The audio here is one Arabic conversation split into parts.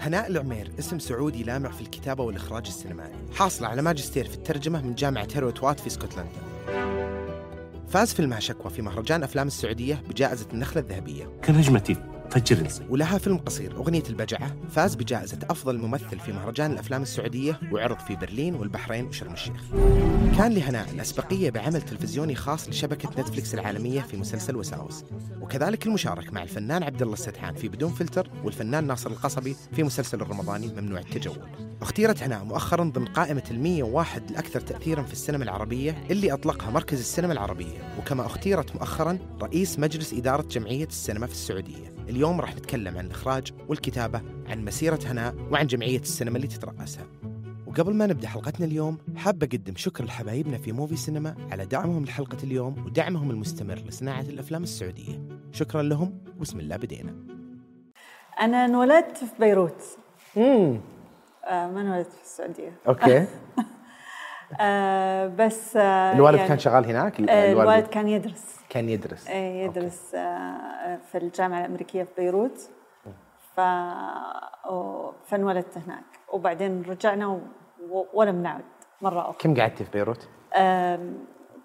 هناء العمير اسم سعودي لامع في الكتابة والإخراج السينمائي. حاصلة على ماجستير في الترجمة من جامعة هيروت وات في اسكتلندا. فاز فيلمها شكوى في مهرجان أفلام السعودية بجائزة النخلة الذهبية. كنجمتي فجر نصيب ولها فيلم قصير أغنية البجعة. فاز بجائزة أفضل ممثل في مهرجان الأفلام السعودية وعرض في برلين والبحرين وشرم الشيخ. كان لهناء الأسبقية بعمل تلفزيوني خاص لشبكة نتفليكس العالمية في مسلسل وساوس. وكذلك المشارك مع الفنان عبد الله السدحان في بدون فلتر والفنان ناصر القصبي في مسلسل الرمضاني ممنوع التجول. اختيرت هناء مؤخرا ضمن قائمة ال 101 الأكثر تأثيرا في السينما العربية اللي أطلقها مركز السينما العربية. وكما اختيرت مؤخرا رئيس مجلس إدارة جمعية السينما في السعودية. اليوم راح نتكلم عن الإخراج والكتابة عن مسيرة هناء وعن جمعية السينما اللي تترأسها. وقبل ما نبدأ حلقتنا اليوم حاب أقدم شكر لحبايبنا في موفي سينما على دعمهم لحلقة اليوم ودعمهم المستمر لصناعة الأفلام السعودية. شكرا لهم وبسم الله بدينا. أنا انولدت في بيروت. امم آه ما انولدت في السعودية. أوكي. آه بس آه الوالد يعني كان شغال هناك؟ آه الوالد كان يدرس. كان يدرس. إيه، يدرس آه في الجامعة الأمريكية في بيروت. ف فانولدت هناك. وبعدين رجعنا و... ولم نعد مرة أخرى. كم قعدتي في بيروت؟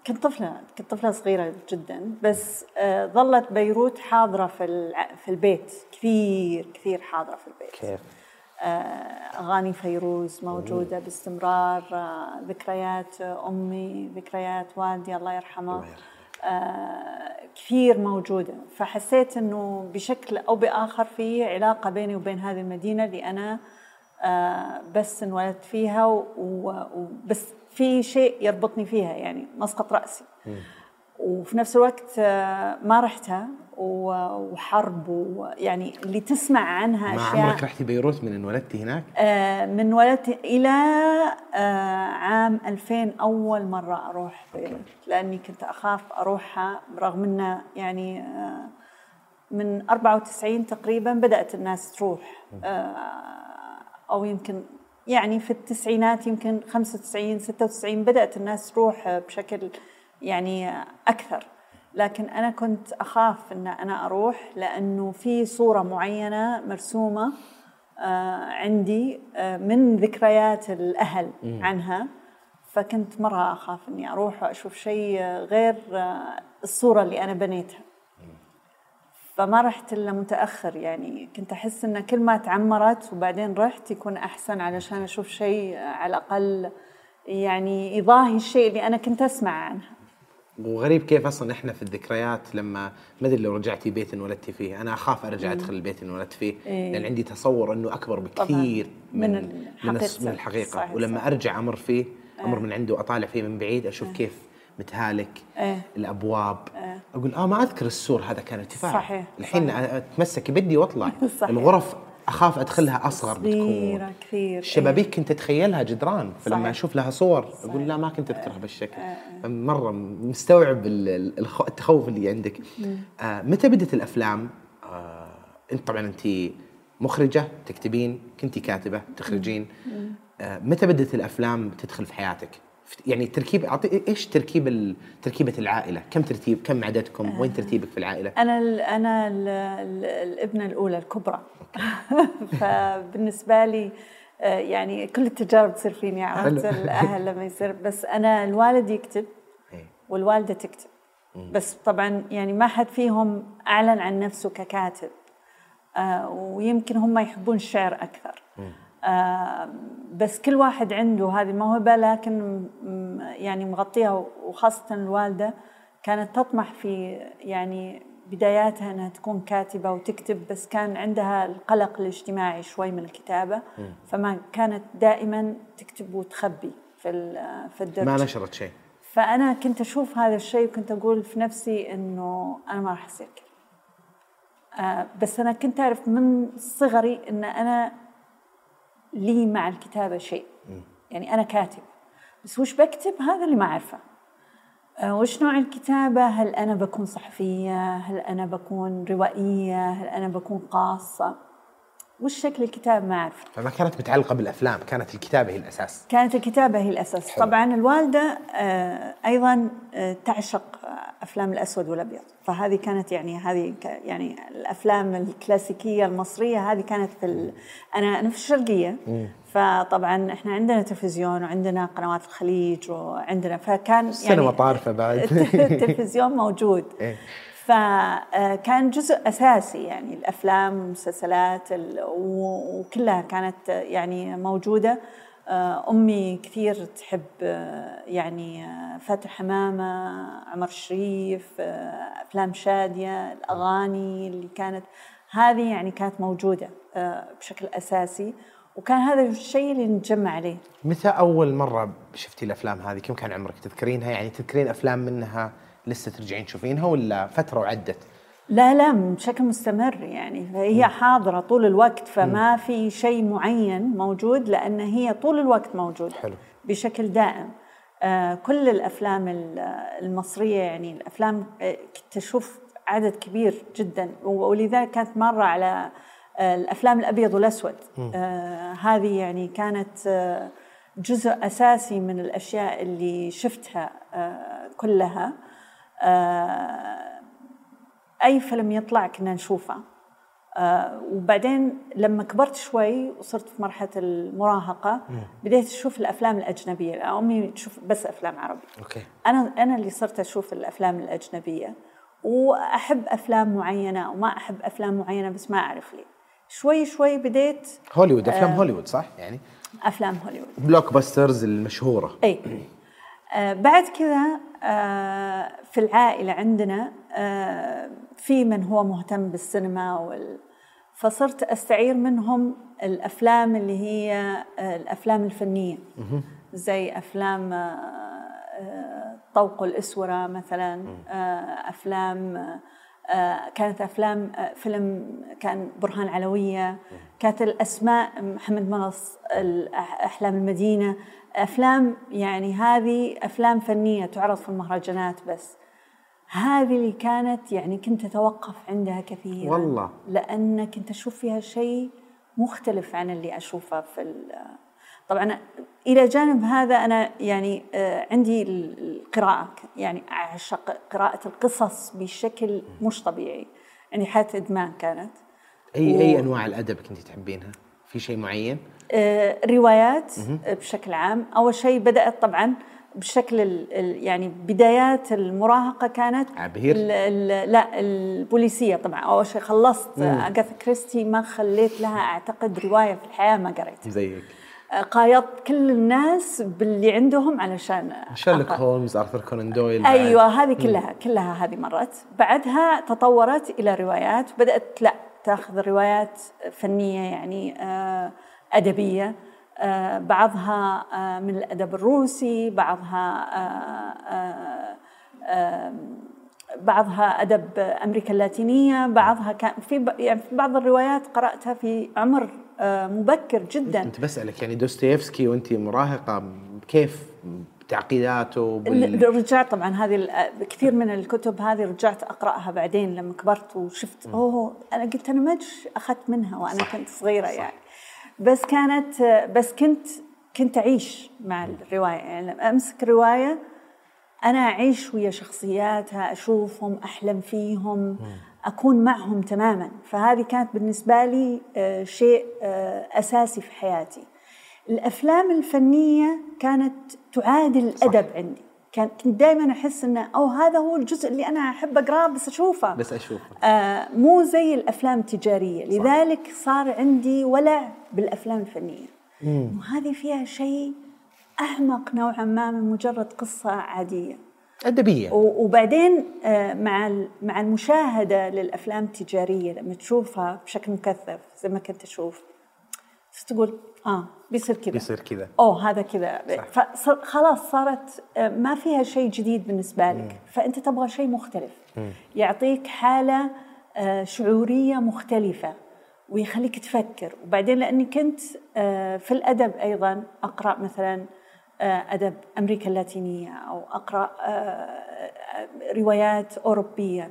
كنت طفلة كنت طفلة صغيرة جدا. بس آه، ظلت بيروت حاضرة في الع- في البيت. كثير كثير حاضرة في البيت. كيف؟ آه، أغاني فيروز موجودة باستمرار ذكريات أمي ذكريات والدي الله يرحمه. آه، كثير موجودة. فحسيت أنه بشكل أو بآخر في علاقة بيني وبين هذه المدينة اللي أنا آه، بس انولدت فيها وبس في شيء يربطني فيها يعني مسقط رأسي. وفي نفس الوقت آه، ما رحتها. وحرب ويعني اللي تسمع عنها ما أشياء. عمرك رحتي بيروت من انولدتي هناك؟ آه، من ولدت إلى آه، عام 2000 أول مرة أروح بيروت لأني كنت أخاف أروحها رغم أنه يعني آه، من 94 تقريبا بدأت الناس تروح. آه، أو يمكن يعني في التسعينات يمكن 95 96 بدأت الناس تروح بشكل يعني أكثر. لكن أنا كنت أخاف أن أنا أروح لأنه في صورة معينة مرسومة آه، عندي آه، من ذكريات الأهل عنها. فكنت مرة أخاف أني أروح وأشوف شيء غير آه، الصورة اللي أنا بنيتها. فما رحت إلا متأخر يعني. كنت أحس أن كل ما تعمرت وبعدين رحت يكون أحسن علشان أشوف شيء على الأقل يعني يضاهي الشيء اللي أنا كنت أسمع عنه. وغريب كيف أصلا إحنا في الذكريات لما ما أدري لو رجعتي بيت انولدتي فيه أنا أخاف أرجع أدخل البيت اللي انولدت فيه إيه. لأن عندي تصور إنه أكبر بكثير من من الحقيقة. من, الحقيقة صحيح، ولما صح. أرجع أمر فيه أمر من عنده وأطالع فيه من بعيد أشوف كيف متهالك إيه. الأبواب أقول آه ما أذكر السور هذا كان ارتفاع صحيح، الحين صحيح. أتمسك بدي وأطلع صحيح. الغرف أخاف أدخلها أصغر بتكون. كثير الشبابيك كنت اتخيلها جدران فلما صحيح. أشوف لها صور أقول لا ما كنت أذكرها بالشكل. مرة مستوعب ال- ال- الخ- التخوف اللي عندك. آه متى بدت الأفلام؟ آه أنت طبعا أنت مخرجة تكتبين كنتي كاتبة تخرجين. آه متى بدت الأفلام تدخل في حياتك؟ يعني تركيب أعطي إيش تركيب ال- تركيبة العائلة؟ كم ترتيب كم عددكم؟ وين ترتيبك في العائلة؟ أنا ال أنا ال ال الإبنة الأولى الكبرى. فبالنسبة لي آه، يعني كل التجارب تصير فيني عرفت؟ حلو. الأهل لما يصير. بس أنا الوالد يكتب إيه. والوالدة تكتب. بس طبعا يعني ما حد فيهم أعلن عن نفسه ككاتب. آه، ويمكن هم يحبون الشعر أكثر. آه، بس كل واحد عنده هذه الموهبة لكن يعني مغطيها وخاصة الوالدة كانت تطمح في يعني بداياتها أنها تكون كاتبة وتكتب بس كان عندها القلق الاجتماعي شوي من الكتابة فما كانت دائما تكتب وتخبي في في الدرج. ما نشرت شيء. فأنا كنت أشوف هذا الشيء وكنت أقول في نفسي إنه أنا ما راح أصير كذا. آه بس أنا كنت أعرف من صغري إن أنا لي مع الكتابة شيء. يعني أنا كاتب. بس وش بكتب؟ هذا اللي ما أعرفه. آه وش نوع الكتابة؟ هل أنا بكون صحفية؟ هل أنا بكون روائية؟ هل أنا بكون قاصة؟ وش شكل الكتاب ما أعرف. فما كانت متعلقة بالأفلام كانت الكتابة هي الأساس. كانت الكتابة هي الأساس. حلو. طبعا الوالدة آه، أيضا آه، تعشق أفلام الأسود والأبيض. فهذه كانت يعني هذه يعني الأفلام الكلاسيكية المصرية هذه كانت في ال... أنا أنا في الشرقية. فطبعا إحنا عندنا تلفزيون وعندنا قنوات الخليج وعندنا فكان السينما طارفة بعد. التلفزيون موجود. إيه. فكان جزء أساسي يعني الأفلام والمسلسلات ال- و- وكلها كانت يعني موجودة. آه، أمي كثير تحب آه، يعني آه، فاتن حمامة عمر الشريف أفلام شادية الأغاني اللي كانت. هذه يعني كانت موجودة بشكل أساسي. وكان هذا الشيء اللي نتجمع عليه. متى أول مرة شفتي الأفلام هذه؟ كم كان عمرك تذكرينها؟ يعني تذكرين أفلام منها؟ لسه ترجعين تشوفينها ولا فترة وعدت؟ لا لا بشكل مستمر يعني. فهي حاضرة طول الوقت فما في شيء معين موجود لأن هي طول الوقت موجودة حلو. بشكل دائم. آه كل الأفلام ال- المصرية يعني الأفلام آه، كنت أشوف عدد كبير جدا. ولذلك كانت مرة على آه الأفلام الأبيض والأسود. آه هذه يعني كانت آه جزء أساسي من الأشياء اللي شفتها كلها. أي فيلم يطلع كنا نشوفه. آه وبعدين لما كبرت شوي وصرت في مرحلة المراهقة بديت أشوف الأفلام الأجنبية. أمي تشوف بس أفلام عربي. أوكي. أنا أنا اللي صرت أشوف الأفلام الأجنبية. وأحب أفلام معينة وما أحب أفلام معينة بس ما أعرف ليه. شوي شوي بديت هوليوود أفلام هوليوود صح؟ يعني أفلام هوليوود. blockbusters المشهورة. إي. آه بعد كذا آه في العائلة عندنا آه في من هو مهتم بالسينما وال فصرت أستعير منهم الأفلام اللي هي آه الأفلام الفنية. زي أفلام آه آه طوق الأسورة مثلا آه أفلام آه كانت أفلام آه فيلم كان برهان علوية. كانت الأسماء محمد منص أحلام المدينة. أفلام يعني هذه أفلام فنية تعرض في المهرجانات بس. هذه اللي كانت يعني كنت أتوقف عندها كثيرا. والله. لأن كنت أشوف فيها شيء مختلف عن اللي أشوفه في طبعا إلى جانب هذا أنا يعني آه، عندي ال- القراءة يعني أعشق قراءة القصص بشكل مش طبيعي. يعني حاله إدمان كانت. أي و- اي أنواع الأدب كنت تحبينها؟ في شيء معين؟ آه، روايات بشكل عام. أول شيء بدأت طبعا بشكل ال- ال- يعني بدايات المراهقة كانت عبير؟ ال- ال- لا البوليسية طبعا. أول شيء خلصت أغاثا كريستي ما خليت لها أعتقد رواية في الحياة ما قريت زيك. آه، قايضت كل الناس باللي عندهم علشان شارلوك. هولمز أرثر كونان دويل. أيوه هذه كلها كلها هذه مرت. بعدها تطورت إلى روايات بدات لا تاخذ روايات فنية يعني آه، أدبية آه، بعضها آه، من الأدب الروسي بعضها بعضها أدب أمريكا اللاتينية بعضها كان في يعني في بعض الروايات قرأتها في عمر مبكر جدا. كنت بسألك يعني دوستويفسكي وأنت مراهقة كيف تعقيداته ال- رجعت طبعا هذه كثير من الكتب هذه رجعت أقرأها بعدين لما كبرت وشفت أوه أنا قلت أنا ما أدري أخذت منها وأنا صح. كنت صغيرة يعني. بس كانت بس كنت كنت أعيش مع الرواية. يعني لما أمسك رواية أنا أعيش ويا شخصياتها أشوفهم أحلم فيهم أكون معهم تماما. فهذه كانت بالنسبة لي آه، شيء آه، أساسي في حياتي. الأفلام الفنية كانت تعادل الأدب عندي. كان كنت دائما أحس إنه أو هذا هو الجزء اللي أنا أحب أقرأه بس أشوفه. بس أشوفه. آه مو زي الأفلام التجارية. لذلك صار عندي ولع بالأفلام الفنية. وهذه فيها شيء أعمق نوعا ما من مجرد قصة عادية. أدبية. وبعدين آه، مع مع المشاهدة للأفلام التجارية لما تشوفها بشكل مكثف زي ما كنت أشوف. تقول؟ آه بيصير كذا. بيصير كذا. أوه هذا كذا. فخلاص صارت آه، ما فيها شيء جديد بالنسبة لك. فأنت تبغى شيء مختلف. يعطيك حالة آه، شعورية مختلفة ويخليك تفكر. وبعدين لاني كنت آه، في الأدب أيضا أقرأ مثلا أدب أمريكا اللاتينية أو أقرأ روايات أوروبية.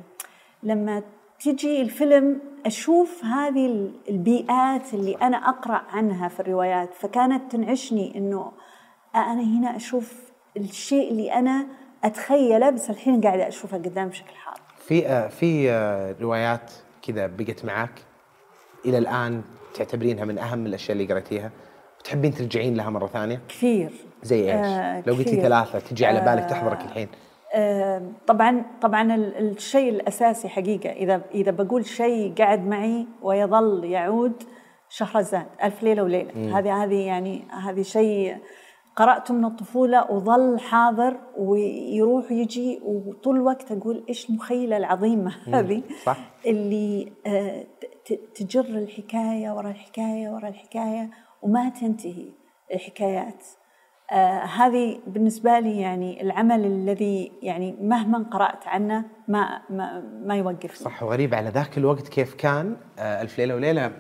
لما تجي الفيلم أشوف هذه ال- البيئات اللي أنا أقرأ عنها في الروايات فكانت تنعشني إنه أنا هنا أشوف الشيء اللي أنا أتخيله بس الحين قاعدة أشوفه قدام بشكل حاضر في آه، في آه، روايات كذا بقت معك إلى الآن تعتبرينها من أهم الأشياء اللي قريتيها؟ وتحبين ترجعين لها مرة ثانية؟ كثير. زي إيش؟ آه، لو قلتي. ثلاثة تجي على بالك تحضرك الحين. آه، طبعا طبعا ال- الشيء الأساسي حقيقة إذا إذا بقول شيء قاعد معي ويظل يعود شهرزاد ألف ليلة وليلة. هذه هذه يعني هذه شيء قرأته من الطفولة وظل حاضر ويروح ويجي وطول الوقت أقول إيش المخيله العظيمة هذه صح. اللي آه، تجر الحكاية ورا الحكاية ورا الحكاية وما تنتهي الحكايات. آه هذه بالنسبة لي يعني العمل الذي يعني مهما قرأت عنه ما ما, ما يوقف صح وغريب على ذاك الوقت كيف كان آه، ألف ليلة وليلة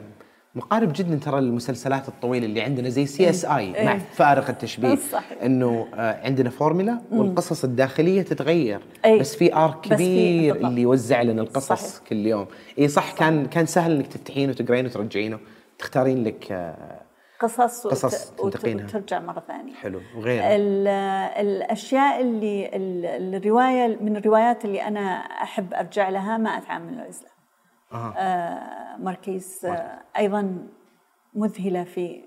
مقارب جدا ترى المسلسلات الطويلة اللي عندنا زي CSI مع إيه. فارق التشبيه صحيح. إنه آه، عندنا فورمولا والقصص الداخلية تتغير إيه. بس في ارك بس في- كبير بالضبط. اللي يوزع لنا القصص صحيح. كل يوم اي صح كان كان سهل إنك تفتحينه وتقرينه وترجعينه تختارين لك قصص, قصص تنتقينها. وترجع مرة ثانية. حلو. وغيره ال- الأشياء اللي ال- الرواية من الروايات اللي أنا أحب أرجع لها ما أتعامل العزلة أها. آه ماركيز آه أيضا مذهلة في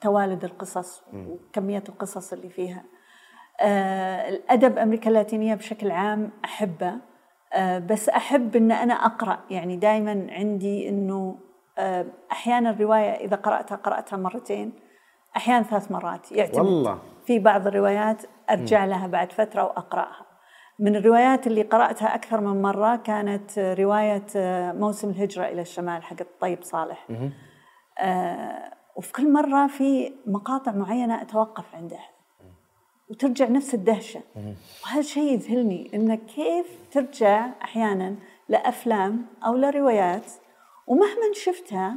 توالد القصص وكمية القصص اللي فيها. آه الأدب أمريكا اللاتينية بشكل عام أحبه. آه بس أحب أن أنا أقرأ. يعني دائما عندي أنه آه أحيانا الرواية إذا قرأتها قرأتها مرتين أحيانا ثلاث مرات يعتمد. والله. في بعض الروايات أرجع لها بعد فترة وأقرأها. من الروايات اللي قرأتها أكثر من مرة كانت رواية موسم الهجرة إلى الشمال حق الطيب صالح. آه وفي كل مرة في مقاطع معينة أتوقف عندها. وترجع نفس الدهشة. وهذا الشيء يذهلني إنك كيف ترجع أحيانا لأفلام أو لروايات ومهما شفتها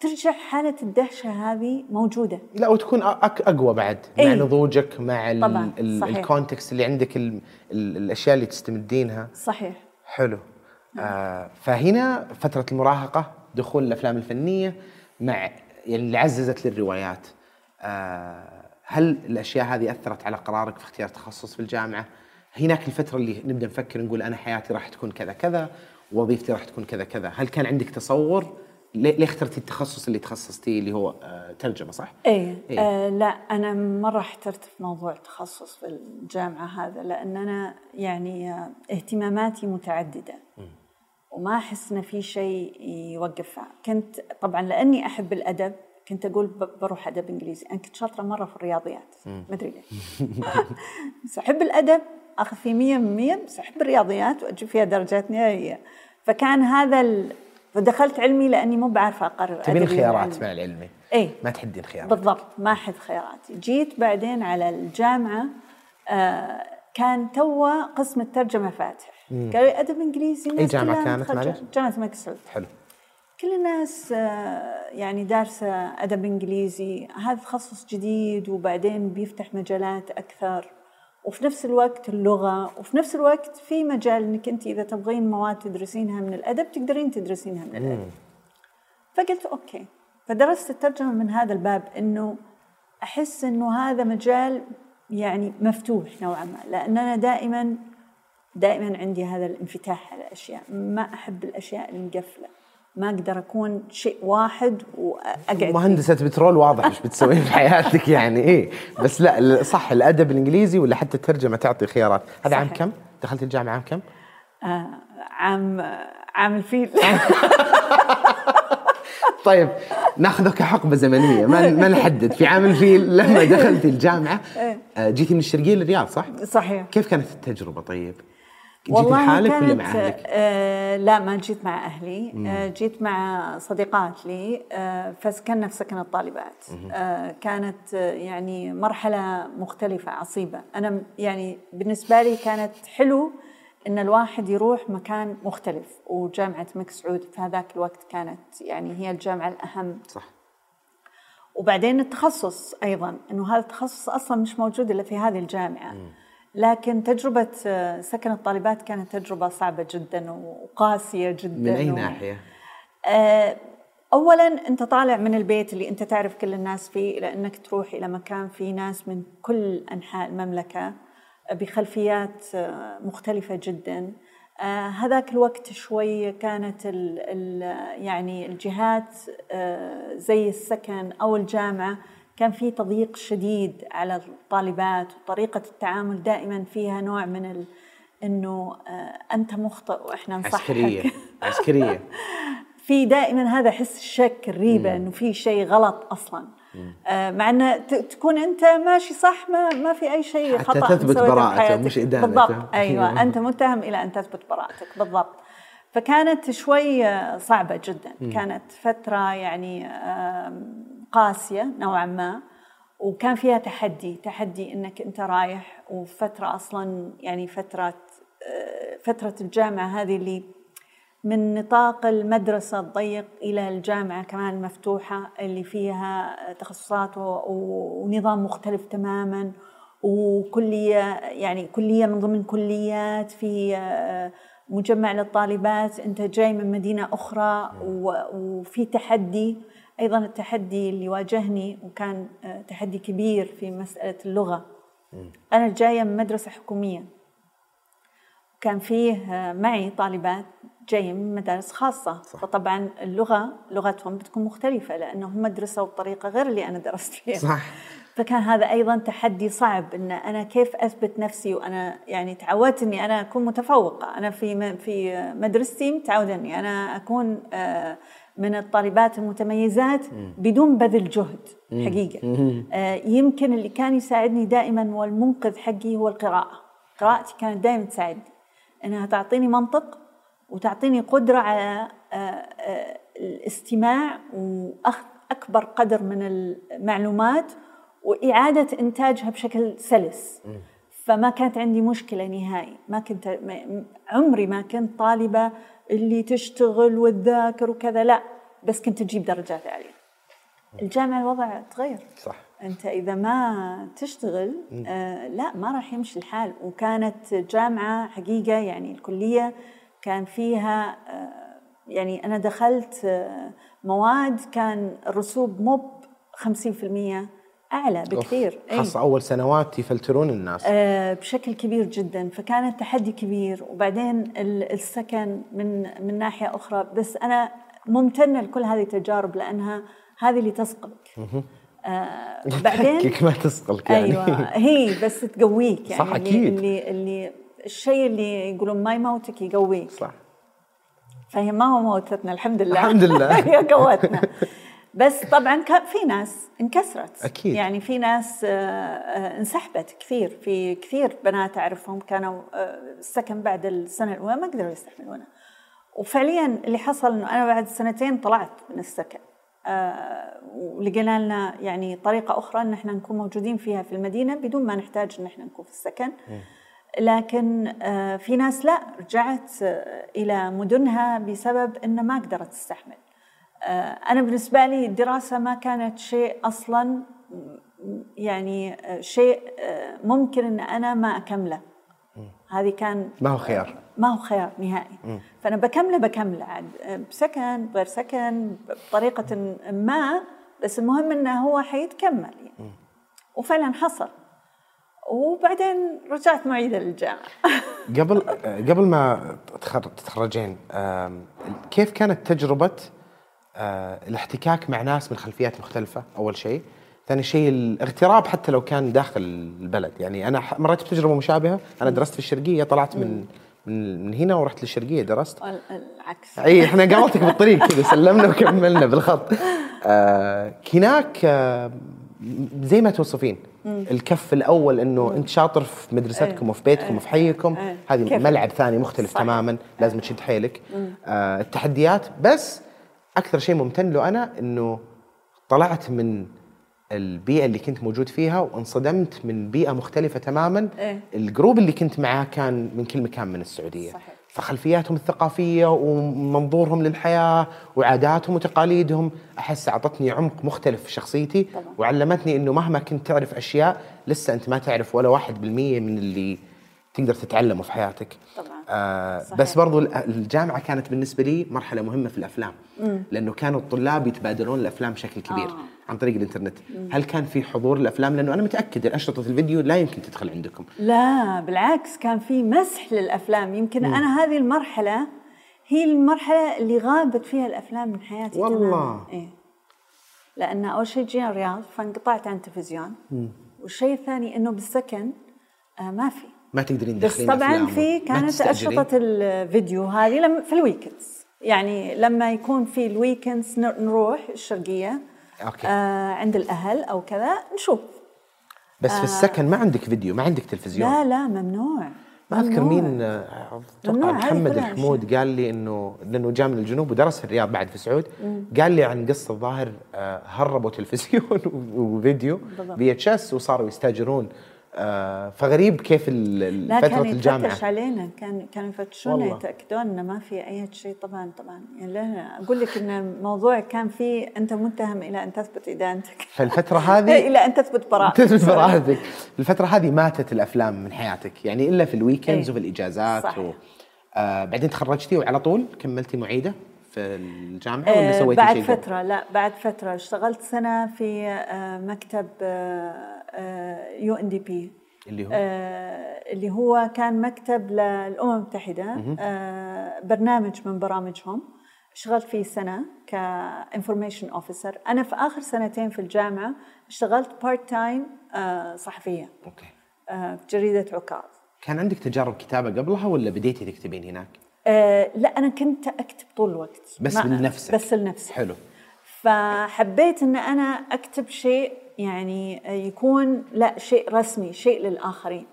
ترجع حالة الدهشة هذه موجودة. لا وتكون أقوى بعد مع إيه. نضوجك مع. الكونتكست اللي عندك ال- ال- الأشياء اللي تستمدينها. صحيح. حلو. آه فهنا فترة المراهقة دخول الأفلام الفنية مع يعني اللي عززت للروايات. آه هل الأشياء هذه أثرت على قرارك في اختيار تخصص في الجامعة؟ هناك الفترة اللي نبدأ نفكر نقول أنا حياتي راح تكون كذا كذا. وظيفتي راح تكون كذا كذا. هل كان عندك تصور؟ ليه ليه اخترتي التخصص اللي تخصصتيه اللي هو آه ترجمة صح؟ إيه, إيه. آه لا أنا مرة احترت في موضوع التخصص في الجامعة هذا لأن أنا يعني آه، اهتماماتي متعددة. وما أحس إن في شيء يوقفها. كنت طبعا لأني أحب الأدب كنت أقول بروح أدب إنجليزي. أنا كنت شاطرة مرة في الرياضيات. ما أدري ليش. بس أحب الأدب أخذ فيه 100 من 100 بس أحب الرياضيات وأجيب فيها درجات نهائية. فكان هذا ال... فدخلت علمي لأني مو بعرفه أقرر تبين خيارات. مع العلمي. إيه ما تحدين خيارات بالضبط ما أحد خياراتي. جيت بعدين على الجامعة آه كان توا قسم الترجمة فاتح. قالوا لي أدب إنجليزي الناس جامعة كلها كانت. معلش؟ جامعة الملك سعود حلو. كل الناس آه، يعني دارسة أدب إنجليزي. هذا تخصص جديد وبعدين بيفتح مجالات أكثر. وفي نفس الوقت اللغة وفي نفس الوقت في مجال إنك أنت إذا تبغين مواد تدرسينها من الأدب تقدرين تدرسينها من الأدب. فقلت أوكي. فدرست الترجمة من هذا الباب إنه أحس إنه هذا مجال يعني مفتوح نوعا ما لأن أنا دائما دائما عندي هذا الانفتاح على الأشياء. ما أحب الأشياء المقفلة. ما أقدر أكون شيء واحد وأقعد فيه. مهندسة بترول واضح إيش بتسوين في حياتك يعني إيه. بس لا صح الأدب الإنجليزي ولا حتى الترجمة تعطي خيارات. هذا عام. كم؟ دخلت الجامعة عام كم؟ آه عام عام الفيل. طيب ناخذه كحقبة زمنية. ما ما نحدد. في عام الفيل لما دخلتي الجامعة آه، جيتي من الشرقية للرياض صح؟ صحيح. كيف كانت التجربة طيب؟ جيتي لحالك ولا مع أهلك؟ آه لا ما جيت مع أهلي. آه جيت مع صديقات لي. آه فسكننا في سكن الطالبات. آه كانت آه يعني مرحلة مختلفة عصيبة. أنا يعني بالنسبة لي كانت حلو إن الواحد يروح مكان مختلف وجامعة مك سعود في هذاك الوقت كانت يعني هي الجامعة الأهم. صح. وبعدين التخصص أيضا إنه هذا التخصص أصلا مش موجود إلا في هذه الجامعة. لكن تجربة آه، سكن الطالبات كانت تجربة صعبة جدا وقاسية جدا. من أي و- ناحية؟ آه، اولا أنت طالع من البيت اللي أنت تعرف كل الناس فيه إلى انك تروح إلى مكان فيه ناس من كل أنحاء المملكة بخلفيات آه، مختلفة جدا. آه، هذاك الوقت شوي كانت ال ال يعني الجهات آه، زي السكن أو الجامعة كان في تضييق شديد على الطالبات وطريقة التعامل دائما فيها نوع من ال إنه أنت مخطئ وإحنا نصححك. عسكرية عسكرية. في دائما هذا حس الشك الريبة إنه في شيء غلط أصلا. آه مع إن تكون أنت ماشي صح ما ما في أي شيء حتى خطأ تثبت براءته مش ادانته بالضبط. أيوه. أنت متهم إلى أن تثبت براءتك. بالضبط. فكانت شوي صعبة جدا. كانت فترة يعني قاسية نوعا ما وكان فيها تحدي تحدي إنك أنت رايح وفترة أصلا يعني فترة فترة الجامعة هذه اللي من نطاق المدرسة الضيق إلى الجامعة كمان المفتوحة اللي فيها تخصصات ونظام مختلف تماما وكلية يعني كلية من ضمن كليات في مجمع للطالبات أنت جاي من مدينة أخرى وفي تحدي. أيضا التحدي اللي واجهني وكان آه، تحدي كبير في مسألة اللغة. أنا جاية من مدرسة حكومية. كان فيه آه، معي طالبات جاية من مدارس خاصة. صح. فطبعا اللغة لغتهم بتكون مختلفة لأنهم درسوا بطريقة غير اللي أنا درست فيها. صح. فكان هذا أيضا تحدي صعب أن أنا كيف أثبت نفسي وأنا يعني تعودت أني أنا أكون متفوقة. أنا في في مدرستي متعودة أني أنا أكون آه، من الطالبات المتميزات بدون بذل جهد حقيقة. آه، يمكن اللي كان يساعدني دائما والمنقذ حقي هو القراءة. قراءتي كانت دائما تساعدني. إنها تعطيني منطق وتعطيني قدرة على آه، آه، الاستماع واخذ اكبر قدر من المعلومات وإعادة إنتاجها بشكل سلس. فما كانت عندي مشكلة نهائي. ما كنت عمري ما كنت طالبة اللي تشتغل وتذاكر وكذا لا بس كنت أجيب درجات عالية. الجامعة الوضع تغير. صح. أنت إذا ما تشتغل آه لا ما راح يمشي الحال. وكانت جامعة حقيقة يعني الكلية كان فيها آه يعني أنا دخلت آه مواد كان الرسوب مو 50% أعلى بكثير خاصة أول سنوات يفلترون الناس. آه بشكل كبير جدا. فكان التحدي كبير وبعدين السكن من من ناحية أخرى. بس أنا ممتنة لكل هذه التجارب لأنها هذه اللي تسقلك آه بعدين ما تسقلك يعني. أيوه. هي بس تقويك يعني صح أكيد. اللي اللي الشيء اللي يقولون ما يموتك يقويك. صح. فهي ما هو موتتنا الحمد لله. الحمد لله. هي قوتنا. بس طبعا كان في ناس انكسرت. أكيد. يعني في ناس آه، آه، انسحبت كثير. في كثير بنات أعرفهم كانوا السكن بعد السنة الأولى ما قدروا يستحملونه. وفعليا اللي حصل إنه أنا بعد سنتين طلعت من السكن. آه، ولقينا لنا يعني طريقة أخرى أن إحنا نكون موجودين فيها في المدينة بدون ما نحتاج أن إحنا نكون في السكن. لكن آه، في ناس لا رجعت آه، إلى مدنها بسبب أن ما قدرت تستحمل. أنا بالنسبة لي الدراسة ما كانت شيء أصلا يعني شيء ممكن أن أنا ما أكمله. هذه كان ما هو خيار؟ ما هو خيار نهائي. م. فأنا بكمله بكمله عاد بسكن بغير سكن بطريقة ما بس المهم إنه هو حيتكمل يعني. وفعلا حصل. وبعدين رجعت معيده للجامعه قبل قبل ما تتخرجين كيف كانت تجربة آه، الاحتكاك مع ناس من خلفيات مختلفة أول شيء. ثاني شيء الاغتراب حتى لو كان داخل البلد. يعني أنا مريت بتجربة مشابهة. أنا درست في الشرقية طلعت من من من هنا ورحت للشرقية درست. العكس. إي إحنا قابلتك بالطريق كذا سلمنا وكملنا بالخط. آه هناك آه زي ما توصفين. الكف الأول إنه أنت شاطر في مدرستكم وفي بيتكم وفي حيكم. هذه ملعب ثاني مختلف. تماما لازم تشد حيلك. آه التحديات. بس أكثر شيء ممتن له أنا إنه طلعت من البيئة اللي كنت موجود فيها وانصدمت من بيئة مختلفة تماما إيه؟ الجروب اللي كنت معاه كان من كل مكان من السعودية صحيح. فخلفياتهم الثقافية ومنظورهم للحياة وعاداتهم وتقاليدهم أحس أعطتني عمق مختلف في شخصيتي طبعا. وعلمتني إنه مهما كنت تعرف أشياء لسه أنت ما تعرف ولا واحد بالمية من اللي تقدر تتعلمه في حياتك طبعاً. آه صحيح. بس برضو ال- الجامعة كانت بالنسبة لي مرحلة مهمة في الأفلام. لأنه كانوا الطلاب يتبادلون الأفلام بشكل كبير آه. عن طريق الإنترنت. هل كان في حضور الافلام لأنه أنا متأكد الاشرطه الفيديو لا يمكن تدخل عندكم. لا بالعكس كان في مسح للأفلام. يمكن أنا هذه المرحلة هي المرحلة اللي غابت فيها الأفلام من حياتي والله. تماما إيه. لأن أول شيء جينا الرياض فانقطعت عن التلفزيون. والشيء الثاني إنه بالسكن آه ما في. ما تقدرين بس طبعا في كانت؟ أشرطة الفيديو هذه لما في ال weekends. يعني لما يكون في ال weekends نر- نروح الشرقية أوكي. آه عند الأهل أو كذا نشوف. بس في السكن ما عندك فيديو ما عندك تلفزيون. لا لا ممنوع. ما أذكر. مين آه، أتوقع محمد الحمود قال لي إنه لأنه جاء من الجنوب ودرس في الرياض بعد في سعود. قال لي عن قصة الظاهر آه، هربوا تلفزيون وفيديو. VHS وصاروا يستاجرون آه، فغريب كيف ال- ال- لا فترة كان الجامعة يفتش علينا كان كانوا يفتشونا. يتأكدون إنه ما في أي شيء طبعا طبعا يعني لا أقول لك إن الموضوع كان فيه أنت متهم إلى أن تثبت ادانتك فالفتره هذه إلى أن تثبت براءتك تثبت براءتك الفترة هذه ماتت الأفلام من حياتك يعني إلا في ال weekends إيه. وفي الإجازات صحيح. و... آه بعدين تخرجتي وعلى طول كملتي معيدة في الجامعة ولا آه، سويتي بعد شيء؟ فترة لا بعد فترة اشتغلت سنة في آه، مكتب UNDP. اللي هو؟ اللي هو كان مكتب للأمم المتحدة. آه، برنامج من برامجهم. اشتغلت فيه سنة ك information officer أنا في آخر سنتين في الجامعة اشتغلت part-time صحفية. أوكي. آه، في جريدة عكاظ كان عندك تجارب كتابة قبلها ولا بديتي تكتبين هناك؟ آه، لا أنا كنت أكتب طول الوقت. بس لنفسك بس لنفسي. حلو. فحبيت إن أنا أكتب شيء يعني يكون لا شيء رسمي شيء للآخرين.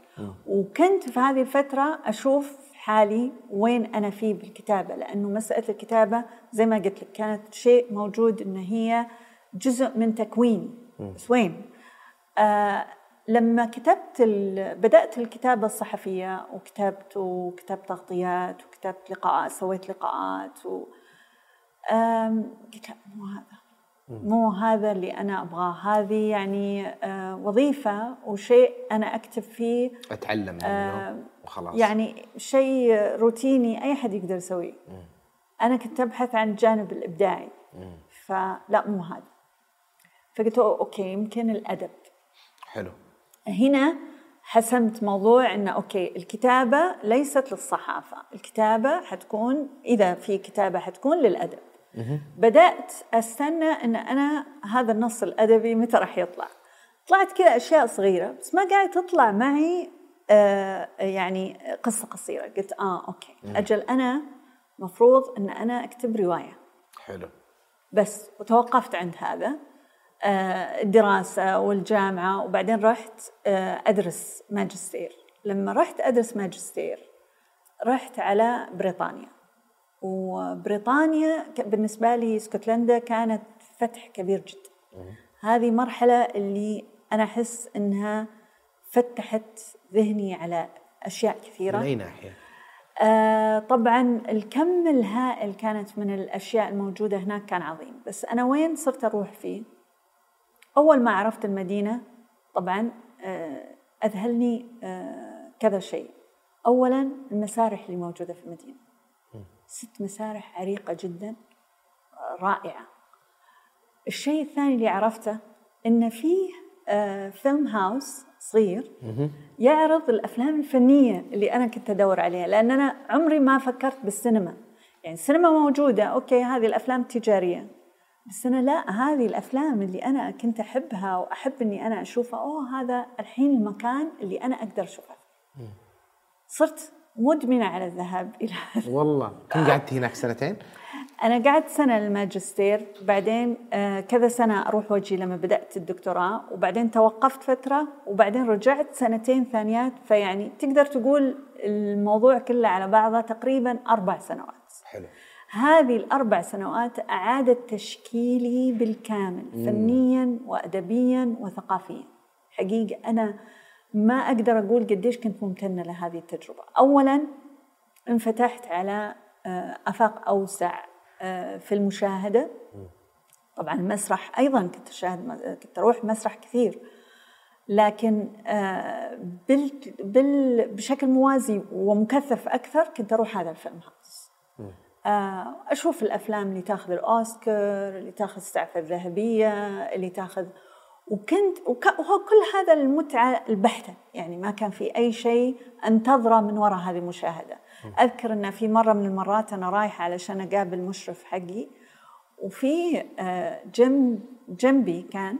وكنت في هذه الفترة أشوف حالي وين أنا فيه بالكتابة لأنه مسألة الكتابة زي ما قلت لك كانت شيء موجود إن هي جزء من تكويني. بس وين؟ آه لما كتبت ال... بدأت الكتابة الصحفية وكتبت وكتبت تغطيات وكتبت لقاءات سويت لقاءات و... قلت لا مو هذا. مو هذا اللي أنا أبغاه. هذه يعني آه، وظيفة وشيء أنا أكتب فيه أتعلم منه وخلاص. يعني شيء روتيني أي حد يقدر يسويه. أنا كنت أبحث عن الجانب الإبداعي. فلا مو هذا. فقلت okay يمكن الأدب. حلو. هنا حسمت موضوع إنه okay الكتابة ليست للصحافة، الكتابة حتكون إذا في كتابة حتكون للأدب. بدأت أستنى إن أنا هذا النص الأدبي متى راح يطلع. طلعت كذا أشياء صغيرة بس ما قاعد تطلع معي آه يعني قصة قصيرة، قلت آه أوكي. أجل أنا مفروض إن أنا أكتب رواية. حلو. بس وتوقفت عند هذا آه، الدراسة والجامعة وبعدين رحت آه، أدرس ماجستير. لما رحت أدرس ماجستير رحت على بريطانيا. وبريطانيا بالنسبة لي اسكتلندا كانت فتح كبير جدا. هذه مرحلة اللي أنا أحس أنها فتحت ذهني على أشياء كثيرة. من أي ناحية؟ آه طبعا الكم الهائل كانت من الأشياء الموجودة هناك كان عظيم. بس أنا وين صرت أروح فيه؟ أول ما عرفت المدينة طبعا آه أذهلني آه كذا شيء. اولا المسارح اللي موجودة في المدينة. ست مسارح عريقة جدا آه، رائعة. الشيء الثاني اللي عرفته إن فيه آه فيلم هاوس صغير. يعرض الأفلام الفنية اللي أنا كنت أدور عليها لأن أنا عمري ما فكرت بالسينما. يعني السينما موجودة أوكي هذه الأفلام تجارية. بس أنا لا هذه الأفلام اللي أنا كنت أحبها وأحب إني أنا أشوفها أوه هذا الحين المكان اللي أنا أقدر اشوفها صرت مدمنة على الذهاب إلى والله. كم قعدتي هناك سنتين؟ أنا قعدت سنة الماجستير بعدين آه، كذا سنة أروح وجهي لما بدأت الدكتوراه وبعدين توقفت فترة وبعدين رجعت سنتين ثانيات. فيعني تقدر تقول الموضوع كله على بعضه تقريبا أربع سنوات. حلو. هذه الأربع سنوات أعادت تشكيلي بالكامل فنيا وأدبيا وثقافيا. حقيقة أنا ما أقدر أقول قديش كنت ممتنة لهذه التجربة. أولا انفتحت على آه، آفاق أوسع آه، في المشاهدة. طبعا المسرح أيضا كنت أشاهد كنت أروح مسرح كثير. لكن آه، بال بال بشكل موازي ومكثف أكثر كنت أروح هذا الفيلم هاوس. أشوف الأفلام اللي تاخذ الأوسكار اللي تاخذ السعفه الذهبية اللي تاخذ وكنت وك وهو كل هذا المتعة البحتة يعني ما كان في أي شيء أنتظره من وراء هذه المشاهدة. أذكر إن في مرة من المرات أنا رايحة علشان أقابل المشرف حقي وفي آه، جنب جنبي كان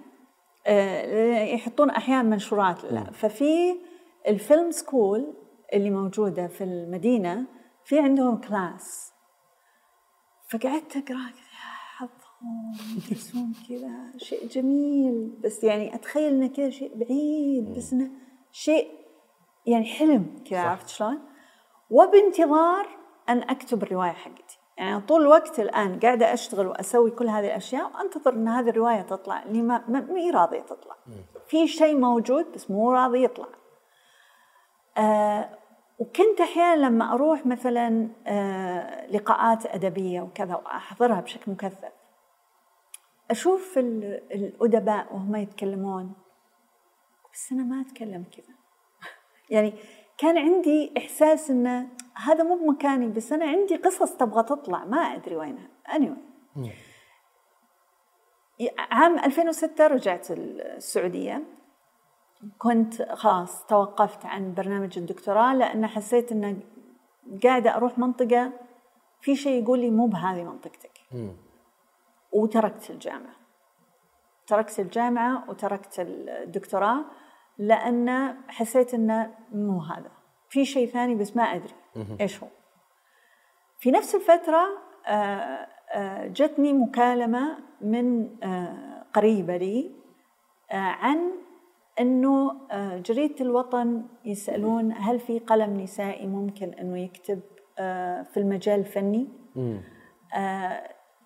آه، يحطون أحيانا منشورات لا ففي الفيلم سكول اللي موجودة في المدينة في عندهم كلاس. فقعدت أقرأ يدرسون كذا شيء جميل. بس يعني أتخيل إنه كذا شيء بعيد. بس إنه شيء يعني حلم كذا عرفت شلون؟ وبانتظار أن أكتب الرواية حقتي. يعني طول الوقت الآن قاعدة أشتغل وأسوي كل هذه الأشياء وأنتظر إن هذه الرواية تطلع. اللي ما ما راضية تطلع. في شيء موجود بس مو راضي يطلع. آه وكنت أحيانا لما أروح مثلا آه لقاءات أدبية وكذا وأحضرها بشكل مكثف. أشوف الأدباء وهم يتكلمون بس أنا ما أتكلم كذا. يعني كان عندي إحساس انه هذا مو بمكاني بس أنا عندي قصص تبغى تطلع ما أدري وينها. Anyway. عام 2006 رجعت السعودية. كنت خلاص توقفت عن برنامج الدكتوراه لأن حسيت انه قاعدة أروح منطقة في شيء يقول لي مو بهذه منطقتك. وتركت الجامعة. تركت الجامعة وتركت الدكتوراه لأن حسيت إنه مو هذا. في شيء ثاني بس ما أدري إيش هو. في نفس الفترة آه، آه، جتني مكالمة من آه، قريبة لي عن إنه جريدة الوطن يسألون هل في قلم نسائي ممكن إنه يكتب في المجال الفني؟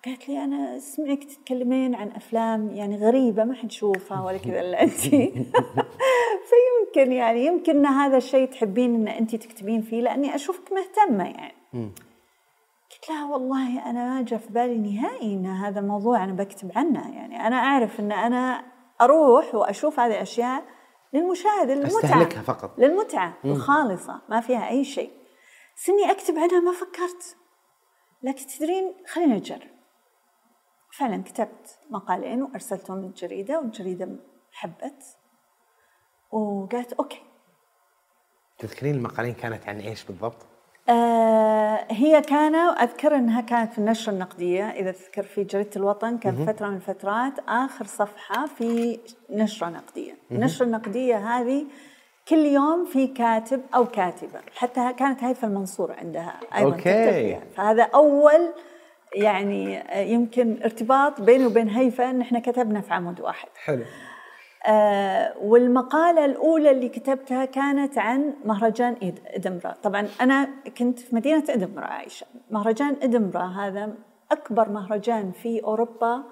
قالت لي أنا سمعك تتكلمين عن أفلام يعني غريبة ما حد يشوفها ولا كذا إلا انت. فيمكن يعني يمكن إن هذا الشيء تحبين إن انت تكتبين فيه لأني أشوفك مهتمة يعني. قلت لها والله أنا ما جاء في بالي نهائي إن هذا الموضوع أنا بكتب عنه يعني. أنا أعرف إن أنا أروح وأشوف هذه الأشياء للمشاهد للمتعة. أستهلكها فقط. للمتعة. الخالصة ما فيها أي شيء. سني أكتب عنها ما فكرت. لكن تدرين خلينا نجرب. فعلا كتبت مقالين وأرسلتهم للجريدة والجريدة حبت وقالت أوكي. تذكرين المقالين كانت عن إيش بالضبط؟ آه هي كان أذكر إنها كانت في النشرة النقدية. إذا تذكر في جريدة الوطن كان فترة من الفترات آخر صفحة في نشرة نقدية، النشرة النقدية هذه كل يوم في كاتب أو كاتبة، حتى كانت هيفا المنصور عندها أيضا أوكي. فهذا أول يعني يمكن ارتباط بيني وبين هيفا إن إحنا كتبنا في عمود واحد. حلو. آه والمقالة الأولى اللي كتبتها كانت عن مهرجان إدنبرا طبعا أنا كنت في مدينة إدنبرا عايشة. مهرجان إدنبرا هذا أكبر مهرجان في أوروبا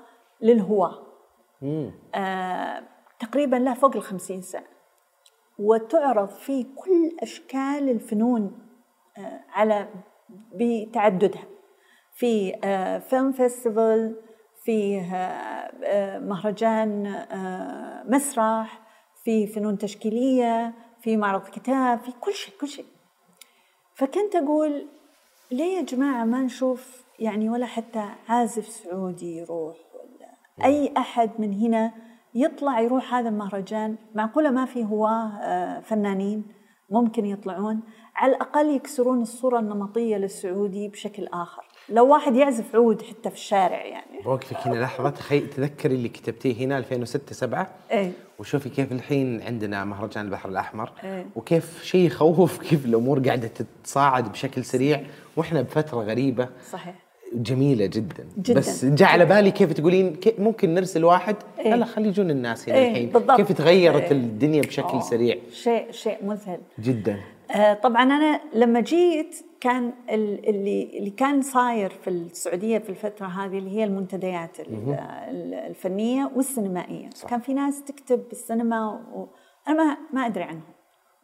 للهواة. آه تقريبا له فوق الخمسين سنة. وتعرض فيه كل أشكال الفنون آه على بتعددها. في فيلم فيستيفال فيه مهرجان آه، مسرح في فنون تشكيلية في معرض كتاب في كل شيء كل شيء. فكنت أقول ليه يا جماعة ما نشوف يعني ولا حتى عازف سعودي يروح ولا أي أحد من هنا يطلع يروح هذا المهرجان؟ معقولة ما في هواة آه، فنانين ممكن يطلعون؟ على الأقل يكسرون الصورة النمطية للسعودي بشكل آخر. لو واحد يعزف عود حتى في الشارع يعني. بوقفك هنا لحظة تخيل تذكري اللي كتبتيه هنا 2006 7 إيه. وشوفي كيف الحين عندنا مهرجان البحر الأحمر. إيه. وكيف شيء يخوف كيف الأمور قاعدة تتصاعد بشكل سريع. وإحنا بفترة غريبة. صحيح. جميلة جدا, جداً. بس جاء على بالي كيف تقولين كيف ممكن نرسل واحد؟ إيه؟ لا خلي يجون الناس هنا إيه الحين. بالضبط. كيف تغيرت إيه. الدنيا بشكل أوه. سريع؟ شيء شيء مذهل. جدا. طبعا أنا لما جيت كان اللي اللي كان صاير في السعودية في الفترة هذه اللي هي المنتديات الفنية والسينمائية صح. كان في ناس تكتب بالسينما وأنا ما ما أدري عنهم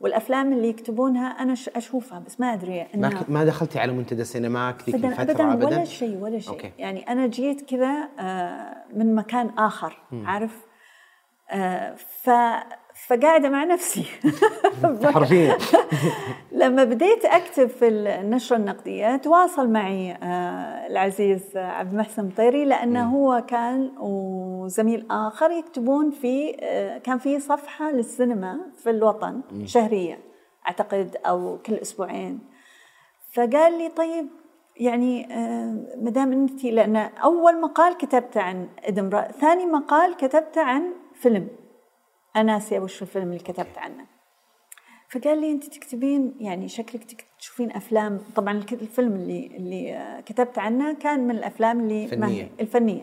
والأفلام اللي يكتبونها أنا أشوفها بس ما أدري ما ما دخلتي على منتدى سينماك ذيك الفترة ابدا ولا شيء ولا شيء okay. يعني أنا جيت كذا من مكان آخر م. عارف آه ف فقاعدة مع نفسي. حرفيا. لما بديت أكتب في النشرة النقدية تواصل معي آه، العزيز عبد المحسن مطيري لأنه هو كان وزميل آخر يكتبون في آه، كان في صفحة للسينما في الوطن شهريه أعتقد أو كل أسبوعين. فقال لي طيب يعني آه، ما دام أنت لأن أول مقال كتبته عن ادنبرا ثاني مقال كتبته عن فيلم. أنا ناسيه وش الفيلم اللي كتبت عنه. فقال لي أنت تكتبين يعني شكلك تشوفين أفلام. طبعا الفيلم اللي اللي آه، كتبت عنه كان من الأفلام اللي الفنية. الفنيه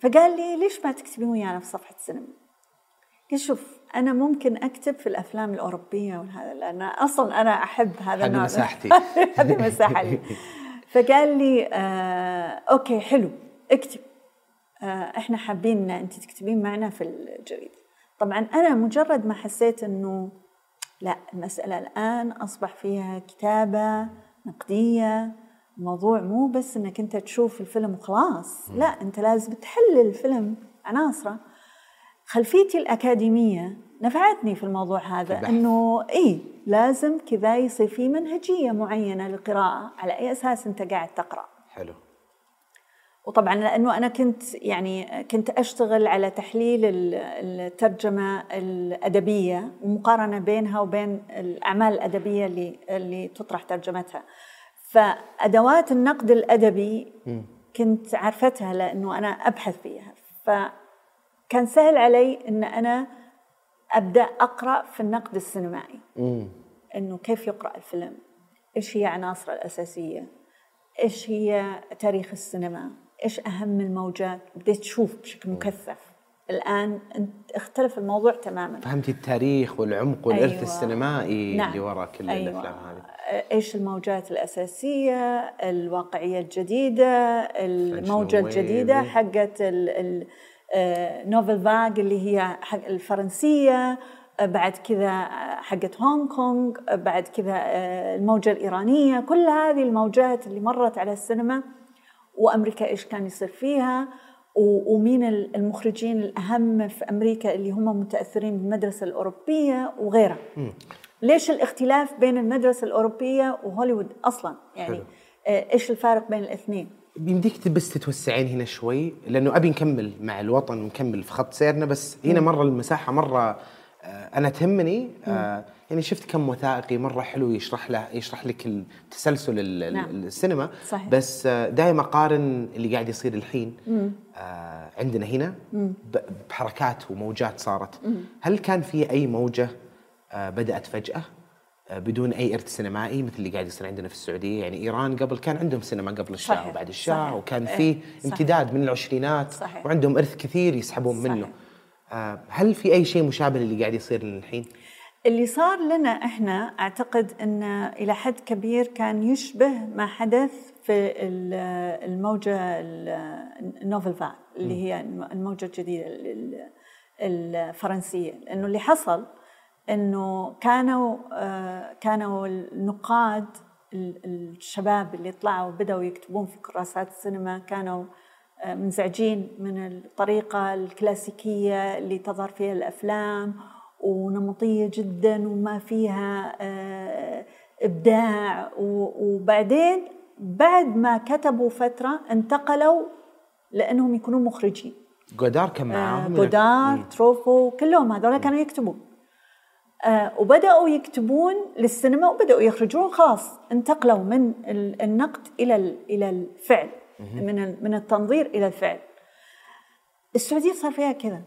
فقال لي ليش ما تكتبين ويانا في صفحة السينما؟ قلت شوف أنا ممكن أكتب في الأفلام الأوروبية وهذا لأن أصلا أنا أحب هذا النوع. هذه مساحتي. هذه مساحه لي فقال لي آه أوكي حلو اكتب. آه إحنا حابين إن أنت تكتبين معنا في الجريدة. طبعا أنا مجرد ما حسيت إنه لا المسألة الآن أصبح فيها كتابة نقدية الموضوع مو بس إنك أنت تشوف الفيلم وخلاص لا أنت لازم تحلل الفيلم عناصره. خلفيتي الأكاديمية نفعتني في الموضوع هذا إنه إي لازم كذا يصير في منهجية معينة للقراءة على أي أساس أنت قاعد تقرأ. حلو. وطبعا لأنه أنا كنت يعني كنت أشتغل على تحليل الترجمة الأدبية ومقارنه بينها وبين الأعمال الأدبية اللي اللي تطرح ترجمتها. فأدوات النقد الأدبي كنت عرفتها لأنه أنا أبحث فيها. فكان سهل علي إن أنا أبدأ أقرأ في النقد السينمائي. إنه كيف يقرأ الفيلم؟ إيش هي عناصره الأساسية؟ إيش هي تاريخ السينما؟ إيش أهم الموجات بديت تشوف بشكل مكثف. الآن اختلف الموضوع تماما. فهمتي التاريخ والعمق والإرث أيوة. السينمائي نعم. اللي وراء كل أيوة. الافلام هذه إيش الموجات الأساسية؟ الواقعية الجديدة الموجة الجديدة حقت نوفل فاج اللي هي حق الفرنسية بعد كذا حقت هونغ كونغ بعد كذا الموجة الإيرانية. كل هذه الموجات اللي مرت على السينما وأمريكا إيش كان يصير فيها ومين المخرجين الأهم في أمريكا اللي هم متأثرين بالمدرسة الأوروبية وغيرها. ليش الاختلاف بين المدرسة الأوروبية وهوليوود أصلا؟ يعني حلو. آه، إيش الفارق بين الاثنين؟ بيمديك بس تتوسعين هنا شوي لأنه أبي نكمل مع الوطن ونكمل في خط سيرنا بس هنا مرة المساحة مرة أنا تهمني آه يعني شفت كم وثائقي مرة حلو يشرح له يشرح لك التسلسل نعم. السينما صحيح. بس آه، دائما اقارن اللي قاعد يصير الحين آه عندنا هنا مم. بحركات وموجات صارت مم. هل كان في أي موجة آه بدأت فجأة آه بدون أي إرث سينمائي مثل اللي قاعد يصير عندنا في السعودية يعني إيران قبل كان عندهم سينما قبل الشاة. وبعد الشاة. وكان في إيه. امتداد من العشرينات صحيح. وعندهم إرث كثير يسحبون صحيح. منه آه هل في أي شيء مشابه للي قاعد يصير لنا الحين؟ اللي صار لنا إحنا أعتقد إن إلى حد كبير كان يشبه ما حدث في الموجة النوفل فان اللي هي الموجة الجديدة الفرنسية لأنه اللي حصل إنه كانوا كانوا النقاد الشباب اللي طلعوا بدأوا يكتبون في كراسات السينما كانوا منزعجين من الطريقة الكلاسيكية اللي تظهر فيها الأفلام ونمطية جدا وما فيها آه، إبداع. وبعدين بعد ما كتبوا فترة انتقلوا لأنهم يكونوا مخرجين. جودار كان معاهم آه جودار تروفو كلهم هذول كانوا يكتبون. آه وبدأوا يكتبون للسينما وبدأوا يخرجون خلاص. انتقلوا من النقد إلى إلى الفعل. من من التنظير إلى الفعل. السعودية صار فيها كذا.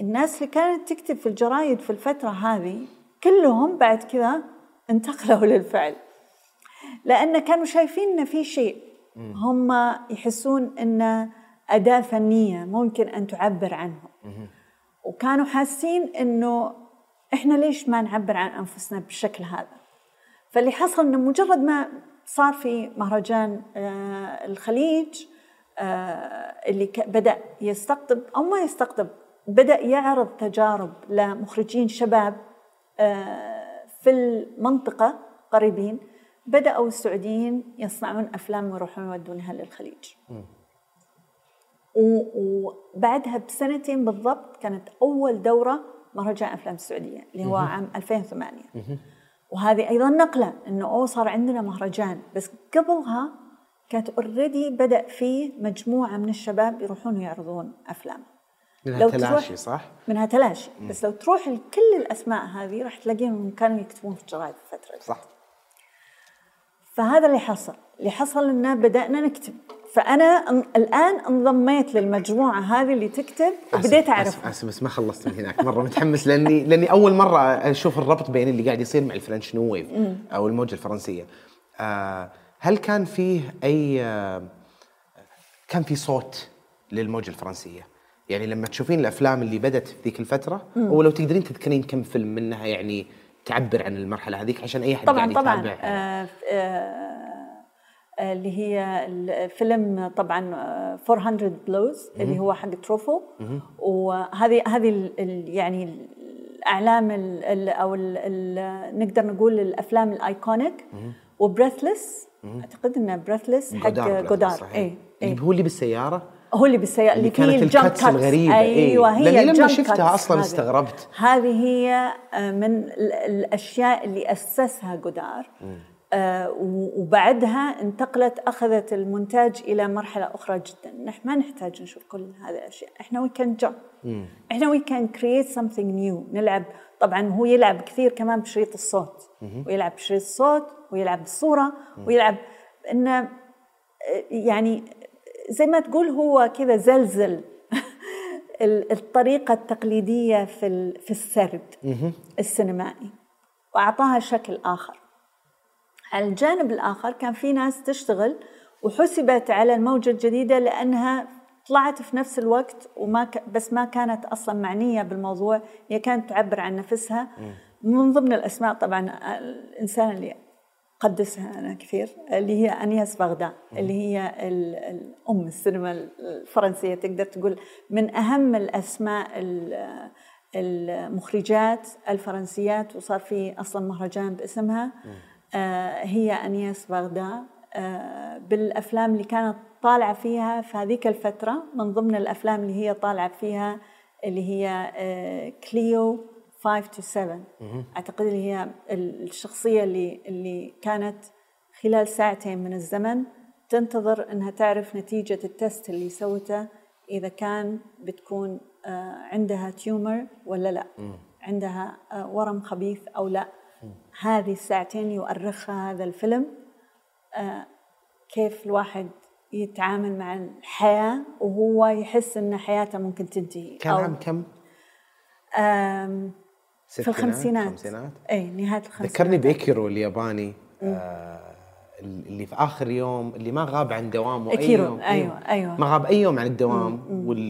الناس اللي كانت تكتب في الجرايد في الفترة هذه كلهم بعد كذا انتقلوا للفعل. لأن كانوا شايفين إن في شيء. هم يحسون إن أداة فنية ممكن أن تعبر عنهم. وكانوا حاسين إنه إحنا ليش ما نعبر عن أنفسنا بالشكل هذا؟ فاللي حصل إنه مجرد ما صار في مهرجان آه، الخليج آه، اللي بدأ يستقطب أو ما يستقطب بدأ يعرض تجارب لمخرجين شباب آه، في المنطقة قريبين بدأوا السعوديين يصنعون أفلام ويروحون يودونها للخليج. وبعدها بسنتين بالضبط كانت أول دورة مهرجان أفلام السعوديه اللي هو عام 2008 وهذه أيضا نقلة إنه أوه صار عندنا مهرجان بس قبلها كانت اوريدي بدأ فيه مجموعة من الشباب يروحون يعرضون أفلام منها لو تلاشي صح؟ منها تلاشي بس لو تروح لكل الأسماء هذه راح تلاقيهم كانوا يكتبون في الجرايد الفترة دي. صح فهذا اللي حصل اللي حصل إنه بدأنا نكتب فأنا أن- الآن انضميت للمجموعة هذه اللي تكتب وبديت اعرف اسف بس ما خلصت من هناك. مرة متحمس لاني لأني أول مرة أشوف الربط بين اللي قاعد يصير مع ال French New Wave أو الموجة الفرنسية. آه هل كان فيه أي آه كان في صوت للموجة الفرنسية؟ يعني لما تشوفين الأفلام اللي بدت في ذيك الفترة ولو تقدرين تذكرين كم فيلم منها يعني تعبر عن المرحلة هذيك عشان أي أحد طبعا قاعد طبعا. يتابع آه آه، اللي هي الفيلم طبعا آه، 400 Blows اللي هو حق تروفو وهذه هذه يعني الأعلام ال- أو ال- نقدر نقول الأفلام ال iconic. و Breathless أعتقد إنه Breathless حق جودار. اي اي هو اللي بالسيارة؟ هو اللي بالسيارة اللي, اللي كانت ال cuts cuts. الغريبة، إيه. أيوه هي لأني لما شفتها cuts أصلاً هذه. استغربت. هذه هي آه، من ال- الأشياء اللي أسسها جودار. آه، وبعدها انتقلت أخذت المونتاج إلى مرحلة أخرى جدا. نحن ما نحتاج نشوف كل هذه الأشياء. إحنا we can jump إحنا we can create something new نلعب طبعا هو يلعب كثير كمان بشريط الصوت. ويلعب بشريط الصوت ويلعب بالصورة ويلعب إنه يعني زي ما تقول هو كذا زلزل. ال- الطريقة التقليدية في في السرد السينمائي. وأعطاها شكل آخر. على الجانب الآخر كان في ناس تشتغل وحسبت على الموجة الجديدة لأنها طلعت في نفس الوقت وما ك... بس ما كانت أصلا معنية بالموضوع هي كانت تعبر عن نفسها. من ضمن الأسماء طبعا الإنسان اللي قدسها أنا كثير اللي هي أنياس بغداد اللي هي ال- الأم السينما الفرنسية. تقدر تقول من أهم الأسماء ال- المخرجات الفرنسيات وصار في أصلا مهرجان باسمها. هي أنياس بغداد. آه، بالأفلام اللي كانت طالعة فيها في هذيك الفترة من ضمن الأفلام اللي هي طالعة فيها اللي هي آه، Cléo 5 to 7 أعتقد اللي هي الشخصية اللي اللي كانت خلال ساعتين من الزمن تنتظر إنها تعرف نتيجة ال test اللي سوته إذا كان بتكون آه، عندها tumor ولا لا. عندها آه، ورم خبيث أو لا. هذه الساعتين يؤرخها هذا الفيلم آه، كيف الواحد يتعامل مع الحياة وهو يحس إن حياته ممكن تنتهي كان عام كم؟ في الخمسينات. خمسينات؟ إي نهاية الخمسينات. ذكرني بإيكيرو الياباني آه اللي في آخر يوم اللي ما غاب عن دوامه أي يوم. أيوة، أيوة. ما غاب أي يوم عن الدوام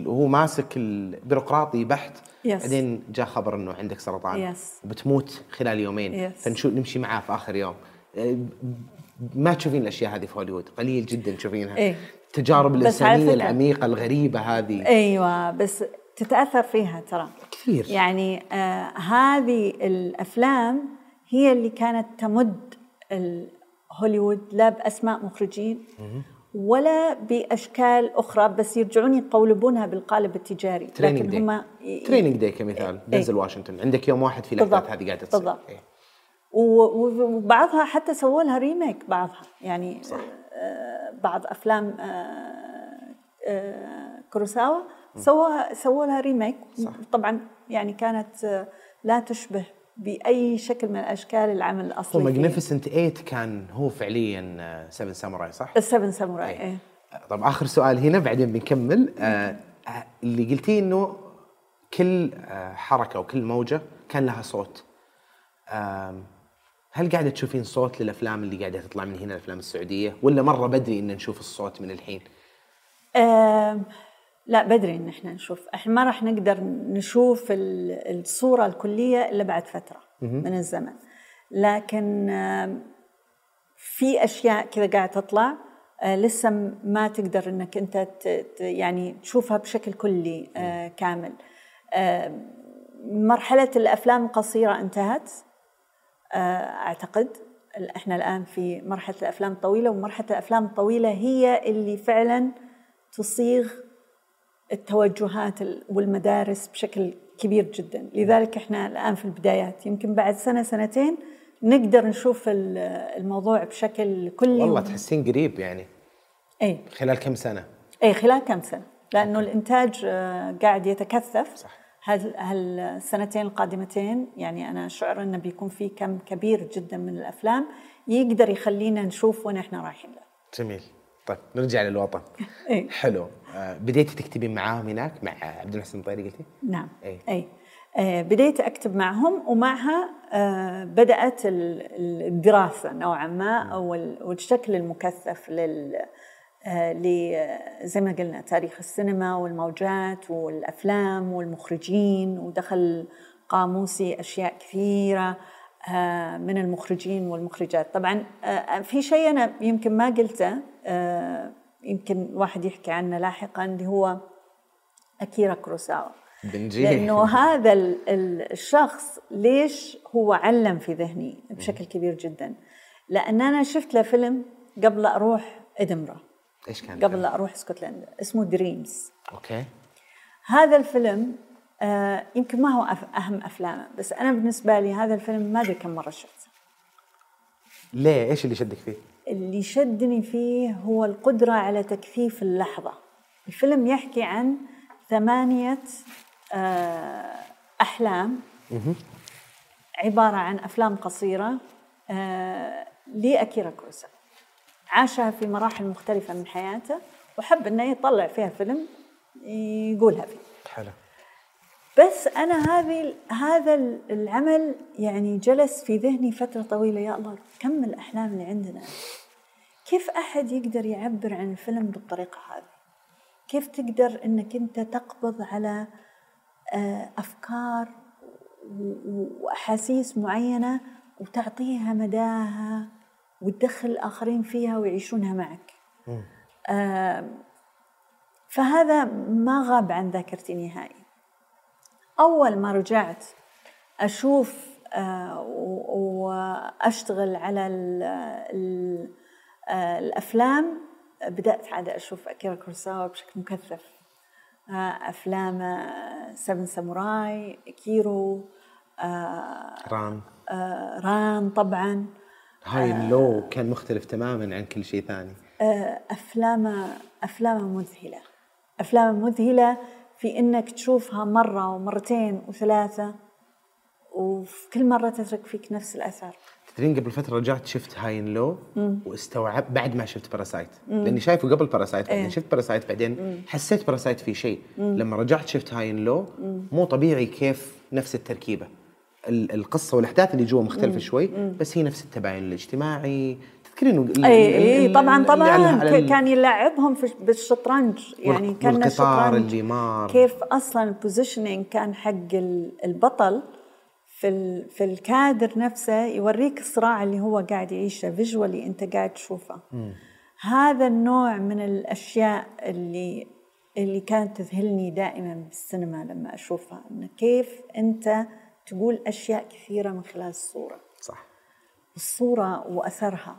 وهو ماسك البيروقراطي بحت. yes. بعدين جاء خبر إنه عندك سرطان. yes. وبتموت خلال يومين. yes. فنشوف نمشي معاه في آخر يوم. آه، ما تشوفين الأشياء هذه في هوليوود. قليل جدا تشوفينها. إيه. التجارب الإنسانية العميقة الغريبة هذه. أيوه بس تتأثر فيها ترى. كثير. يعني آه هذه الأفلام هي اللي كانت تمد هوليوود لا بأسماء مخرجين. ولا بأشكال أخرى بس يرجعون يقولبونها بالقالب التجاري Training لكن Day هم Training Day كمثال دنزل واشنطن عندك يوم واحد في بالضبط. هذه قاعدة تصير بالضبط. إيه. وبعضها حتى سووا لها remake بعضها يعني صح. بعض أفلام آه، آه، كوروساوا سووا سووا لها remake صح. طبعا يعني كانت آه، لا تشبه بأي شكل من الأشكال العمل هو الاصلي Magnificent 8 كان هو فعليا 7 Samurai صح؟ ال Seven Samurai. إيه. طب آخر سؤال هنا بعدين بنكمل. آه آه، اللي قلتيه إنه كل آه حركة وكل موجة كان لها صوت. آم، هل قاعدة تشوفين صوت للأفلام اللي قاعدة تطلع من هنا الأفلام السعودية؟ ولا مرة بدري إن نشوف الصوت من الحين؟ لا بدري إن إحنا نشوف. إحنا ما راح نقدر نشوف ال- الصورة الكلية إلا بعد فترة من الزمن. لكن في أشياء كذا قاعدة تطلع آه، لسه ما تقدر إنك أنت يعني تشوفها بشكل كلي آه، كامل. مرحلة الأفلام القصيره انتهت آه، أعتقد. إحنا الآن في مرحلة الأفلام الطويلة ومرحلة الأفلام الطويلة هي اللي فعلا تصيغ التوجهات ال- والمدارس بشكل كبير جدا. لذلك إحنا الآن في البدايات. يمكن بعد سنة سنتين نقدر نشوف ال- الموضوع بشكل كلي والله تحسين قريب يعني. إي. خلال كم سنة؟ إي خلال كم سنة؟ لأنه الإنتاج آه، قاعد يتكثف. صح. هال هالسنتين القادمتين يعني أنا شعر إنه بيكون في كم كبير جدا من الأفلام يقدر يخلينا نشوف وين إحنا رايحين له. جميل. طيب نرجع للوطن إيه. حلو آه بديتي تكتبين معاهم هناك مع عبد المحسن الطيري قلتي؟ نعم. اي آه، بديت أكتب معهم ومعها آه، بدأت ال- ال- الدراسة نوعا ما أو ال- والشكل المكثف لل آه، زي ما قلنا تاريخ السينما والموجات والأفلام والمخرجين ودخل قاموسي أشياء كثيرة آه، من المخرجين والمخرجات. طبعا آه، في شيء أنا يمكن ما قلته آه، يمكن واحد يحكي عنه لاحقا اللي هو أكيرا كروساوا. لأنه هذا ال- ال- الشخص ليش هو علم في ذهني بشكل كبير جدا؟ لأن أنا شفت له فيلم قبل لا أروح إدنبرا. إيش كان؟ قبل لا أروح اسكتلندا اسمه Dreams okay. هذا الفيلم آه يمكن ما هو أهم افلامه بس أنا بالنسبة لي هذا الفيلم ما أدري كم مرة شفته. ليه؟ إيش اللي شدك فيه؟ اللي شدني فيه هو القدرة على تكثيف اللحظة. الفيلم يحكي عن ثمانية آه، أحلام. عبارة عن أفلام قصيرة آه، لأكيرا كوروسا عاشها في مراحل مختلفة من حياته وحب أنه يطلع فيها فيلم يقولها فيه. بس أنا هذه هذا العمل يعني جلس في ذهني فترة طويلة يا الله كم الأحلام اللي عندنا. كيف أحد يقدر يعبر عن الفيلم بالطريقة هذه؟ كيف تقدر إنك أنت تقبض على آه، أفكار وأحاسيس معينة وتعطيها مداها وتدخل الآخرين فيها ويعيشونها معك؟ آه، فهذا ما غاب عن ذاكرتي نهائي. أول ما رجعت أشوف آه، و- وأشتغل على ال ال آه، الأفلام بدأت عاد أشوف أكيرا كوروساوا بشكل مكثف. آه، أفلام آه، Seven Samurai إيكيرو رام ران. طبعا. هاي اللو كان مختلف تماما عن كل شيء ثاني. أفلام أفلام مذهلة. أفلام مذهلة في إنك تشوفها مرة ومرتين وثلاثة وفي كل مرة تترك فيك نفس الأثر. تدرين قبل فترة رجعت شفت High and Low؟ واستوعبت بعد ما شفت Parasite لأني شايفه قبل Parasite بعدين إيه. شفت Parasite بعدين حسيت Parasite في شيء. لما رجعت شفت High and Low مو طبيعي كيف نفس التركيبة. ال- القصة والأحداث اللي جوا مختلفة شوي بس هي نفس التباين الاجتماعي تذكرين ال- اي ال- طبعا طبعا ك- كان يلعبهم في بالشطرنج يعني كان الشطرنج اللي مار. كيف أصلا ال positioning كان حق ال- البطل في ال- في الكادر نفسه يوريك الصراع اللي هو قاعد يعيشه visually أنت قاعد تشوفه. هذا النوع من الأشياء اللي اللي كانت تذهلني دائما بالسينما لما أشوفها انه كيف أنت تقول أشياء كثيرة من خلال الصورة. صح. آه، وال-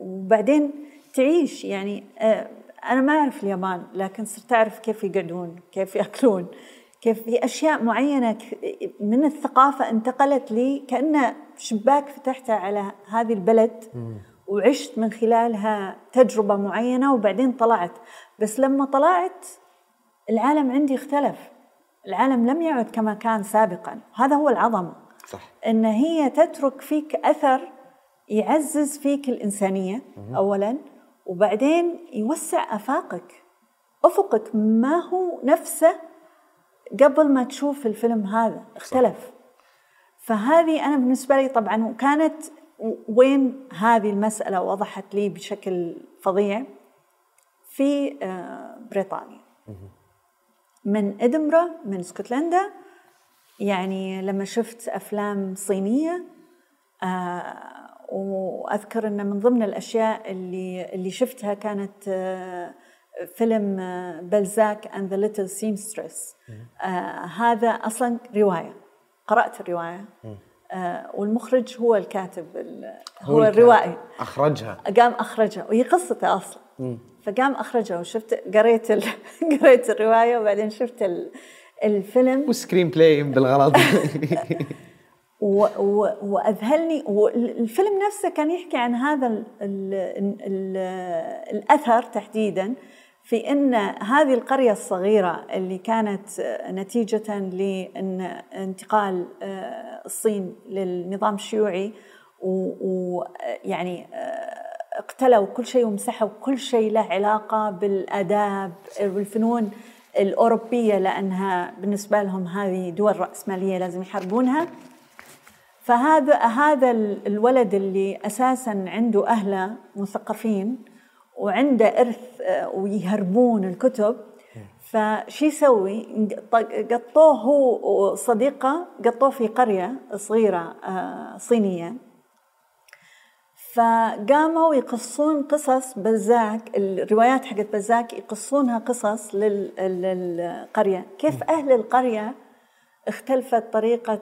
وبعدين تعيش يعني آه، أنا ما أعرف اليابان لكن صرت أعرف كيف يقعدون كيف يأكلون كيف في أشياء معينة ك- من الثقافة انتقلت لي كأنه شباك فتحته على هذه البلد وعشت من خلالها تجربة معينة وبعدين طلعت. بس لما طلعت العالم عندي اختلف. العالم لم يعد كما كان سابقا. هذا هو العظمة. صح. إن هي تترك فيك أثر يعزز فيك الإنسانية اولا. وبعدين يوسع أفاقك أفقك ما هو نفسه قبل ما تشوف الفيلم هذا اختلف. فهذه أنا بالنسبة لي طبعا وكانت وين هذه المسألة وضحت لي بشكل فظيع؟ في آه، بريطانيا. من ادنبرا من اسكتلندا يعني لما شفت أفلام صينية آه وأذكر إن من ضمن الأشياء اللي اللي شفتها كانت آه فيلم آه Balzac and the Little Seamstress هذا أصلا رواية. قرأت الرواية. آه والمخرج هو الكاتب ال- هو. الروائي. أخرجها. قام أخرجها. وهي قصته أصلا. فقام أخرجها وشفت قريت ال... قريت الرواية وبعدين شفت ال... الفيلم. و screenplay بالغلط. وأذهلني والفيلم نفسه كان يحكي عن هذا ال ال ال الأثر تحديدا في إن هذه القرية الصغيرة اللي كانت نتيجة لإن انتقال آه، الصين للنظام الشيوعي ويعني اقتلوا كل شيء ومسحوا كل شيء له علاقة بالآداب والفنون الأوروبية لأنها بالنسبة لهم هذه دول رأسمالية لازم يحاربونها. فهذا هذا الولد اللي أساسا عنده أهله مثقفين وعنده إرث آه، ويهربون الكتب فشي يسوي؟ قطوه هو وصديقه قطوه في قرية صغيرة آه، صينية. فقاموا يقصون قصص بزاك الروايات حقت بزاك يقصونها قصص للقرية. كيف أهل القرية اختلفت طريقة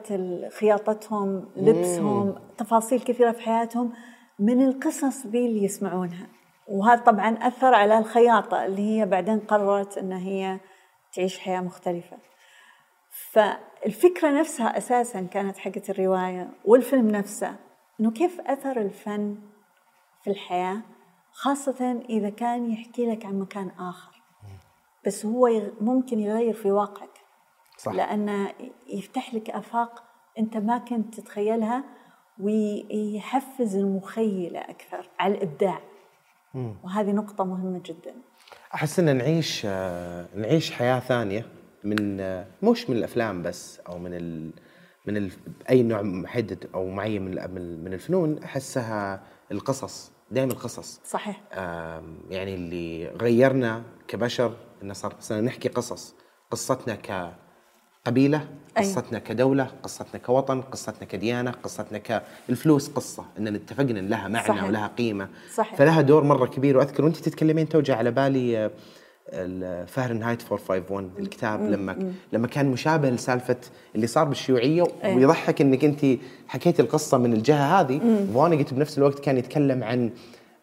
خياطتهم لبسهم تفاصيل كثيرة في حياتهم من القصص ذي اللي يسمعونها. وهذا طبعا أثر على الخياطة اللي هي بعدين قررت أن هي تعيش حياة مختلفة. فالفكرة نفسها أساسا كانت حقت الرواية والفيلم نفسه أنه كيف أثر الفن في الحياة خاصة إذا كان يحكي لك عن مكان آخر. بس هو ممكن يغير في واقعك. صح. لأنه يفتح لك آفاق أنت ما كنت تتخيلها ويحفز المخيلة أكثر على الإبداع مم. وهذه نقطة مهمة جدا أحس أن نعيش نعيش حياة ثانية من مش من الأفلام بس أو من ال من ال أي نوع محدد أو معين من من الفنون أحسها القصص دائما القصص صحيح يعني اللي غيرنا كبشر إن صار نحكي قصص قصتنا ك قبيلة قصتنا أي. كدولة قصتنا كوطن قصتنا كديانة قصتنا كالفلوس قصة اننا اتفقنا ان لها معنى صحيح. ولها قيمة صحيح. فلها دور مرة كبير وأذكر وأنت تتكلمين تو على بالي آه، فahrenheit 451 الكتاب مم. لما مم. لما كان مشابه لسالفة اللي صار بالشيوعية أيه. ويضحك إنك أنت حكيتي القصة من الجهة هذه وأنا قلت بنفس الوقت كان يتكلم عن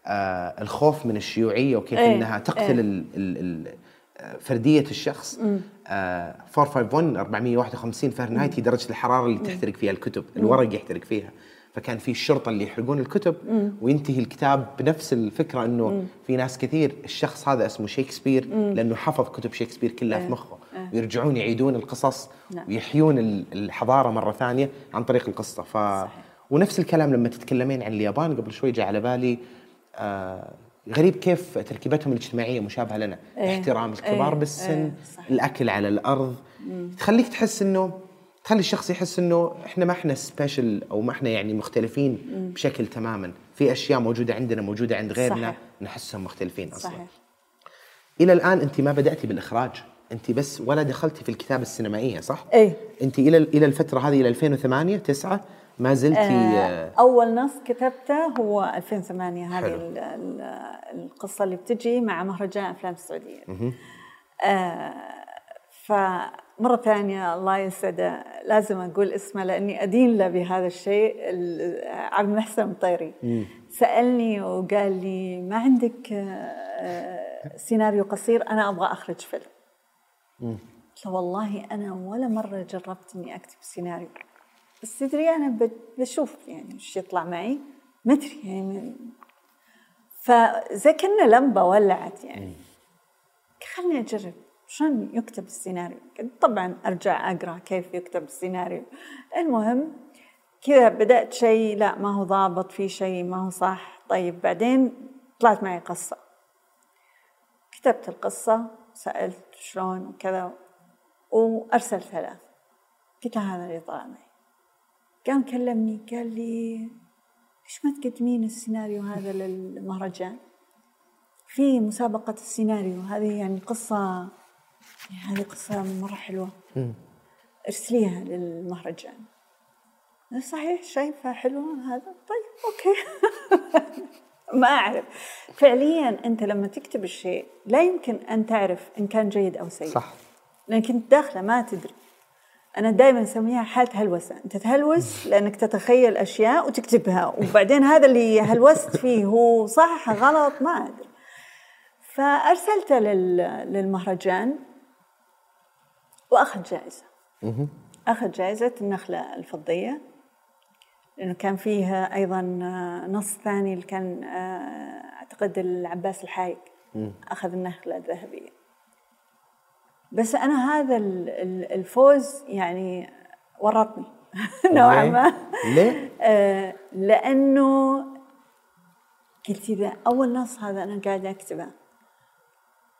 آه الخوف من الشيوعية وكيف أيه. إنها تقتل أيه. ال ال ال فردية الشخص آه 451 451 فahrenheit هي درجة الحرارة اللي تحترق فيها الكتب الورق يحترق فيها. فكان في الشرطة اللي يحرقون الكتب وينتهي الكتاب بنفس الفكرة إنه في ناس كثير الشخص هذا اسمه شكسبير لأنه حفظ كتب شكسبير كلها في إيه. مخه إيه. ويرجعون يعيدون القصص نعم. ويحيون الحضارة مرة ثانية عن طريق القصة. ف ونفس الكلام لما تتكلمين عن اليابان قبل شوي جاء على بالي آه غريب كيف تركيبتهم الاجتماعية مشابهة لنا. إيه. احترام الكبار إيه. بالسن إيه. الأكل على الأرض. مم. تخليك تحس إنه تخلي الشخص يحس إنه إحنا ما إحنا سبيشل أو ما إحنا يعني مختلفين مم. بشكل تماما. في أشياء موجودة عندنا موجودة عند غيرنا صحيح. نحسهم مختلفين أصلا. صحيح. إلى الآن أنت ما بدأتي بالإخراج. أنت بس ولا دخلتي في الكتابة السينمائية صح؟ اي أنت إلى إلى الفترة هذه إلى 2008 9 ما زلتي آه أول نص كتبته هو 2008 هذه القصة اللي بتجي مع مهرجان أفلام السعودية. آه فمرة ثانية الله يسعده لازم أقول اسمه لأني أدين له بهذا الشيء عبد المحسن المطيري سألني وقال لي ما عندك آه سيناريو قصير؟ أنا أبغى أخرج فيلم. قلت له والله أنا ولا مرة جربت إني أكتب سيناريو. بس تدري أنا بشوف يعني إيش يطلع معي ما أدري يعني فزي كنا لمبة ولعت يعني. خلني أجرب شلون يكتب السيناريو. طبعا أرجع أقرأ كيف يكتب السيناريو. المهم كذا بدأت شيء لا ما هو ضابط في شيء ما هو صح. طيب بعدين طلعت معي قصة. كتبت القصة سالت شلون وكذا وأرسلتها له. قلت هذا اللي طلع معي. قام كلمني قال لي ليش ما تقدمين السيناريو هذا للمهرجان؟ في مسابقة السيناريو هذه يعني قصة يعني هذه قصة مرة حلوة. ارسليها للمهرجان. صحيح شايفة حلوة هذا؟ طيب أوكي. ما أعرف. فعليا أنت لما تكتب الشيء لا يمكن أن تعرف إن كان جيد أو سيء. صح. لأنك أنت داخلة ما تدري. أنا دائما أسميها حالة هلوسة. أنت تهلوس لأنك تتخيل أشياء وتكتبها وبعدين هذا اللي هلوست فيه هو صح غلط ما أدري. فأرسلته للمهرجان وأخذ جائزة. أخذ جائزة النخلة الفضية لأنه كان فيها أيضا نص ثاني اللي كان آه، أعتقد العباس الحايق أخذ النخلة الذهبية. بس أنا هذا ال- ال- الفوز يعني ورطني. نوعا ما. ليه؟ آه، لأنه قلت اذا أول نص هذا أنا قاعدة أكتبه.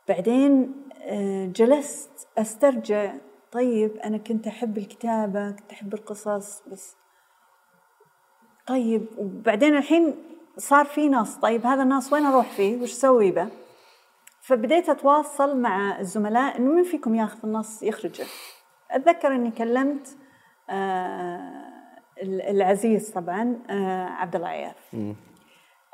بعدين آه، جلست أسترجع. طيب أنا كنت أحب الكتابة كنت أحب القصص بس طيب وبعدين الحين صار في نص. طيب هذا النص وين أروح فيه؟ وش أسوي به؟ فبديت أتواصل مع الزملاء إنه من فيكم ياخذ النص يخرجه. أتذكر إني كلمت آه العزيز طبعا آه عبد الله عياف.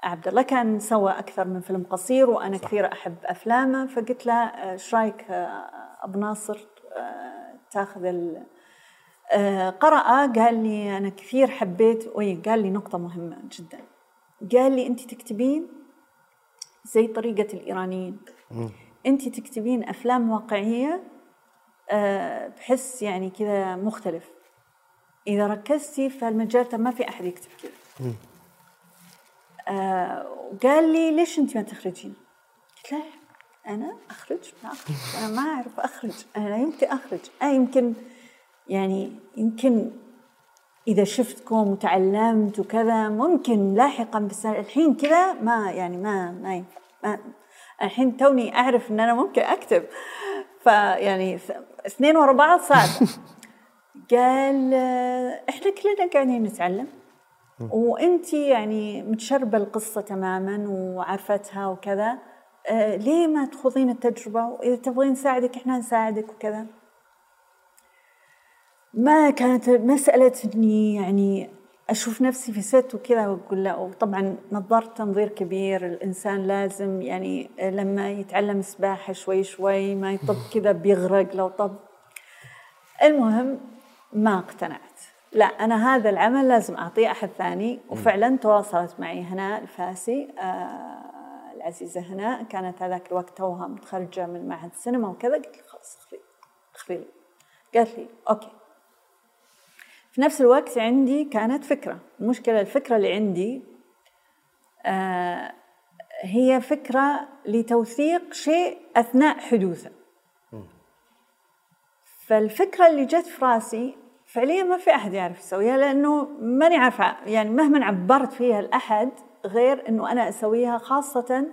عبد الله كان سوى أكثر من فيلم قصير وأنا صح. كثير أحب أفلامه فقلت له آه، إيش رأيك آه، أبو ناصر آه، تأخذ ال؟ قرأ قال لي أنا كثير حبيت وي قال لي نقطة مهمة جدا. قال لي أنت تكتبين زي طريقة الإيرانيين. انت تكتبين أفلام واقعية آه، بحس يعني كذا مختلف. إذا ركزتي في هالمجال ترى ما في أحد يكتب كذا. آه وقال لي ليش انت ما تخرجين؟ قلت له أنا أخرج؟ ما اخرج أنا ما أعرف أخرج. أنا يمكن أخرج. أنا يمكن يعني يمكن إذا شفتكم وتعلمت وكذا ممكن لاحقا بس الحين كذا ما يعني ما ما ما الحين توني أعرف إن أنا ممكن أكتب. فيعني اثنين ورا بعض صعب. قال إحنا كلنا قاعدين نتعلم. وانت يعني متشربة القصة تماما وعرفتها وكذا. آه ليه ما تخوضين التجربة؟ وإذا تبغين نساعدك إحنا نساعدك وكذا. ما كانت مسألة إني يعني أشوف نفسي في ست وكذا وأقول لا وطبعا نظرت تنظير كبير الإنسان لازم يعني لما يتعلم سباحة شوي شوي ما يطب كذا بيغرق لو طب. المهم ما اقتنعت. لا أنا هذا العمل لازم أعطيه أحد ثاني وفعلا تواصلت معي هناء الفاسي آه العزيزة هناء كانت هذاك الوقت توها متخرجة من معهد السينما وكذا قلت لي خلاص اخذي لي. قالت لي أوكي. في نفس الوقت عندي كانت فكرة. المشكلة الفكرة اللي عندي آه هي فكرة لتوثيق شيء أثناء حدوثه. فالفكرة اللي جت في راسي فعليا ما في أحد يعرف يسويها لأنه ماني عارفة يعني مهما عبرت فيها لاحد غير إنه أنا أسويها خاصة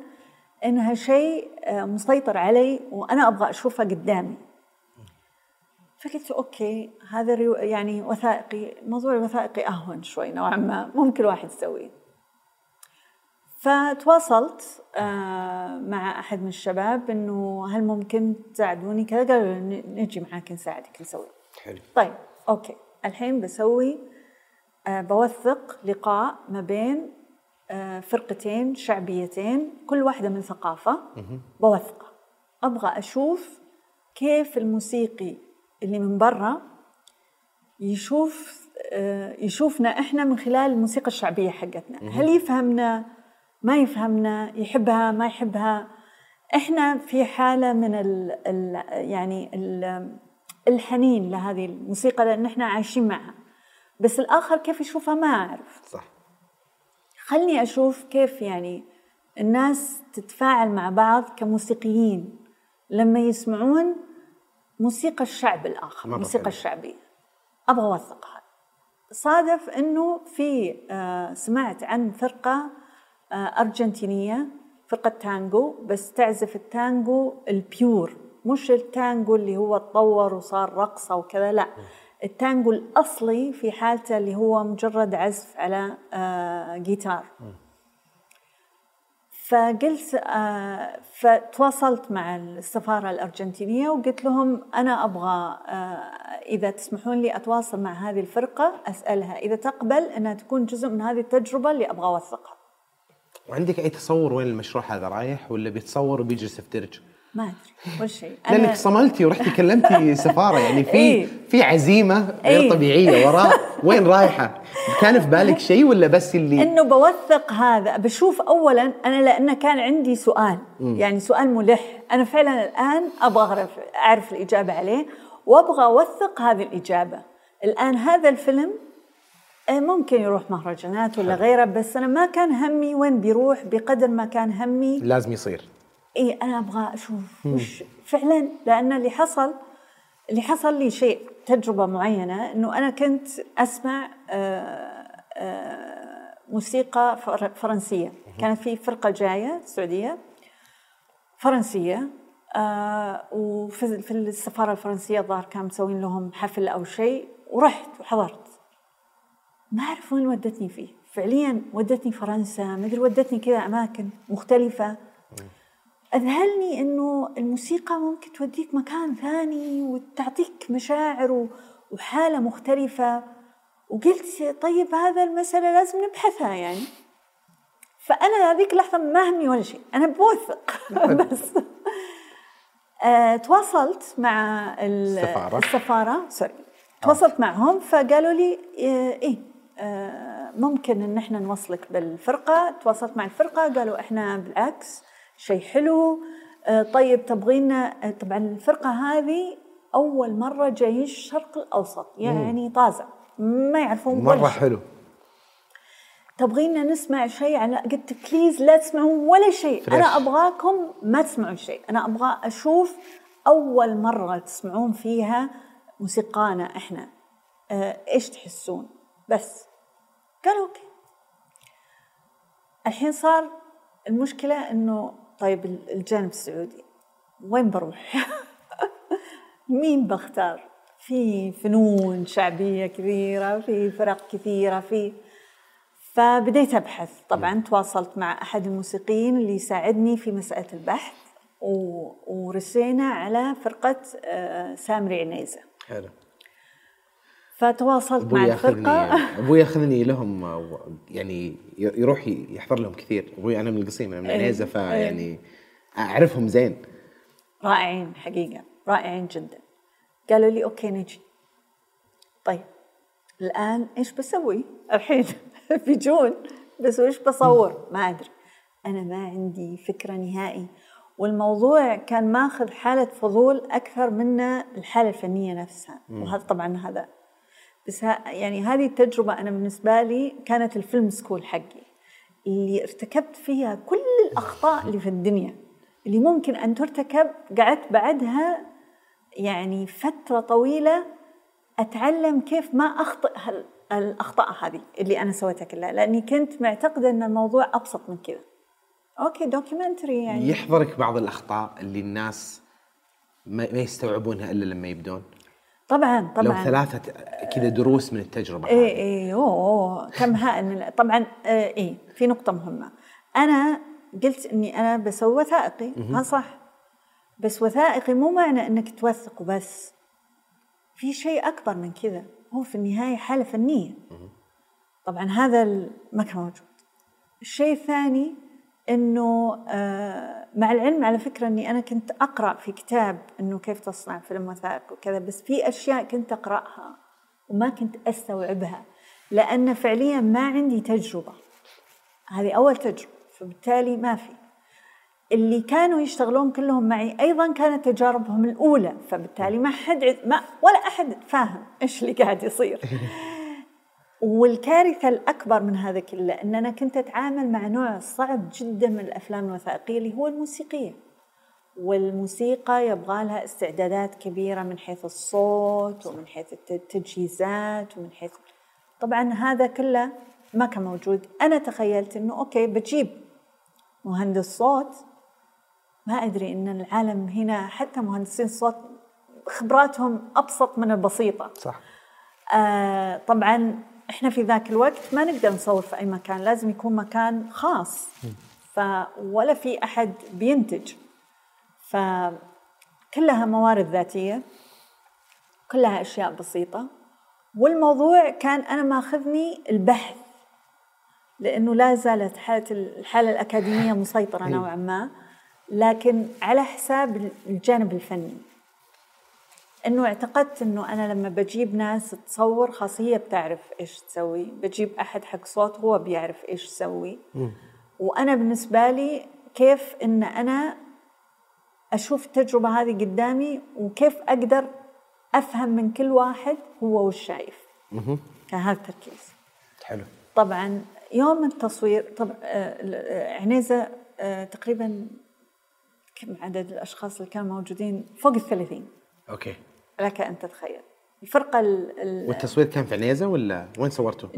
إنها شيء آه، مسيطر علي وأنا أبغى أشوفها قدامي. فقلت okay هذا يعني وثائقي موضوع الوثائقي أهون شوي نوعا ما ممكن الواحد يسويه. فتواصلت آه، مع أحد من الشباب إنه هل ممكن تساعدوني كذا؟ قالوا نجي معاك نساعدك نسوي. حلو. طيب okay. الحين بسوي آه بوثق لقاء ما بين آه فرقتين شعبيتين كل واحدة من ثقافة. بوثقة. أبغى أشوف كيف الموسيقي اللي من برا يشوف آه يشوفنا إحنا من خلال الموسيقى الشعبية حقتنا. هل يفهمنا؟ ما يفهمنا؟ يحبها؟ ما يحبها؟ إحنا في حالة من ال ال يعني ال الحنين لهذه الموسيقى لأن إحنا عايشين معها. بس الآخر كيف يشوفها؟ ما أعرف. صح. خلني أشوف كيف يعني الناس تتفاعل مع بعض كموسيقيين. لما يسمعون موسيقى الشعب الآخر الموسيقى الشعبية. أبغى اوثقها صادف إنه في آه سمعت عن فرقة آه أرجنتينية فرقة تانجو بس تعزف التانجو البيور. مش التانجو اللي هو تطور وصار رقصة وكذا لا. التانجو الأصلي في حالته اللي هو مجرد عزف على آه جيتار. فقلت آه فتواصلت مع السفارة الأرجنتينية وقلت لهم أنا أبغى آه إذا تسمحون لي أتواصل مع هذه الفرقة أسألها إذا تقبل أنها تكون جزء من هذه التجربة اللي أبغى أوثقها وعندك أي تصور وين المشروع هذا رايح ولا بيتصور وبيجلس في درج؟ ما أدري ولا شيء لأنك صملتي ورحتي كلمتي سفارة يعني في إيه؟ في عزيمة غير إيه؟ طبيعية وراء وين رايحة؟ كان في بالك شيء ولا بس اللي إنه بوثق هذا بشوف اولا أنا لأنه كان عندي سؤال م. يعني سؤال ملح أنا فعلا الآن أبغى أعرف أعرف الإجابة عليه وأبغى أوثق هذه الإجابة الآن هذا الفيلم آه، ممكن يروح مهرجانات ولا غيره بس أنا ما كان همي وين بيروح بقدر ما كان همي لازم يصير اي أنا أبغى أشوف وش فعلا لأن اللي حصل اللي حصل لي شيء تجربة معينة إنه أنا كنت أسمع آه، آه، موسيقى فر- فرنسية. كانت في فرقة جاية السعوديه فرنسية آه وفي في السفارة الفرنسية الظاهر كانوا مسوين لهم حفل أو شيء ورحت وحضرت. ما أعرف وين ودتني فيه. فعليا ودتني فرنسا مدري ودتني كذا أماكن مختلفة. أذهلني إنه الموسيقى ممكن توديك مكان ثاني وتعطيك مشاعر و- وحالة مختلفة. وقلت طيب هذا المسألة لازم نبحثها يعني. فأنا هذيك اللحظة ما همني ولا شيء أنا بوثق. بس. آه، تواصلت مع ال- السفارة. السفارة سوري. تواصلت معهم فقالوا لي آه، إيه آه، ممكن إن إحنا نوصلك بالفرقة. تواصلت مع الفرقة قالوا إحنا بالعكس. شيء حلو. آه، طيب تبغينا آه، طبعا الفرقة هذه أول مرة جايين الشرق الأوسط يعني طازة ما يعرفون مرة. حلو. تبغينا نسمع شيء على قلت please لا تسمعون ولا شيء. fresh. أنا أبغاكم ما تسمعون شيء. أنا أبغى أشوف أول مرة تسمعون فيها موسيقانا إحنا. آه إيش تحسون؟ بس. قالوا أوكي. الحين صار المشكلة إنه طيب الجانب السعودي. وين بروح؟ مين بختار؟ في فنون شعبية كثيره في فرق كثيرة في فبديت أبحث. طبعا تواصلت مع أحد الموسيقيين اللي يساعدني في مساله البحث و... ورسينا على فرقة آه، سامري عنيزة. حلو. فتواصلت مع الفرقة. أبوي ياخذني لهم يعني يروح يحضر لهم كثير. أبوي أنا من القصيم أنا من إيه. عنيزه فيعني أعرفهم زين. رائعين حقيقة. رائعين جدا. قالوا لي أوكي نجي. طيب الآن إيش بسوي؟ الحين بيجون. بس وش بصور؟ ما أدري. أنا ما عندي فكرة نهائي. والموضوع كان ماخذ حالة فضول أكثر من الحالة الفنية نفسها. وهذا طبعا هذا بس ها يعني هذه التجربة أنا بالنسبة لي كانت الفيلم سكول حقي اللي ارتكبت فيها كل الأخطاء اللي في الدنيا اللي ممكن أن ترتكب قعدت بعدها يعني فترة طويلة أتعلم كيف ما أخطئ هال- الأخطاء هذه اللي أنا سويتها كلها لأني كنت معتقدة إن الموضوع أبسط من كذا. okay documentary يعني. يحضرك بعض الأخطاء اللي الناس ما يستوعبونها إلا لما يبدون؟ طبعا طبعا. لو ثلاثة كذا دروس من التجربة هذه. إيه أوه، أوه كم هائل من طبعا آه، إيه في نقطة مهمة. أنا قلت إني أنا بسوي وثائقي ها صح. بس وثائقي مو معنى إنك توثق وبس. في شيء أكبر من كذا. هو في النهاية حالة فنية. طبعا هذا ما كان موجود. الشيء الثاني إنه آه، مع العلم على فكرة إني أنا كنت أقرأ في كتاب إنه كيف تصنع فيلم وثائقي وكذا بس في أشياء كنت أقرأها وما كنت أستوعبها لأن فعليا ما عندي تجربة. هذه أول تجربة فبالتالي ما في. اللي كانوا يشتغلون كلهم معي أيضا كانت تجاربهم الأولى فبالتالي ما حد ما ولا أحد فاهم إيش اللي قاعد يصير. والكارثة الأكبر من هذا كله أن أنا كنت أتعامل مع نوع صعب جدا من الأفلام الوثائقية اللي هو الموسيقية. والموسيقى يبغى لها استعدادات كبيرة من حيث الصوت ومن حيث الت- التجهيزات ومن حيث. طبعا هذا كله ما كان موجود. أنا تخيلت أنه أوكي بجيب مهندس صوت. ما أدري أن العالم هنا حتى مهندسين الصوت خبراتهم أبسط من البسيطة. صح. آه طبعا إحنا في ذاك الوقت ما نقدر نصور في أي مكان لازم يكون مكان خاص. ف ولا في أحد بينتج. فكلها موارد ذاتية كلها أشياء بسيطة. والموضوع كان أنا ماخذني البحث لأنه لا زالت حالة الحالة الأكاديمية مسيطرة نوعا ما. لكن على حساب الجانب الفني. إنه اعتقدت إنه أنا لما بجيب ناس تصور خاص هي بتعرف إيش تسوي. بجيب أحد حق صوت هو بيعرف إيش يسوي. وأنا بالنسبة لي كيف إن أنا أشوف التجربة هذه قدامي وكيف أقدر أفهم من كل واحد هو وش شايف. كان هذا التركيز. حلو. طبعا يوم التصوير طبعا عنيزة آه، تقريبا كم عدد الأشخاص اللي كانوا موجودين؟ فوق الثلاثين. okay. لك أن تتخيل. الفرقه ال- ال- والتصوير كان في عنيزة ولا وين صورته؟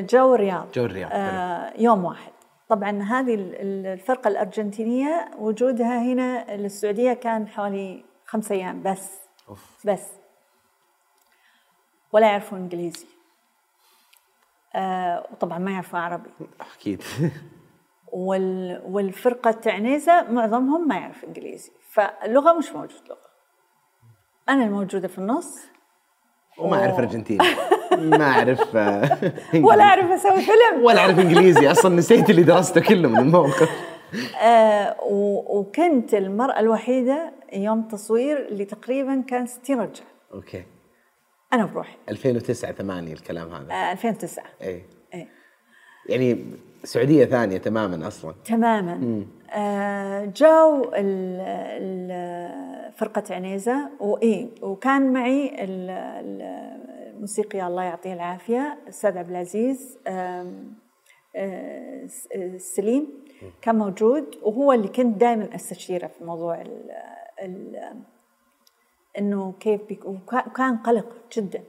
جو الرياض. جو الرياض، آه يوم واحد. طبعا هذه ال- ال- الفرقة الأرجنتينية وجودها هنا للسعودية كان حوالي خمسة أيام بس. أوف. بس. ولا يعرفون إنجليزي. آه وطبعا ما يعرفون عربي. أكيد. وال والفرقة عنيزة معظمهم ما يعرف إنجليزي. فاللغة مش موجود لغة. أنا الموجودة في النص. وما أعرف ارجنتيني ما أعرف آه، ولا أعرف أسوي فيلم. ولا أعرف إنجليزي. أصلا نسيت اللي درسته كله من الموقف. آه وكنت المرأة الوحيدة يوم التصوير اللي تقريبا كان 60 رجال okay. أنا بروحي. 2009 8 الكلام هذا. آه 2009 اي إيه. يعني سعودية ثانية تماما أصلا. تماما. آه جو ال- ال- فرقة عنيزة وإيه وكان معي ال- ال- الموسيقي الله يعطيه العافية الأستاذ عبد العزيز آه، سليم كان موجود وهو اللي كنت دائما أستشيره في موضوع ال ال إنه كيف وكان قلق جدا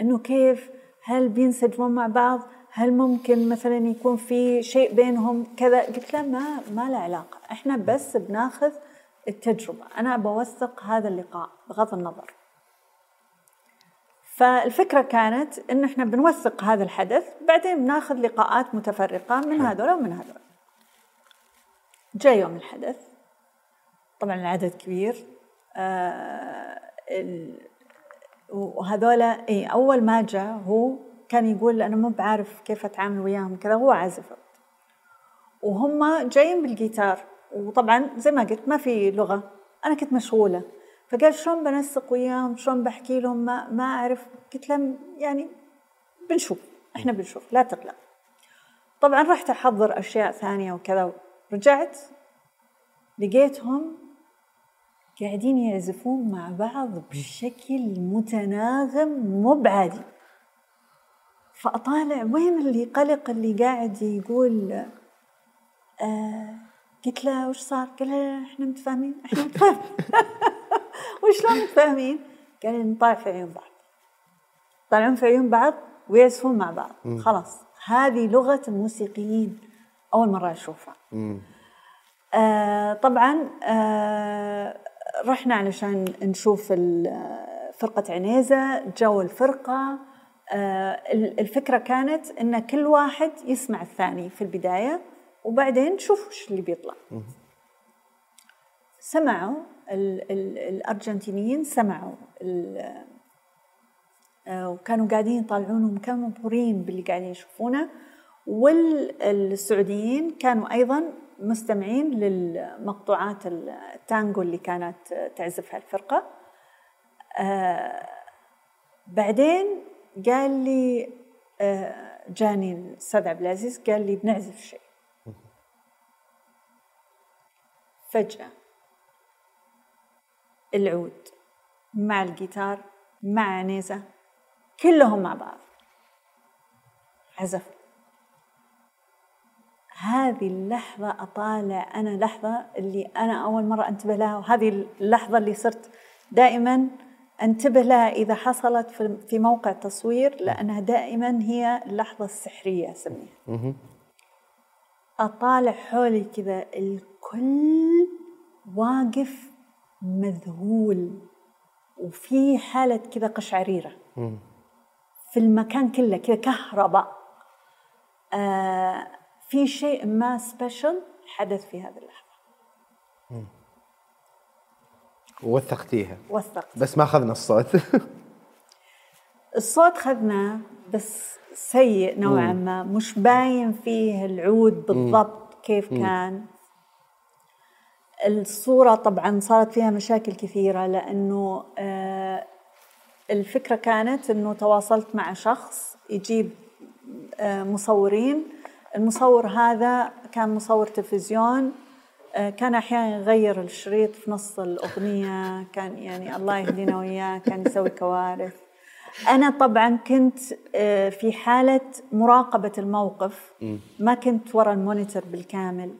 إنه كيف هل بينسجمون مع بعض هل ممكن مثلا يكون في شيء بينهم كذا قلت له ما ما له علاقة إحنا بس بناخذ التجربة. أنا بوثق هذا اللقاء بغض النظر. فالفكرة كانت ان إحنا بنوثق هذا الحدث بعدين بناخذ لقاءات متفرقة من هذول ومن هذول. جاء يوم الحدث. طبعا العدد كبير. آه ال- وهذولا إي أول ما جاء هو كان يقول أنا مو بعارف كيف أتعامل وياهم. كذا هو عازف. وهم جايين بالجيتار. وطبعا زي ما قلت ما في لغة. أنا كنت مشغولة. فقال شلون بنسق وياهم؟ شلون بحكي لهم؟ ما, ما أعرف. قلت له يعني بنشوف. إحنا بنشوف. لا تقلق. طبعا رحت أحضر أشياء ثانية وكذا. رجعت لقيتهم قاعدين يعزفون مع بعض بشكل متناغم مو بعادي. فأطالع وين اللي قلق اللي قاعد يقول آه قلت له وش صار؟ قال إحنا متفاهمين إحنا متفاهمين. وشلون متفاهمين؟ قال نطالع في عيون بعض. طالعون في عيون بعض ويعزفون مع بعض. خلاص. هذه لغة الموسيقيين أول مرة أشوفها. آه طبعا آه رحنا علشان نشوف فرقة عنيزة جو الفرقة. آه ال- الفكرة كانت إن كل واحد يسمع الثاني في البداية. وبعدين نشوف وش اللي بيطلع. سمعوا ال ال الأرجنتينيين سمعوا ال- آه، وكانوا قاعدين يطالعونهم كانوا مبهورين باللي قاعدين يشوفونه. والسعوديين كانوا أيضا مستمعين للمقطوعات التانجو اللي كانت تعزفها الفرقة آه، بعدين قال لي آه، جاني الأستاذ عبد العزيز قال لي بنعزف شيء. فجأة. العود مع الجيتار مع عنيزة كلهم مع بعض. عزفوا. هذه اللحظة أطالع أنا لحظة اللي أنا أول مرة أنتبه لها وهذه اللحظة اللي صرت دائما أنتبه لها إذا حصلت في موقع تصوير لأنها دائما هي اللحظة السحرية أسميها. أطالع حولي كذا الكل واقف مذهول وفي حالة كذا قشعريرة. في المكان كله كذا كهرباء. آه في شيء ما سبيشل حدث في هذه اللحظة. ووثقتيها وثقت بس ما أخذنا الصوت. الصوت خذناه بس سيء نوعا ما مش باين فيه العود بالضبط كيف كان. الصورة طبعا صارت فيها مشاكل كثيرة لأنه آه، الفكرة كانت أنه تواصلت مع شخص يجيب آه، مصورين. المصور هذا كان مصور تلفزيون آه، كان أحيانا يغير الشريط في نص الأغنية كان يعني الله يهدينا وياه كان يسوي كوارث. أنا طبعا كنت آه، في حالة مراقبة الموقف ما كنت ورا المونيتور بالكامل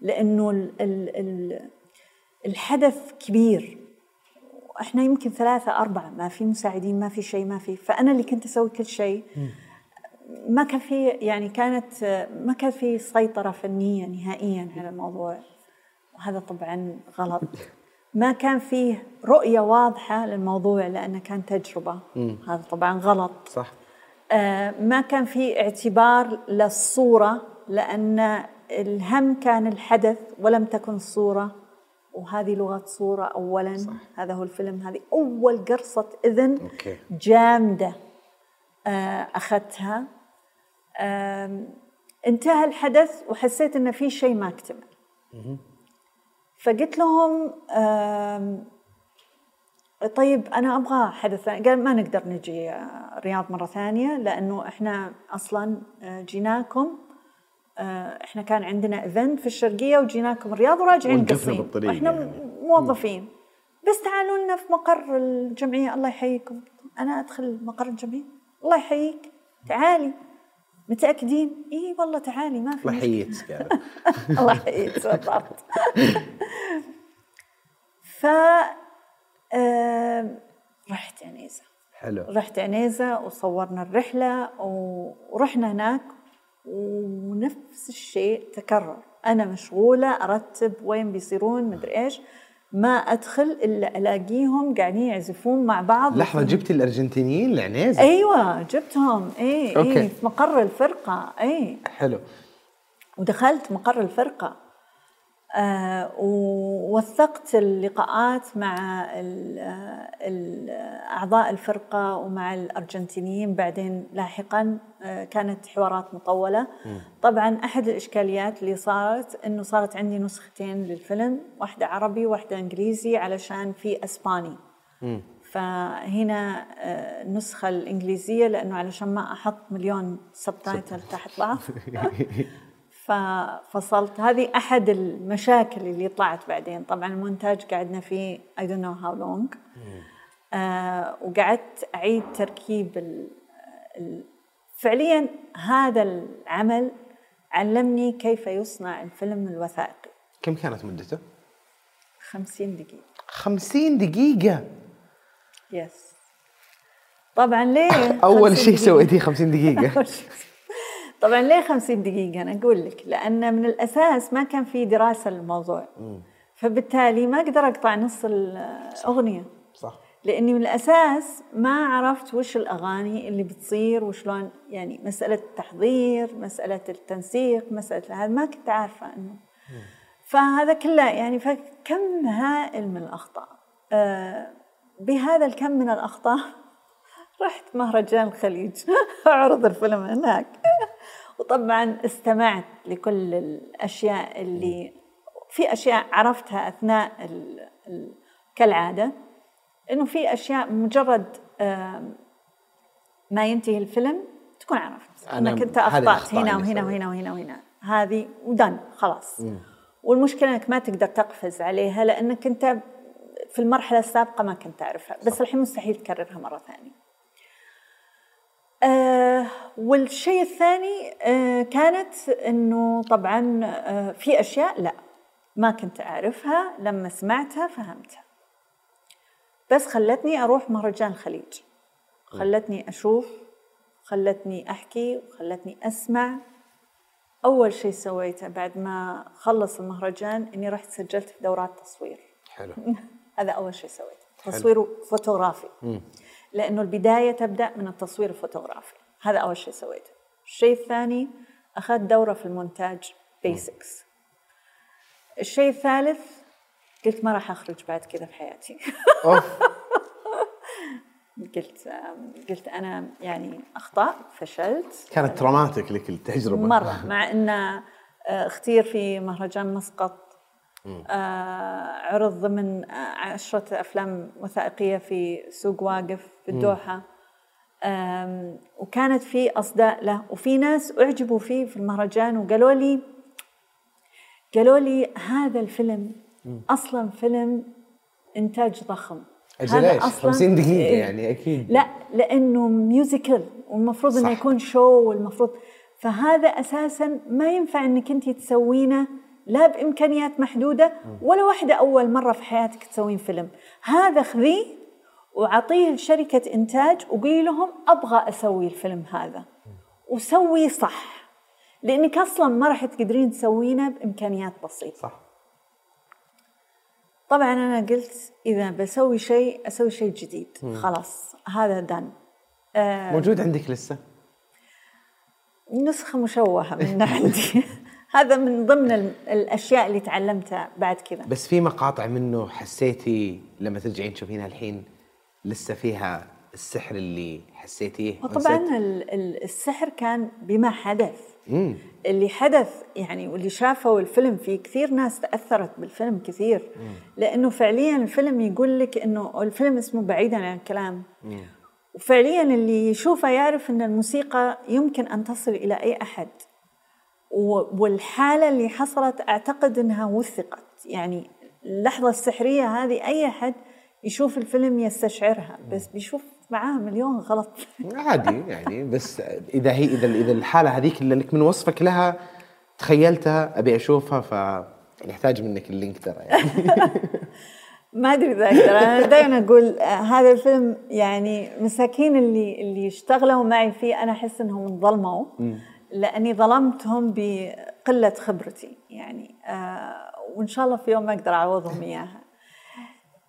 لأنه ال ال ال الحدث كبير. إحنا يمكن ثلاثة أربعة ما في مساعدين ما في شيء ما في. فأنا اللي كنت أسوي كل شيء. ما كان في يعني كانت ما كان في سيطرة فنية نهائيا على الموضوع. وهذا طبعا غلط. ما كان فيه رؤية واضحة للموضوع لأنه كان تجربة. هذا طبعا غلط. صح. آه، ما كان في اعتبار للصورة لأن الهم كان الحدث ولم تكن الصورة. وهذه لغة صورة أولا. صح. هذا هو الفيلم. هذه أول قرصة إذن أوكي. جامدة آه، أخذتها. آم، انتهى الحدث وحسيت إن في شيء ما أكتمل. فقلت لهم طيب أنا أبغى حدث ثاني. قال ما نقدر نجي آه، الرياض مرة ثانية لأنه إحنا أصلا آه، جيناكم آه، إحنا كان عندنا ايفنت في الشرقية وجيناكم الرياض وراجعين قصين بالطريق وإحنا يعني. موظفين. بس تعالوا لنا في مقر الجمعية. الله يحييكم. أنا أدخل مقر الجمعية. الله يحييك. تعالي. متأكدين؟ اي والله تعالي ما في الله. يحييك. الله يحييك بالضبط ف رحت عنيزة. حلو. رحت عنيزة وصورنا الرحلة ورحنا هناك ونفس الشيء تكرر. أنا مشغولة أرتب وين بيصيرون مدري إيش. ما أدخل إلا ألاقيهم قاعدين يعزفون مع بعض لحظة جبتي الأرجنتينيين لعنيزة أيوه جبتهم. اي. اي في مقر الفرقة. اي حلو. ودخلت مقر الفرقة. آه ووثقت اللقاءات مع آه، أعضاء الفرقة ومع الأرجنتينيين. بعدين لاحقا آه كانت حوارات مطولة. طبعا أحد الإشكاليات اللي صارت أنه صارت عندي نسختين للفيلم واحدة عربي واحدة إنجليزي علشان في أسباني. فهنا آه، النسخة الإنجليزية لأنه علشان ما أحط مليون سبتايتل تحت بعض. ففصلت. هذه أحد المشاكل اللي طلعت بعدين. طبعا المونتاج قعدنا فيه don't know how long. آه وقعدت أعيد تركيب ال ال فعليا هذا العمل علمني كيف يصنع الفيلم الوثائقي. كم كانت مدته؟ خمسين دقيقة. خمسين دقيقة؟ يس طبعا ليه أول 50 شيء؟ سويتيه خمسين دقيقة. طبعا ليه 50 دقيقة؟ أنا أقول لك لأن من الأساس ما كان في دراسة للموضوع. فبالتالي ما أقدر أقطع نص الأغنية صح. لأني من الأساس ما عرفت وش الأغاني اللي بتصير وشلون يعني مسألة التحضير مسألة التنسيق مسألة هذا ما كنت عارفة أنه. فهذا كله يعني فكم هائل من الأخطاء؟ آه بهذا الكم من الأخطاء رحت مهرجان الخليج. أعرض الفيلم هناك. وطبعا استمعت لكل الأشياء اللي في أشياء عرفتها أثناء ال... ال... كالعادة إنه في أشياء مجرد ما ينتهي الفيلم تكون عرفت. أنا هذه أخطأت الأخطاء هنا وهنا. وهنا وهنا وهنا. هذه ودن خلاص. والمشكلة إنك ما تقدر تقفز عليها لأنك أنت في المرحلة السابقة ما كنت تعرفها. بس الحين مستحيل تكررها مرة ثانية. آه والشيء الثاني آه كانت إنه طبعا آه في أشياء لا ما كنت أعرفها لما سمعتها فهمتها. بس خلتني أروح مهرجان الخليج خلتني أشوف خلتني أحكي وخلتني أسمع. أول شيء سويته بعد ما خلص المهرجان إني رحت سجلت في دورات تصوير. حلو. هذا أول شيء سويته. تصوير فوتوغرافي لأنه البداية تبدأ من التصوير الفوتوغرافي. هذا أول شيء سويته. الشيء الثاني أخذت دورة في المونتاج basics الشيء الثالث قلت ما راح أخرج بعد كذا في حياتي. قلت قلت أنا يعني اخطاء فشلت. كانت تروماتيك لك التجربة. مرة مع أن آه، أختير في مهرجان مسقط عرض ضمن آه، عشرة أفلام وثائقية في سوق واقف في الدوحة وكانت في أصداء له وفي ناس أعجبوا فيه في المهرجان وقالوا لي قالوا لي هذا الفيلم أصلا فيلم إنتاج ضخم. هذا إيش؟ أصلاً- 50 دقيقة إيه. يعني أكيد. لا لأنه ميوزيكال والمفروض صح. يكون شو والمفروض. فهذا أساسا ما ينفع إنك أنت تسوينه لا بإمكانيات محدودة ولا واحدة أول مرة في حياتك تسوين فيلم. هذا خذيه وعطيه لشركة إنتاج وقولي لهم أبغى أسوي الفيلم هذا. وسوي صح لأنك أصلا ما راح تقدرين تسوينه بإمكانيات بسيطة. صح. طبعا أنا قلت إذا بسوي شيء أسوي شيء جديد. خلاص هذا دان آه موجود عندك لسه؟ نسخة مشوهة من عندي. هذا من ضمن ال- الأشياء اللي تعلمتها بعد كذا. بس في مقاطع منه حسيتي لما ترجعين تشوفينها الحين لسه فيها السحر اللي حسيتيه؟ وطبعا السحر كان بما حدث. مم. اللي حدث يعني واللي شافوا الفيلم في كثير ناس تأثرت بالفيلم كثير. لأنه فعليا الفيلم يقول لك إنه الفيلم اسمه بعيدا عن الكلام. وفعليا اللي يشوفه يعرف إن الموسيقى يمكن أن تصل إلى أي أحد. و- والحالة اللي حصلت أعتقد إنها وثقت. يعني اللحظة السحرية هذه أي أحد يشوف الفيلم يستشعرها بس بيشوف معاه مليون غلط. عادي يعني بس إذا هي إذا إذا الحالة هذيك اللي لك من وصفك لها تخيلتها أبي أشوفها ف نحتاج منك اللينك ترى يعني. ما أدري إذا أقدر. أنا دائما أقول آه، هذا الفيلم يعني مساكين اللي اللي اشتغلوا معي فيه أنا أحس إنهم انظلموا. لأني ظلمتهم بقلة خبرتي يعني آه وإن شاء الله في يوم أقدر أعوضهم إياها.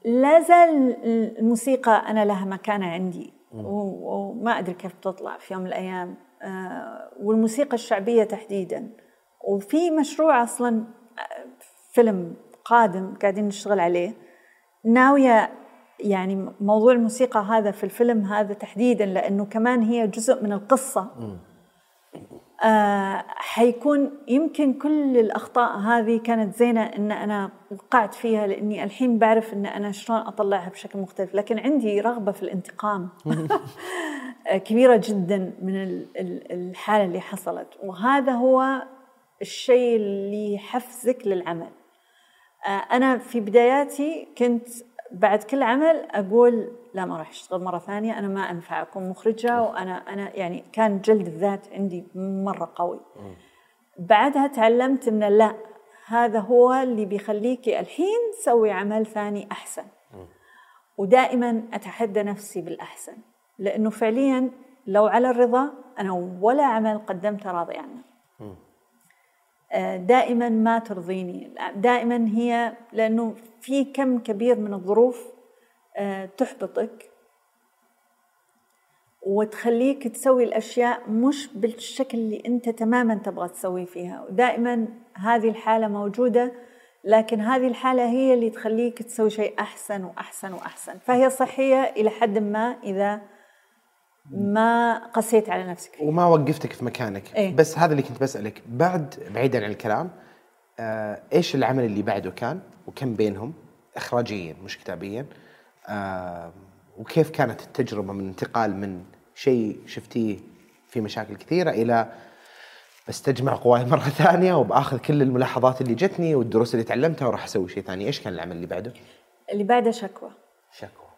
لا زال الموسيقى أنا لها مكانة عندي وما أدري كيف بتطلع في يوم من الأيام آه والموسيقى الشعبية تحديدا. وفي مشروع أصلا آه، فيلم قادم قاعدين نشتغل عليه. ناوية يعني موضوع الموسيقى هذا في الفيلم هذا تحديدا لأنه كمان هي جزء من القصة. آه حيكون يمكن كل الأخطاء هذه كانت زينة إن أنا وقعت فيها لإني الحين بعرف إن أنا شلون أطلعها بشكل مختلف. لكن عندي رغبة في الانتقام كبيرة جدا من ال- ال- الحالة اللي حصلت. وهذا هو الشيء اللي يحفزك للعمل. آه، أنا في بداياتي كنت بعد كل عمل أقول لا ما راح أشتغل. مرة ثانية أنا ما أنفع أكون مخرجة وأنا أنا يعني كان جلد الذات عندي مرة قوي. بعدها تعلمت إن لا هذا هو اللي بيخليكي الحين سوي عمل ثاني أحسن. ودائما أتحدى نفسي بالأحسن لأنه فعليا لو على الرضا أنا ولا عمل قدمته راضي عنه دائما ما ترضيني. دائما هي لأنه في كم كبير من الظروف آه، تحبطك وتخليك تسوي الأشياء مش بالشكل اللي أنت تماما تبغى تسوي فيها. ودائما هذه الحالة موجودة لكن هذه الحالة هي اللي تخليك تسوي شيء أحسن وأحسن وأحسن. فهي صحية إلى حد ما إذا ما قسيت على نفسك. وما وقفتك في مكانك. إيه. بس هذا اللي كنت بسألك. بعد بعيدا عن الكلام آه إيش العمل اللي بعده كان وكم بينهم اخراجيا مش كتابيا؟ آه وكيف كانت التجربة من انتقال من شيء شفتيه في مشاكل كثيرة إلى بستجمع قواي مرة ثانية وبآخذ كل الملاحظات اللي جتني والدروس اللي تعلمتها وراح أسوي شيء ثاني. إيش كان العمل اللي بعده؟ اللي بعده شكوى. شكوى.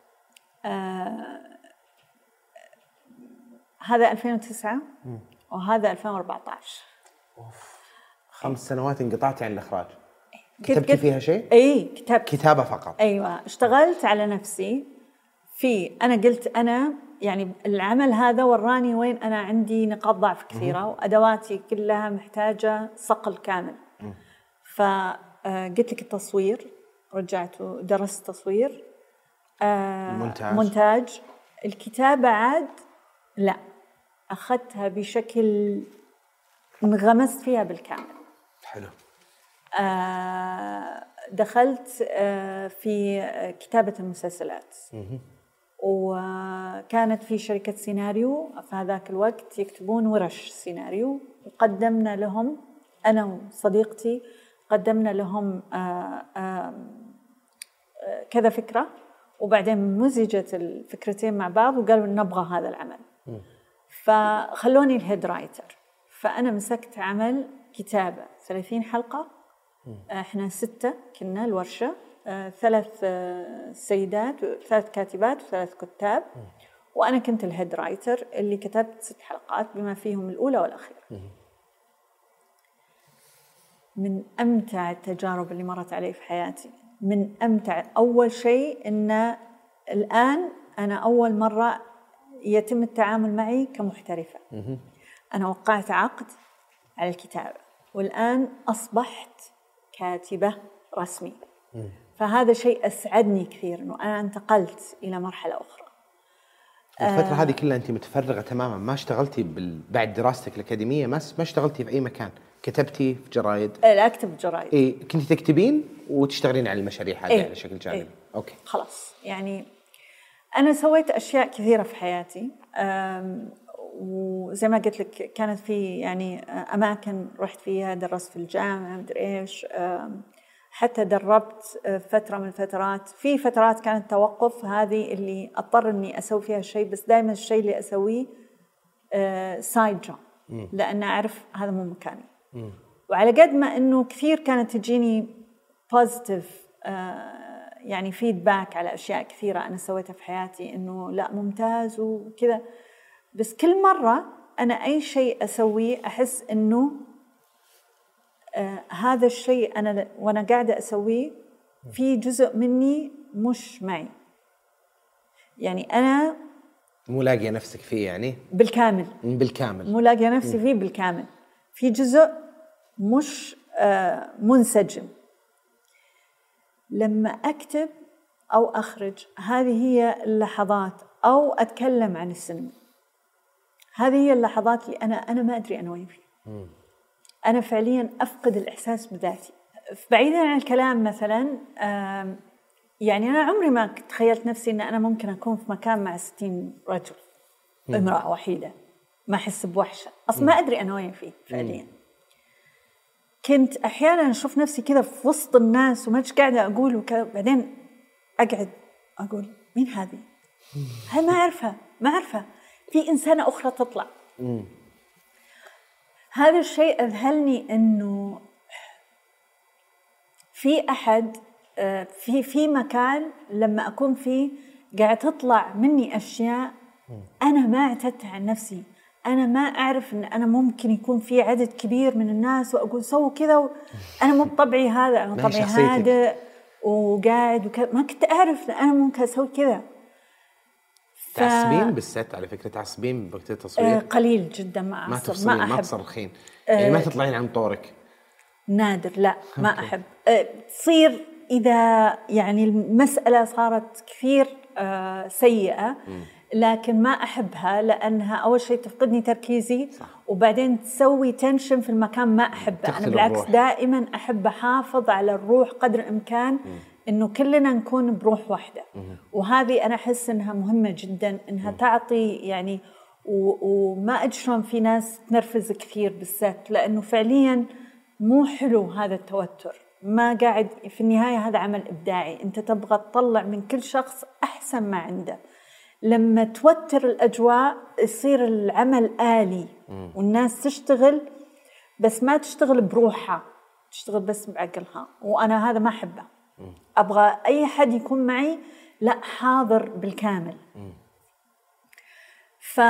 هذا 2009 وهذا 2014 خمس سنوات انقطعتي عن الإخراج. كتبتي فيها شيء؟ إي كتبت. كتابة فقط. أيوه. اشتغلت على نفسي في أنا قلت أنا يعني العمل هذا وراني وين أنا عندي نقاط ضعف كثيرة وأدواتي كلها محتاجة صقل كامل. فقلت لك التصوير رجعت ودرست تصوير. آه، مونتاج. مونتاج. الكتابة عاد لا. أخذتها بشكل انغمست فيها بالكامل. حلو. آه، دخلت آه، في كتابة المسلسلات. وكانت في شركة سيناريو في هذاك الوقت يكتبون ورش سيناريو. وقدمنا لهم أنا وصديقتي قدمنا لهم آه، آه، آه، كذا فكرة. وبعدين مزجت الفكرتين مع بعض وقالوا نبغى هذا العمل. فخلوني الهيد رايتر. فأنا مسكت عمل كتابة 30 حلقة. إحنا ستة كنا الورشة. آه، ثلاث آه، سيدات ثلاث كاتبات وثلاث كتاب. وأنا كنت الهيد رايتر اللي كتبت ست حلقات بما فيهم الأولى والأخيرة. من أمتع التجارب اللي مرت علي في حياتي. من أمتع أول شيء أن الآن أنا أول مرة يتم التعامل معي كمحترفة. أنا وقعت عقد على الكتابة والآن أصبحت كاتبة رسمي. فهذا شيء أسعدني كثير أنه أنا انتقلت إلى مرحلة أخرى. الفترة هذه كلها أنت متفرغة تماما ما اشتغلتي بال... بعد دراستك الأكاديمية ما ما اشتغلتي في أي مكان؟ كتبتي في جرايد؟ آه، لا أكتب جرايد. إيه كنت تكتبين وتشتغلين على المشاريع هذه إيه. على شكل جانبي. إيه. okay. خلاص يعني أنا سويت أشياء كثيرة في حياتي وزي ما قلت لك كانت في يعني أماكن رحت فيها درست في الجامعة مدري إيش حتى دربت فترة من الفترات. في فترات كانت توقف هذه اللي أضطر إني أسوي فيها شيء بس دائما الشيء اللي أسويه side job لأن أعرف هذا مو مكاني. وعلى قد ما إنه كثير كانت تجيني positive يعني feedback على أشياء كثيرة أنا سويتها في حياتي إنه لا ممتاز وكذا. بس كل مرة أنا أي شيء أسويه أحس إنه آه هذا الشيء أنا وأنا قاعدة أسويه في جزء مني مش معي. يعني أنا مو لاقية نفسك فيه يعني؟ بالكامل. بالكامل. مو لاقيه نفسي فيه بالكامل. في جزء مش آه، منسجم. لما أكتب أو أخرج هذه هي اللحظات أو أتكلم عن السينما. هذه هي اللحظات اللي أنا أنا ما أدري أنا وين فيها. أنا فعليا أفقد الإحساس بذاتي. بعيدا عن الكلام مثلا يعني أنا عمري ما تخيلت نفسي إن أنا ممكن أكون في مكان مع 60 رجل. امرأة وحيدة. ما أحس بوحشة. أصلا ما أدري أنا وين فيه فعليا. كنت أحيانا أشوف نفسي كذا في وسط الناس وما قاعدة أقول وكذا بعدين أقعد أقول مين هذه؟ هاي ما أعرفها ما أعرفها. في إنسانة أخرى تطلع. هذا الشيء أذهلني إنه في أحد آه، في في مكان لما أكون فيه قاعد تطلع مني أشياء أنا ما اعتدت عن نفسي. أنا ما أعرف إن أنا ممكن يكون في عدد كبير من الناس وأقول سووا كذا و... أنا مو بطبعي هذا أنا ما طبعي. هادئ وقاعد وكذا. ما كنت أعرف إن أنا ممكن أسوي كذا. ف- تعصبين بالست على فكرة تعصبين بوقت آه، التصوير قليل جدا ما ما أعصب تفصلين ما ما أحب. تصرخين يعني ما تطلعين عن طورك. نادر لا ما أحب. أه، تصير إذا يعني المسألة صارت كثير أه، سيئة لكن ما أحبها لأنها أول شيء تفقدني تركيزي وبعدين تسوي تنشن في المكان ما أحبه. أنا بالعكس الروح. دائما أحب أحافظ على الروح قدر الإمكان إنه كلنا نكون بروح واحدة. وهذه أنا أحس إنها مهمة جدا إنها تعطي يعني و- وما أدري شلون في ناس تنرفز كثير بالذات لأنه فعليا مو حلو هذا التوتر. ما قاعد في النهاية هذا عمل إبداعي. أنت تبغى تطلع من كل شخص أحسن ما عنده. لما توتر الأجواء يصير العمل آلي والناس تشتغل بس ما تشتغل بروحها تشتغل بس بعقلها وأنا هذا ما أحبه. أبغى أي حد يكون معي لا حاضر بالكامل. ف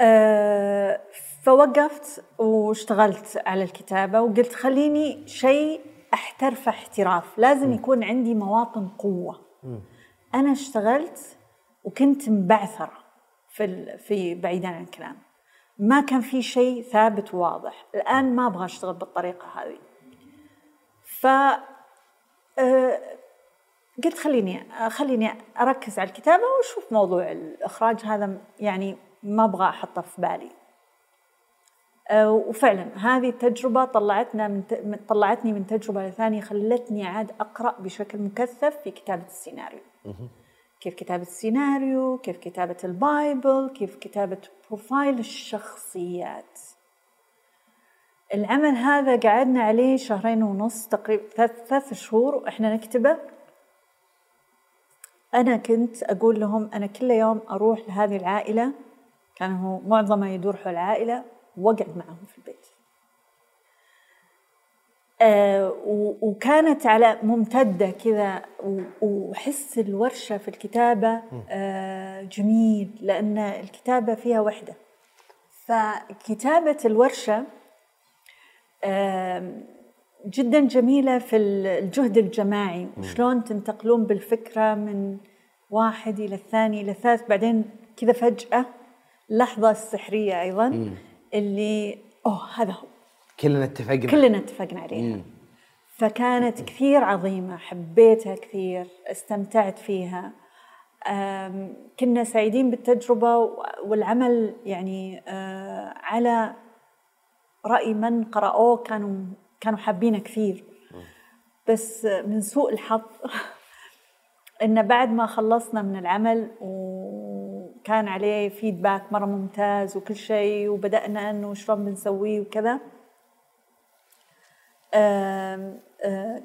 آه، فوقفت واشتغلت على الكتابة وقلت خليني شيء أحترفه احتراف لازم يكون عندي مواطن قوة. أنا اشتغلت وكنت مبعثرة في, في بعيدا عن الكلام. ما كان في شيء ثابت وواضح. الآن ما أبغى أشتغل بالطريقة هذه. ف آه، قلت خليني خليني أركز على الكتابة وأشوف موضوع الإخراج. هذا يعني ما أبغى أحطه في بالي. أه، وفعلا هذه التجربة طلعتنا من طلعتني من تجربة لثانية خلتني عاد أقرأ بشكل مكثف في كتابة السيناريو. كيف كتابة السيناريو، كيف كتابة ال bible، كيف كتابة profile الشخصيات. العمل هذا قعدنا عليه شهرين ونص تقريبا ثلاث, شهور وإحنا نكتبه أنا كنت أقول لهم أنا كل يوم أروح لهذه العائلة كان هو معظمه يدور حول العائلة وأقعد معهم في البيت وكانت على ممتدة كذا وحس الورشة في الكتابة آه جميل لأن الكتابة فيها وحدة. فكتابة الورشة آه جدا جميلة في الجهد الجماعي. وشلون تنتقلون بالفكرة من واحد إلى الثاني إلى الثالث بعدين كذا فجأة اللحظة السحرية أيضا. اللي أوه هذا هو. كلنا اتفقنا. كلنا اتفقنا عليها. مم. فكانت كثير عظيمة حبيتها كثير استمتعت فيها. كنا سعيدين بالتجربة والعمل يعني آه، على رأي من قرأوه كانوا كانوا حابينه كثير. بس من سوء الحظ إن بعد ما خلصنا من العمل وكان عليه فيدباك مرة ممتاز وكل شيء وبدأنا إنه شلون بنسويه وكذا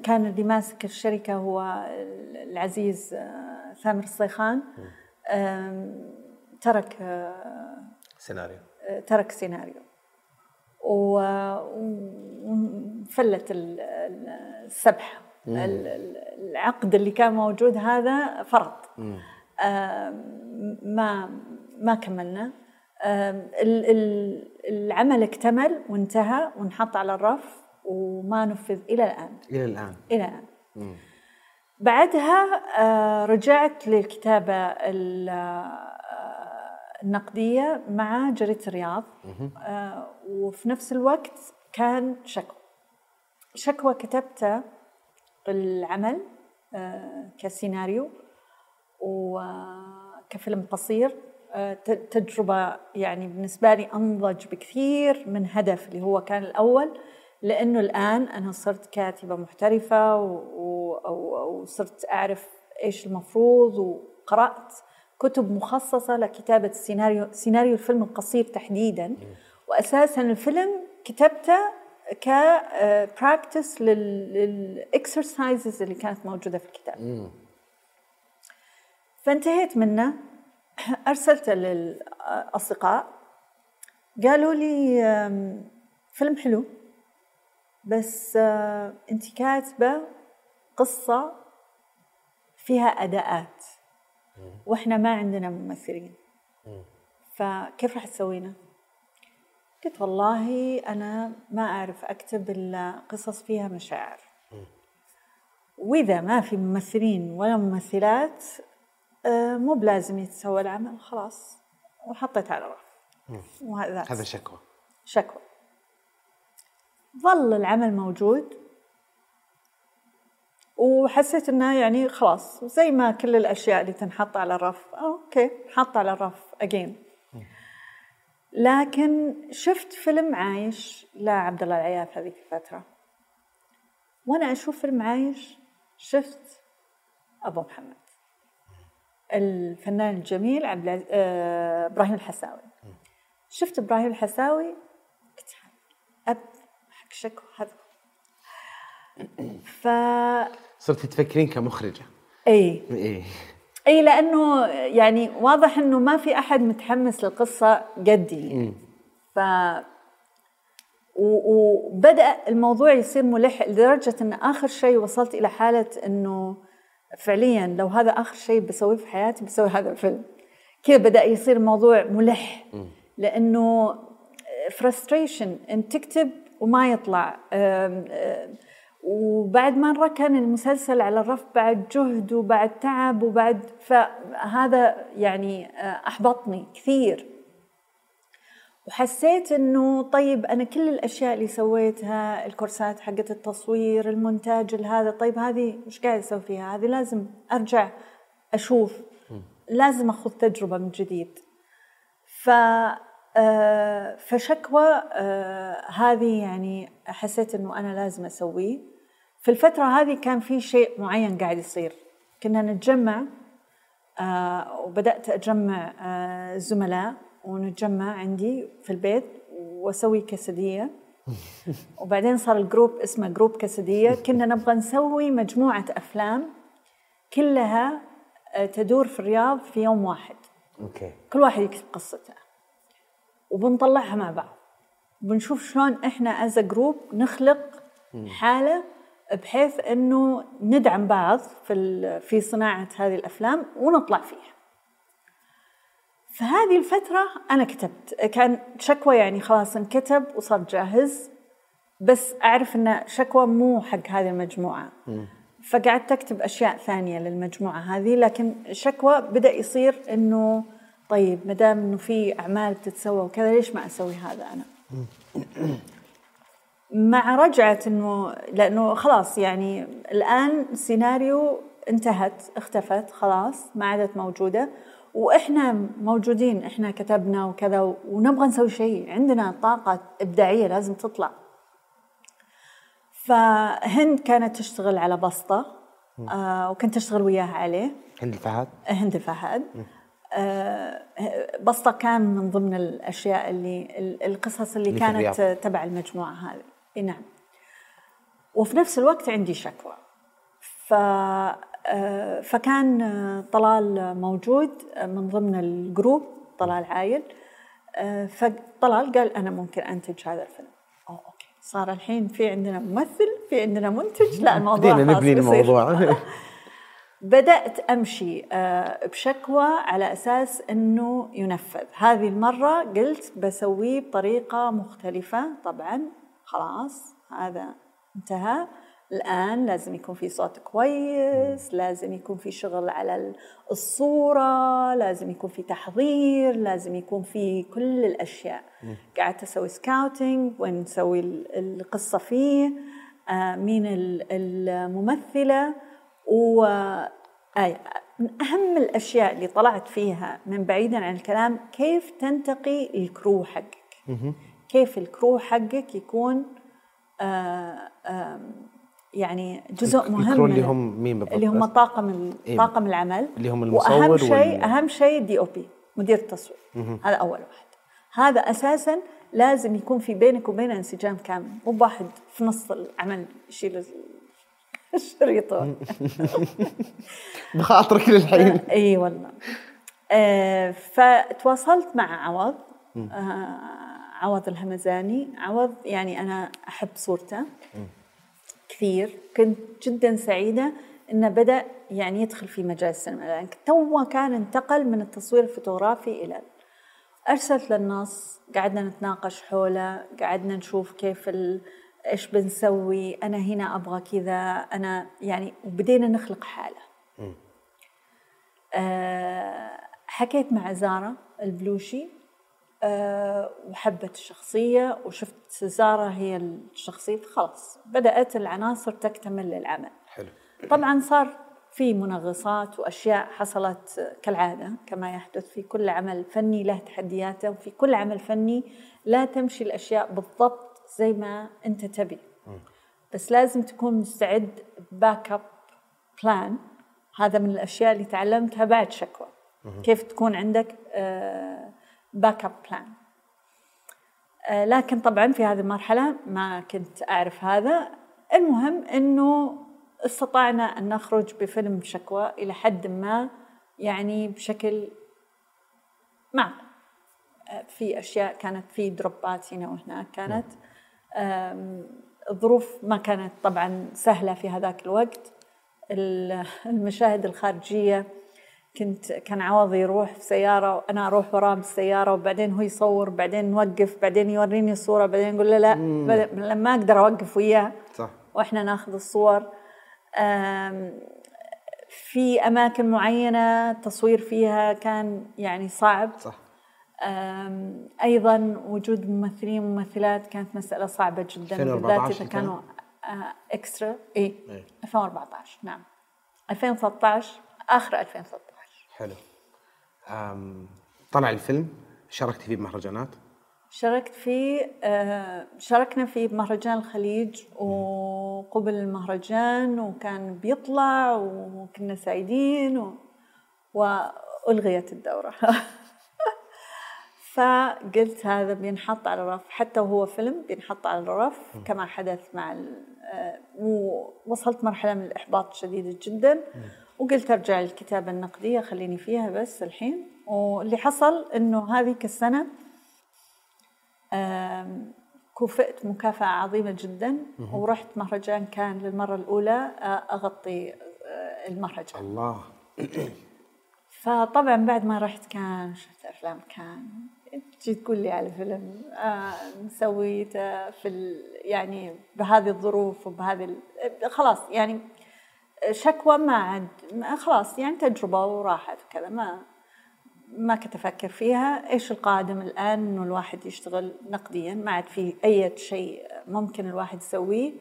كان اللي ماسك الشركة هو العزيز ثامر الصيخان. ترك سيناريو. ترك سيناريو. وفلت السبح. العقد اللي كان موجود هذا فرط. ما ما كملنا. العمل اكتمل وانتهى وانحط على الرف. وما نفذ إلى الآن. إلى الآن. إلى الآن. بعدها آه، رجعت للكتابة النقدية مع جريدة الرياض. آه وفي نفس الوقت كان شكوى. شكوى كتبتها العمل آه كسيناريو وكفيلم قصير. آه تجربة يعني بالنسبة لي أنضج بكثير من هدف اللي هو كان الأول. لأنه الآن أنا صرت كاتبة محترفة وصرت أعرف إيش المفروض وقرأت كتب مخصصة لكتابة السيناريو سيناريو الفيلم القصير تحديدا. وأساسا الفيلم كتبته ك practice لل exercises اللي كانت موجودة في الكتاب. فانتهيت منه. أرسلته للأصدقاء. قالوا لي فيلم حلو. بس آه، انت كاتبة قصة فيها أداءات. وإحنا ما عندنا ممثلين. فكيف راح تسوينا؟ قلت والله أنا ما أعرف أكتب الا قصص فيها مشاعر. وإذا ما في ممثلين ولا ممثلات آه، مو بلازم يتسوى العمل خلاص وحطيت على رف هذا شكوى. شكوى. ظل العمل موجود. وحسيت إنه يعني خلاص زي ما كل الأشياء اللي تنحط على الرف أوكي حط على الرف اجين لكن شفت فيلم عايش لعبد الله العياف هذيك الفترة. وأنا أشوف فيلم عايش شفت أبو محمد. الفنان الجميل عبد آه، إبراهيم الحساوي. شفت إبراهيم الحساوي؟ قلت اب حق شكوى هذا. ف صرتي تفكرين كمخرجة. إي. إي. إي لأنه يعني واضح إنه ما في أحد متحمس للقصة قدي ف وبدأ الموضوع يصير ملح لدرجة إن آخر شيء وصلت إلى حالة إنه فعليا لو هذا آخر شيء بسويه في حياتي بسوي هذا الفيلم. كذا بدأ يصير الموضوع ملح. لأنه فرستريشن إن تكتب وما يطلع. وبعد مرة كان المسلسل على الرف بعد جهد وبعد تعب وبعد فهذا يعني آه، أحبطني كثير. وحسيت إنه طيب أنا كل الأشياء اللي سويتها الكورسات حقت التصوير المونتاج هذا طيب هذه مش قاعد أسوي فيها؟ هذه لازم أرجع أشوف. لازم أخذ تجربة من جديد. ف آه، فشكوى آه، هذه يعني حسيت إنه أنا لازم أسويه. في الفترة هذه كان في شيء معين قاعد يصير. كنا نتجمع آه وبدأت أجمع آه زملاء ونتجمع عندي في البيت وأسوي كسدية وبعدين صار ال group اسمه group كسدية كنا نبغى نسوي مجموعة أفلام كلها تدور في الرياض في يوم واحد. okay. كل واحد يكتب قصته. وبنطلعها مع بعض. بنشوف شلون إحنا as group نخلق حالة بحيث إنه ندعم بعض في في صناعة هذه الأفلام ونطلع فيها. فهذه الفترة أنا كتبت. كان شكوى يعني خلاص انكتب وصار جاهز بس أعرف أن شكوى مو حق هذه المجموعة. فقعدت أكتب أشياء ثانية للمجموعة هذه لكن شكوى بدأ يصير أنه طيب ما دام أنه في أعمال بتتسوى وكذا ليش ما أسوي هذا أنا؟ مع رجعة إنه لأنه خلاص يعني الآن السيناريو انتهت اختفت خلاص ما عادت موجودة. وإحنا موجودين إحنا كتبنا وكذا ونبغى نسوي شيء. عندنا طاقة إبداعية لازم تطلع. فهند كانت تشتغل على بسطة آه وكنت أشتغل وياها عليه. هند الفهد. هند فهد آه، بسطة كان من ضمن الأشياء اللي ال- القصص اللي, كانت الرياض. تبع المجموعة هذه. نعم. وفي نفس الوقت عندي شكوى. ف آه، فكان آه، طلال موجود آه، من ضمن ال group طلال عايل. آه، فطلال قال أنا ممكن أنتج هذا الفيلم. أوه okay. صار الحين في عندنا ممثل في عندنا منتج. لا الموضوع بدينا خلاص نبني. الموضوع. بدأت أمشي آه، بشكوى على أساس أنه ينفذ. هذه المرة قلت بسويه بطريقة مختلفة. طبعا خلاص هذا انتهى. الآن لازم يكون في صوت كويس لازم يكون في شغل على الصورة لازم يكون في تحضير لازم يكون في كل الأشياء. قعدت أسوي scouting وين نسوي ال- القصة فيه آه، مين ال- الممثلة. و آه، من أهم الأشياء اللي طلعت فيها من بعيدا عن الكلام كيف تنتقي ال crew حقك؟ كيف ال crew حقك يكون آه، آم، يعني جزء مهم ال crew اللي هم مين بالضبط؟ اللي هم؟ طاقم إيه. طاقم العمل. اللي هم المصور واهم شيء وال- أهم شيء DOP مدير التصوير. هذا أول واحد. هذا أساسا لازم يكون في بينك وبينه انسجام كامل مو بواحد في نص العمل يشيل ال- الشريط بخاطرك للحين. إي والله. آه فتواصلت مع عوض. آه عوض الهمزاني. عوض يعني أنا أحب صورته. كثير. كنت جدا سعيدة إنه بدأ يعني يدخل في مجال السينما. لأن تو كان انتقل من التصوير الفوتوغرافي إلى أرسلت للنص. قعدنا نتناقش حوله. قعدنا نشوف كيف ال... إيش بنسوي؟ أنا هنا أبغى كذا. أنا يعني وبدينا نخلق حالة. آه، حكيت مع زارة البلوشي آه، وحبت الشخصية وشفت زارة هي الشخصية. خلاص بدأت العناصر تكتمل للعمل. حلو. طبعا صار في منغصات وأشياء حصلت كالعادة كما يحدث في كل عمل فني له تحدياته وفي كل عمل فني لا تمشي الأشياء بالضبط زي ما أنت تبي. بس لازم تكون مستعد backup plan. هذا من الأشياء اللي تعلمتها بعد شكوى. كيف تكون عندك backup plan. آه، لكن طبعا في هذه المرحلة ما كنت أعرف هذا. المهم أنه استطعنا أن نخرج بفيلم شكوى إلى حد ما يعني بشكل معقول. آه، في أشياء كانت في drop ات هنا وهناك كانت. آم، الظروف ما كانت طبعا سهلة في هذاك الوقت. ال- المشاهد الخارجية كنت كان عوض يروح في سيارة وأنا أروح وراه بالسيارة وبعدين هو يصور بعدين نوقف بعدين يوريني الصورة بعدين يقول له لا لما أقدر أوقف وياه. صح. وإحنا ناخذ الصور. في أماكن معينة التصوير فيها كان يعني صعب. صح. أيضا وجود ممثلين وممثلات كانت مسألة صعبة جدا 2014 بالذات إذا كانوا إكسترا. اي إيه. 2014 نعم. 2013 آخر 2013 حلو. أم طلع الفيلم شاركت فيه بمهرجانات؟ شاركت فيه آه، شاركنا فيه بمهرجان الخليج وقبل المهرجان وكان بيطلع وكنا سعيدين و... وألغيت الدورة. فقلت هذا بينحط على الرف حتى وهو فيلم بينحط على الرف كما حدث مع ال... آه، ووصلت مرحلة من الإحباط شديدة جدا. وقلت أرجع للكتابة النقدية خليني فيها بس الحين. واللي حصل إنه هذيك السنة آم، كوفئت مكافأة عظيمة جدا. ورحت مهرجان كان للمرة الأولى آه، أغطي آه، المهرجان. الله. فطبعا بعد ما رحت كان شفت أفلام كان تجي تقول لي على فيلم آه سويته في ال- يعني بهذه الظروف وبهذه ال- خلاص يعني شكوى ما عاد خلاص يعني تجربة وراحت وكذا ما ما كنت أفكر فيها. إيش القادم الآن؟ إنه الواحد يشتغل نقديا ما عاد في أي شيء ممكن الواحد يسويه.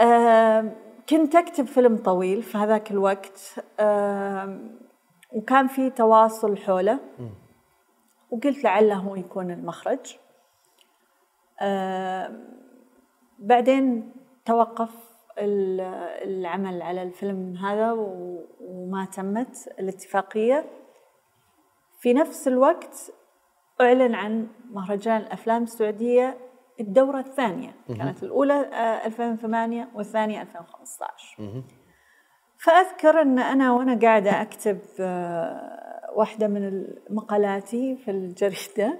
آم، كنت أكتب فيلم طويل في هذاك الوقت آم، وكان في تواصل حوله. وقلت لعله هو يكون المخرج. آم، بعدين توقف ال- العمل على الفيلم هذا وما تمت الاتفاقية. في نفس الوقت أعلن عن مهرجان الأفلام السعودية الدورة الثانية. كانت الأولى آه، 2008 والثانية 2015 فأذكر أن أنا وأنا قاعدة أكتب آه، واحدة من مقالاتي في الجريدة.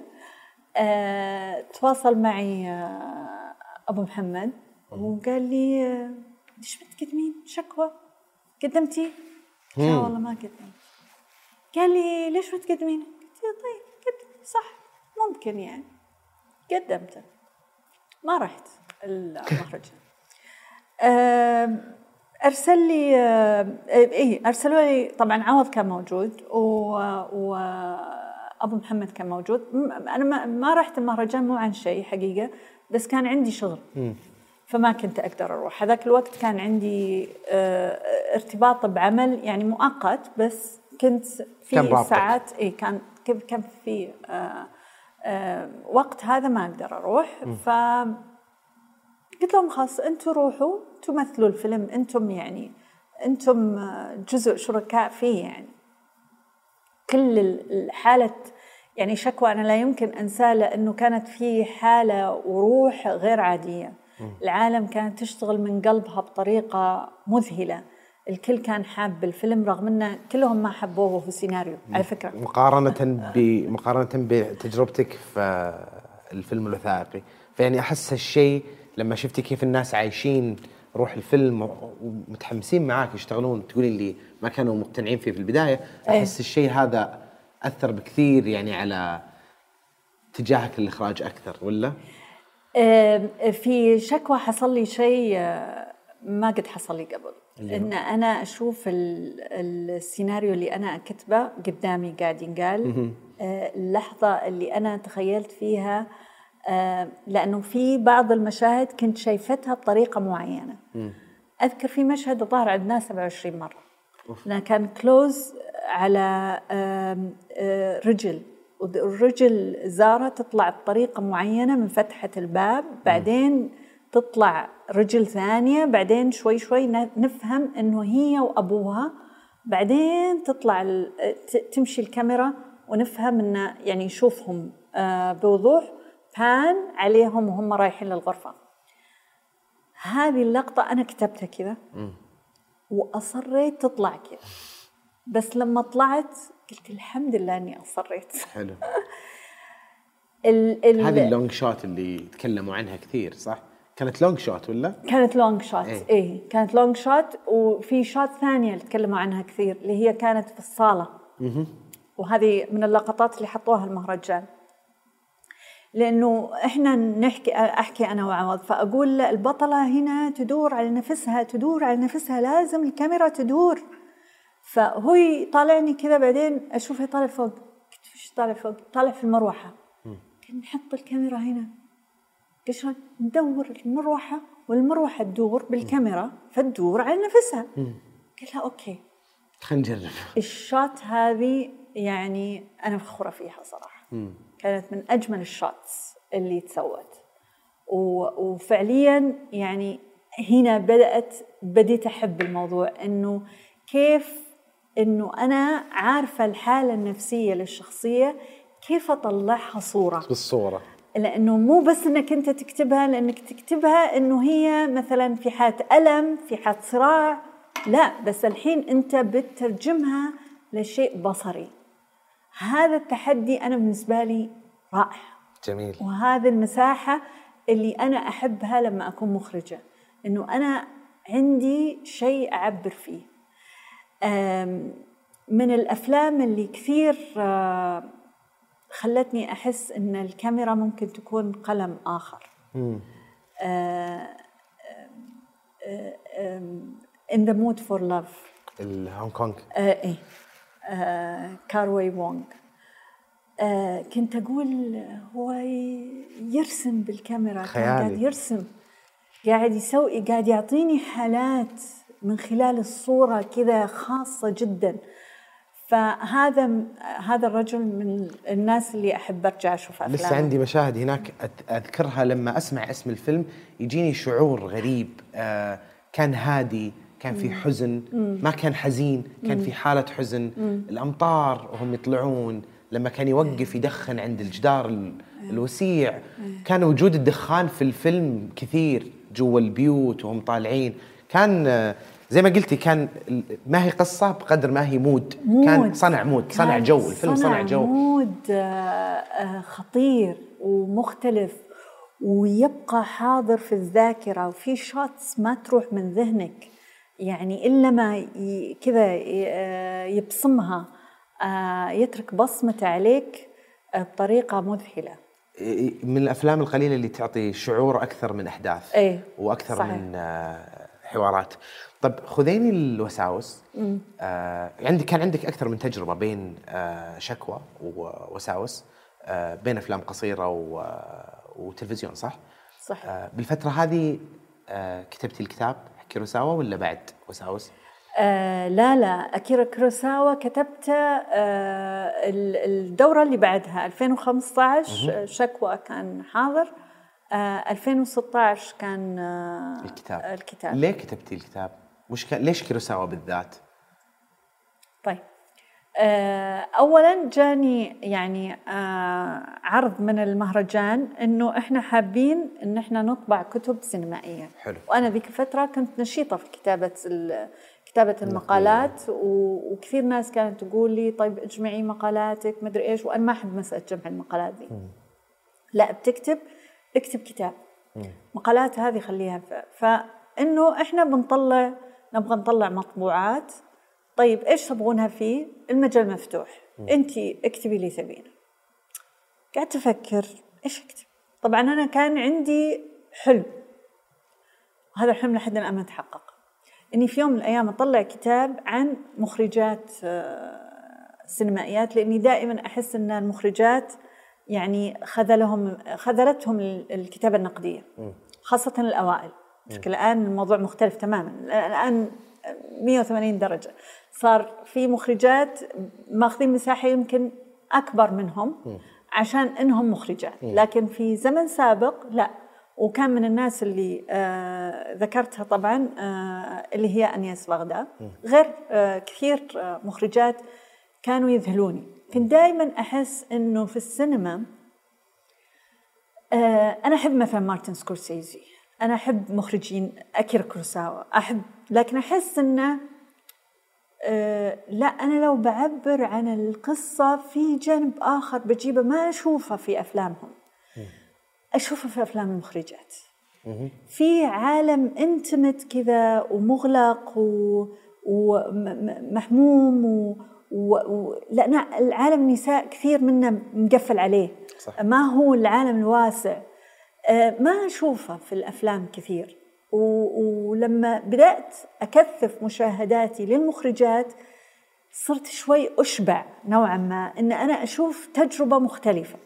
آه، تواصل معي آه، أبو محمد. وقال لي آه، ليش ما تقدمين؟ شكوى. قدمتي؟ لا والله ما قدمت. قال لي ليش ما تقدمين؟ قلت له طيب قدم صح ممكن يعني. قدمته ما رحت المهرجان أرسل لي آم، اي أرسلوا لي طبعا عوض كان موجود و, و أبو محمد كان موجود. أنا ما, ما رحت المهرجان مو عن شيء حقيقة بس كان عندي شغل. فما كنت أقدر أروح. هذاك الوقت كان عندي آه، ارتباط بعمل يعني مؤقت بس كنت في. ساعات اي كان كان في آه، آه، وقت هذا ما أقدر أروح. ف قلت لهم خلاص أنتم روحوا. تمثلوا الفيلم أنتم يعني أنتم جزء شركاء فيه يعني. كل ال- الحالة يعني شكوى أنا لا يمكن أنساه لأنه كانت في حالة وروح غير عادية. العالم كانت تشتغل من قلبها بطريقة مذهلة. الكل كان حاب الفيلم رغم أن كلهم ما حبوه وهو سيناريو على فكرة. مقارنة بمقارنة بتجربتك في الفيلم الوثائقي فيعني أحس هالشيء لما شفتي كيف الناس عايشين روح الفيلم ومتحمسين معاك يشتغلون. تقولي لي ما كانوا مقتنعين فيه في البداية أحس الشيء هذا أثر بكثير يعني على اتجاهك للإخراج أكثر ولا؟ آم، في شكوى حصل لي شيء آه، ما قد حصل لي قبل. إن أنا أشوف ال- السيناريو اللي أنا كتبه قدامي قاعد ينقال. آه، اللحظة اللي أنا تخيلت فيها آه، لأنه في بعض المشاهد كنت شايفتها بطريقة معينة. أذكر في مشهد الظاهر عندنا 27 مرة. لأنه كان كلوز على آه، رجل. والرجل زارة تطلع بطريقة معينة من فتحة الباب بعدين تطلع رجل ثانية بعدين شوي شوي نفهم إنه هي وأبوها. بعدين تطلع تمشي الكاميرا ونفهم انه يعني نشوفهم آه، بوضوح. بان عليهم وهم رايحين للغرفة. هذه اللقطة أنا كتبتها كذا. وأصريت تطلع كذا. بس لما طلعت قلت الحمد لله إني أصريت. حلو. ال ال هذه ال long shot اللي تكلموا عنها كثير صح؟ كانت long shot ولا؟ كانت long shot. إيه. إيه كانت long shot. وفي shot ثانية اللي تكلموا عنها كثير اللي هي كانت في الصالة. وهذه من اللقطات اللي حطوها المهرجان. لأنه إحنا نحكي أحكي أنا وعوض فأقول له البطلة هنا تدور على نفسها تدور على نفسها لازم الكاميرا تدور. فهو يطالعني كذا بعدين اشوفه طالع فوق. قلت إيش طالع فوق؟ طالع في المروحة. قلت نحط الكاميرا هنا. شلون؟ ندور المروحة والمروحة تدور بالكاميرا فتدور على نفسها. قلت لها okay. خلينا نجرب. ال shot هذه يعني أنا فخورة فيها صراحة. كانت من أجمل ال shots اللي تسوت. وفعليا يعني هنا بدأت بديت أحب الموضوع إنه كيف إنه أنا عارفة الحالة النفسية للشخصية كيف أطلعها صورة. بالصورة. لأنه مو بس إنك أنت تكتبها لأنك تكتبها إنه هي مثلا في حالة ألم في حالة صراع. لا بس الحين أنت بتترجمها لشيء بصري. هذا التحدي أنا بالنسبة لي رائع. جميل. وهذه المساحة اللي أنا أحبها لما أكون مخرجة إنه أنا عندي شيء أعبر فيه. من الأفلام اللي كثير آه، خلتني أحس إن الكاميرا ممكن تكون قلم آخر. آم، In the Mood for Love. الهونغ كونغ آه آه كاروي وونغ. آه كنت أقول هو يرسم بالكاميرا خيالي. قاعد يرسم. قاعد يسوي قاعد يعطيني حالات من خلال الصورة كذا خاصة جدا. فهذا هذا الرجل من الناس اللي أحب أرجع أشوف أفلامه. لسه عندي مشاهد هناك أذكرها لما أسمع اسم الفيلم يجيني شعور غريب. آه كان هادي كان في حزن ما كان حزين كان في حالة حزن. الأمطار وهم يطلعون لما كان يوقف يدخن عند الجدار ال- الوسيع. كان وجود الدخان في الفيلم كثير جوا البيوت وهم طالعين. كان زي ما قلتي كان ما هي قصة بقدر ما هي mood, كان mood. صنع mood صنع كان جو الفيلم صنع جو. mood آه، آه، خطير ومختلف ويبقى حاضر في الذاكرة وفي shots ما تروح من ذهنك. يعني إلا ما كذا آه، يبصمها آه، يترك بصمته عليك آه، بطريقة مذهلة. من الأفلام القليلة اللي تعطي شعور أكثر من أحداث إيه، وأكثر صحيح. من حوارات. طب خذيني الوساوس. آه عندي كان عندك أكثر من تجربة بين آه شكوى ووساوس آه بين أفلام قصيرة و- وتلفزيون صح؟ صح آه بالفترة هذه آه كتبتي الكتاب. كيروساوا ولا بعد وساوس آه لا لا. أكيرا كروساوا كتبته آه ال- الدورة اللي بعدها 2015 شكوى كان حاضر آه 2016 كان آه الكتاب. الكتاب. ليه كتبتي الكتاب؟ وش كان ليش كيروساوا بالذات؟ طيب. اولا جاني يعني آه، عرض من المهرجان إنه إحنا حابين إن إحنا نطبع كتب سينمائية. حلو. وأنا ذيك الفترة كنت نشيطة في كتابة كتابة المقالات. وكثير ناس كانت تقول لي طيب اجمعي مقالاتك مدري إيش وأنا ما أحب مساله جمع المقالات دي لا بتكتب اكتب كتاب. مقالات هذه خليها. فإنه إحنا بنطلع نبغى نطلع مطبوعات طيب إيش تبغونها فيه؟ المجال مفتوح؟ انت اكتبي اللي تبينه قعدت أفكر إيش أكتب؟ طبعا أنا كان عندي حلم. هذا الحلم لحد الآن ما تحقق. إني في يوم من الأيام أطلع كتاب عن مخرجات آه، سينمائيات لأني دائما أحس إن المخرجات يعني خذلهم خذلتهم الكتابة النقدية. خاصة الأوائل. الآن الموضوع مختلف تماما. الآن 180 درجة. صار في مخرجات ماخذين مساحة يمكن أكبر منهم عشان إنهم مخرجات. لكن في زمن سابق لا. وكان من الناس اللي آه ذكرتها طبعا آه اللي هي أنيس بغداد. غير آه كثير آه مخرجات كانوا يذهلوني. كنت دائما أحس إنه في السينما آه أنا أحب مثلا مارتن سكورسيزي. أنا أحب مخرجين اكيرا كوروساوا أحب لكن أحس إنه لا أنا لو بعبر عن القصة في جانب آخر بجيبه ما أشوفه في أفلامهم. أشوفه في أفلام المخرجات. في عالم انتمت كذا ومغلق ومحموم و... و... و... لأن العالم النساء كثير منا مقفل عليه. صح. ما هو العالم الواسع؟ آه، ما أشوفه في الأفلام كثير. ولما بدأت أكثف مشاهداتي للمخرجات صرت شوي أشبع نوعا ما إن أنا أشوف تجربة مختلفة.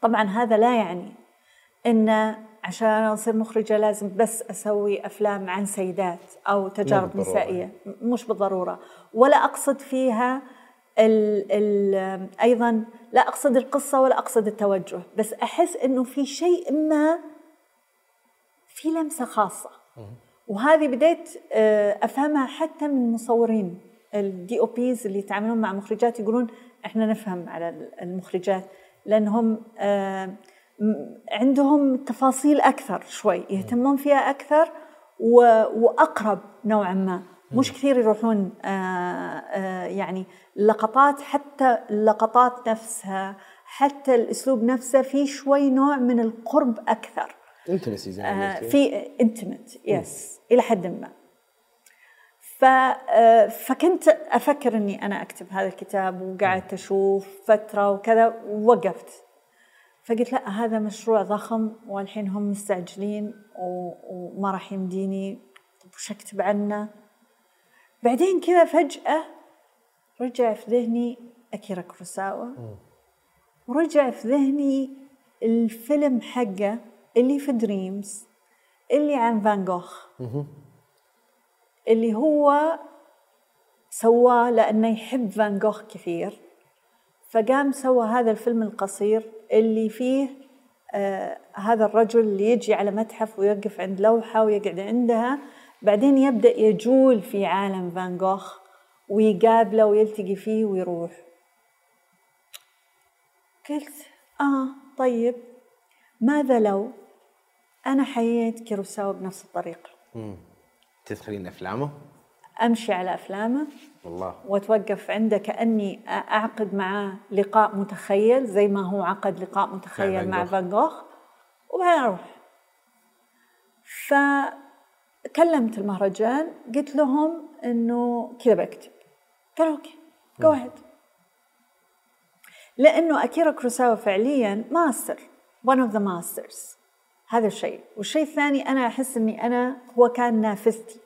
طبعا هذا لا يعني إن عشان أصير مخرجة لازم بس أسوي أفلام عن سيدات أو تجارب بالضرورة. نسائية. مش بالضرورة. ولا أقصد فيها ال ال أيضا لا أقصد القصة ولا أقصد التوجه بس أحس إنه في شيء ما في لمسة خاصة. وهذه بديت آه، أفهمها حتى من مصورين ال DOPs اللي يتعاملون مع مخرجات يقولون إحنا نفهم على المخرجات لأنهم آه، عندهم تفاصيل أكثر شوي يهتمون فيها أكثر وأقرب نوعا ما. مش كثير يروحون آه، يعني لقطات حتى اللقطات نفسها حتى الأسلوب نفسه فيه شوي نوع من القرب أكثر. انتمسي زي ما آه. في انتمت يس إلى حد ما. ف آه، فكنت أفكر إني أنا أكتب هذا الكتاب وقعدت أشوف فترة وكذا ووقفت. فقلت لا هذا مشروع ضخم والحين هم مستعجلين وما راح يمديني. طب وش أكتب عنه؟ بعدين كذا فجأة رجع في ذهني أكيرا كروساوا ورجع في ذهني الفيلم حقه اللي في دريمز اللي عن فان جوخ اللي هو سواه لأنه يحب فان جوخ كثير. فقام سوى هذا الفيلم القصير اللي فيه آه هذا الرجل اللي يجي على متحف ويوقف عند لوحة ويقعد عندها. بعدين يبدأ يجول في عالم فان جوخ ويقابله ويلتقي فيه ويروح. قلت آه طيب ماذا لو؟ أنا حييت كيروساوا بنفس الطريقة. تدخلين أفلامه؟ أمشي على أفلامه. والله. وأتوقف عنده كأني أعقد معاه لقاء متخيل زي ما هو عقد لقاء متخيل مع. فان جوخ. وبعدين أروح فكلمت المهرجان قلت لهم إنه كذا بكتب. قالوا okay go لأنه أكيرا كروساوا فعليا master one of the masters. هذا الشيء. والشيء الثاني أنا أحس أني أنا هو كان نافذتي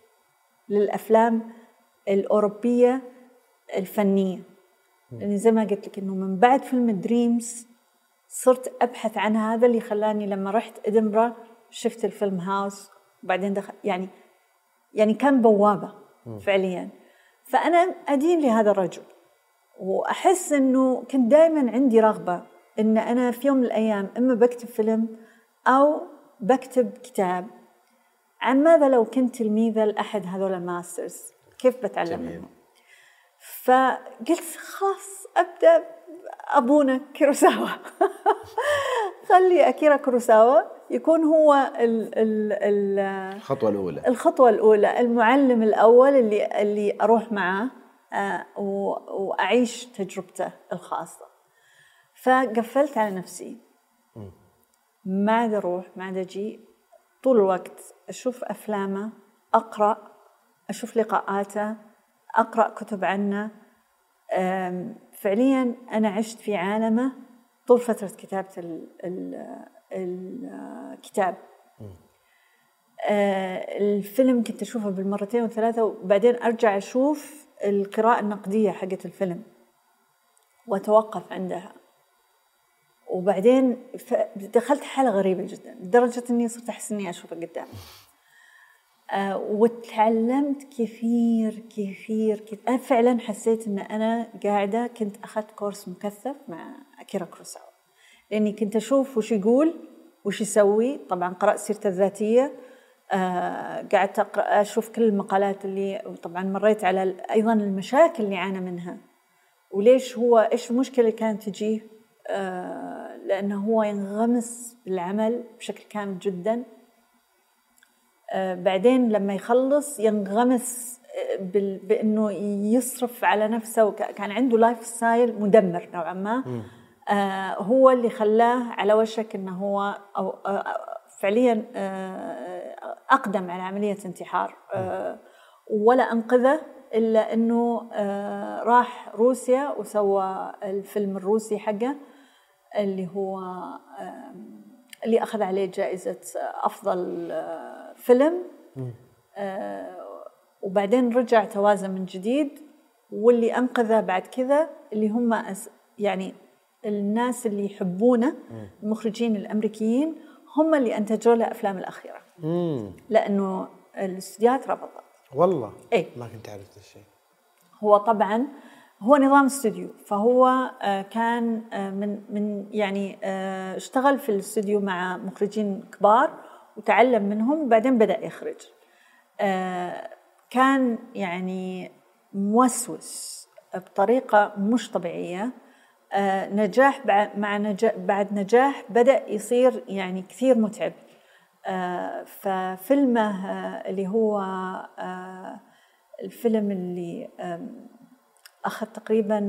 للأفلام الأوروبية الفنية. لأني زي ما قلت لك أنه من بعد فيلم Dreams صرت أبحث عن هذا اللي خلاني لما رحت إدنبرا شفت ال Filmhouse. وبعدين دخل يعني يعني كان بوابة فعليا. فأنا أدين لهذا الرجل. وأحس إنه كنت دائما عندي رغبة إن أنا في يوم من الأيام إما بكتب فيلم أو بكتب كتاب عن ماذا لو كنت تلميذه لأحد هذول الماسترز؟ كيف بتعلم جميل. منهم فقلت خلاص أبدأ أبونا كيروساوا خلي أكيرا كيروساوا يكون هو ال ال ال الخطوة الأولى. الخطوة الأولى المعلم الأول اللي اللي أروح معاه وأعيش تجربته الخاصة. فقفلت على نفسي. ما عاد أروح ما عاد أجي. طول الوقت أشوف أفلامه أقرأ أشوف لقاءاته أقرأ كتب عنه. فعليا أنا عشت في عالمه طول ال- ال- الكتاب. آه، الفيلم كنت أشوفه بالمرتين والثلاثة وبعدين أرجع أشوف القراءة النقدية حقت الفيلم وأتوقف عندها. وبعدين دخلت حالة غريبة جدا لدرجة إني صرت أحس إني أشوفه قدامي آه، وتعلمت كثير كثير كثير. أنا فعلا حسيت إن أنا قاعدة كنت أخذت كورس مكثف مع أكيرا كروساوا. لأني كنت أشوف وش يقول وش يسوي. طبعا قرأت سيرته الذاتية. آه قعدت أقرأ أشوف كل المقالات اللي وطبعا مريت على أيضا المشاكل اللي عانى منها. وليش هو إيش المشكلة اللي كانت تجيه؟ لأنه هو ينغمس بالعمل بشكل كامل جدا. آه، بعدين لما يخلص ينغمس آه، بأنه يصرف على نفسه كان عنده lifestyle مدمر نوعا ما. آه، هو اللي خلاه على وشك إنه هو آه، آه، فعليا آه، أقدم على عملية انتحار. آه، ولا أنقذه إلا إنه آه، راح روسيا وسوى الفيلم الروسي حقه. اللي هو اللي أخذ عليه جائزة أفضل آه، فيلم. آه، وبعدين رجع توازن من جديد واللي أنقذه بعد كذا اللي هم أس- يعني الناس اللي يحبونه المخرجين الأمريكيين هم اللي أنتجوا له أفلام الأخيرة. لأنه الاستديوهات رفضت والله؟ إيه. ما كنت عرفت الشيء. هو طبعا هو نظام استوديو فهو آه، كان آه، من من يعني آه، اشتغل في الاستوديو مع مخرجين كبار وتعلم منهم وبعدين بدأ يخرج. كان يعني موسوس بطريقة مش طبيعية. نجاح مع نجاح بعد نجاح بدأ يصير يعني كثير متعب. ففيلمه اللي هو الفيلم اللي أخذ تقريبا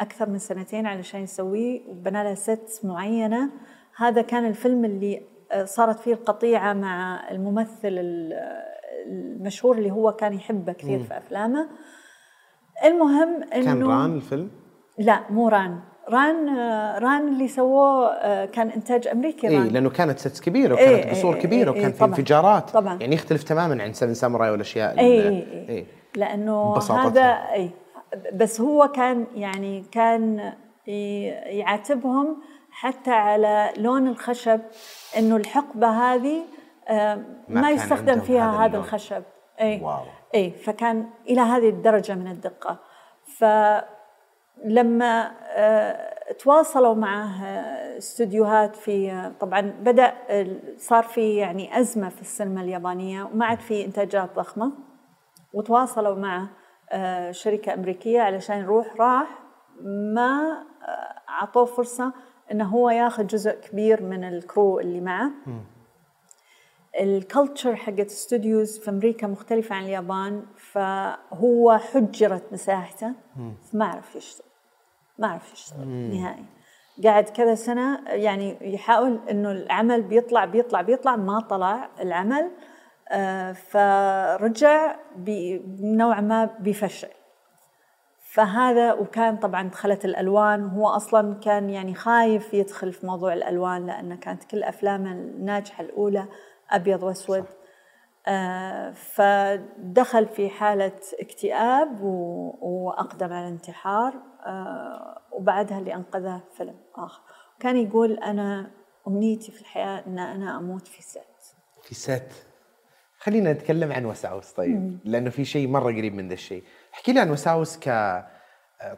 أكثر من سنتين علشان يسويه وبنى له ست معينة هذا كان الفيلم اللي آه، صارت فيه القطيعة مع الممثل ال- المشهور اللي هو كان يحبه كثير في أفلامه المهم إنه كان ران الفيلم لا مو ران ران آه، ران اللي سووه آه، كان إنتاج أمريكي اي ران لأنه كانت ست كبيرة إيه، وكانت قصور إيه، كبيرة إيه، وكان إيه، في. انفجارات طبعاً. يعني يختلف تماما عن Seven Samurai والأشياء اي اي اي إيه. لأنه. هذا اي بس هو كان يعني كان يعاتبهم حتى على لون الخشب إنه الحقبة هذه آه، ما يستخدم فيها هذا هذا. الخشب. اي واو. اي فكان إلى هذه الدرجة من الدقة. فلما آه، تواصلوا معه استوديوهات في طبعا بدأ صار في يعني أزمة في السينما اليابانية وما عاد في إنتاجات ضخمة. وتواصلوا مع آه، شركة أمريكية علشان يروح راح ما آه، أعطوه فرصة إنه هو ياخذ جزء كبير من ال crew اللي معه. ال culture حقت studios في أمريكا مختلفة عن اليابان فهو حجرت مساحته. فما عرف يشتغل ما عرف يشتغل نهائي. قاعد كذا سنة يعني يحاول إنه العمل بيطلع بيطلع بيطلع ما طلع العمل. فرجع نوعا ما بفشل. فهذا وكان طبعا دخلت الألوان وهو أصلا كان يعني خايف يدخل في موضوع الألوان لأن كانت كل أفلامه الناجحة الأولى أبيض وأسود. آه فدخل في حالة اكتئاب و- وأقدم على الانتحار. آه وبعدها اللي أنقذه فيلم آخر. كان يقول أنا أمنيتي في الحياة إن أنا أموت في ست. في ست. خلينا نتكلم عن وساوس طيب. لأنه في شيء مرة قريب من ذا الشيء. احكي لي عن وساوس ك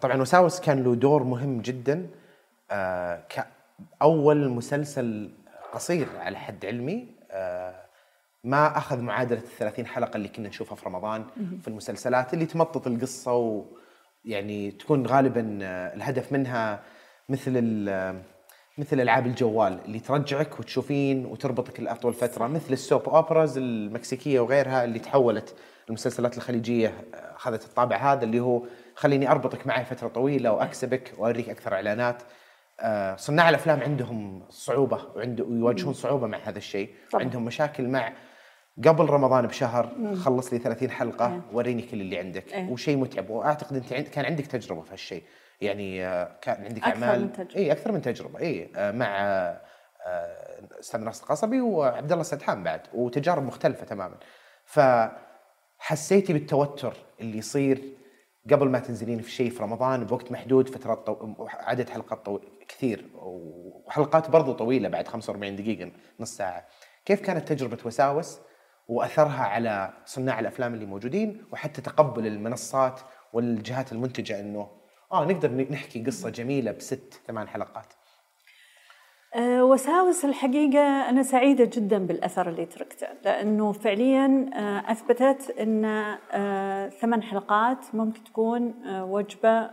طبعا وساوس كان له دور مهم جدا آه، كأول مسلسل قصير على حد علمي آه، ما أخذ معادلة ال 30 حلقة اللي كنا نشوفها في رمضان في المسلسلات اللي تمطط القصة ويعني تكون غالبا آه، الهدف منها مثل مثل ألعاب الجوال اللي ترجعك وتشوفين وتربطك لاطول فترة مثل السوب أوبراز المكسيكية وغيرها اللي تحولت المسلسلات الخليجية آه، أخذت الطابع هذا اللي هو خليني أربطك معي فترة طويلة وأكسبك وأوريك أكثر إعلانات. آه، صناع الأفلام عندهم صعوبة وعنده ويواجهون صعوبة مع هذا الشيء. عندهم مشاكل مع قبل رمضان بشهر خلص لي 30 حلقة وريني كل اللي عندك. إيه. وشيء متعب. وأعتقد أنت كان عندك تجربة في هالشيء. يعني آه، كان عندك أكثر اعمال من تجربة. اي أكثر من تجربة. اي آه، مع آه، أستاذ ناصر القصبي وعبد الله السدحان بعد وتجارب مختلفة تماما. فحسيتي بالتوتر اللي يصير قبل ما تنزلين في شيء في رمضان بوقت محدود فترات طو... عدد حلقات طو... كثير وحلقات برضو طويلة بعد 45 دقيقة نص ساعة. كيف كانت تجربة وساوس وأثرها على صناع الأفلام اللي موجودين وحتى تقبل المنصات والجهات المنتجة إنه آه نقدر نحكي قصة جميلة بست ثمان حلقات. أه، وساوس الحقيقة أنا سعيدة جدا بالأثر اللي تركته لأنه فعليا أه، أثبتت أن أه، ثمان حلقات ممكن تكون أه، وجبة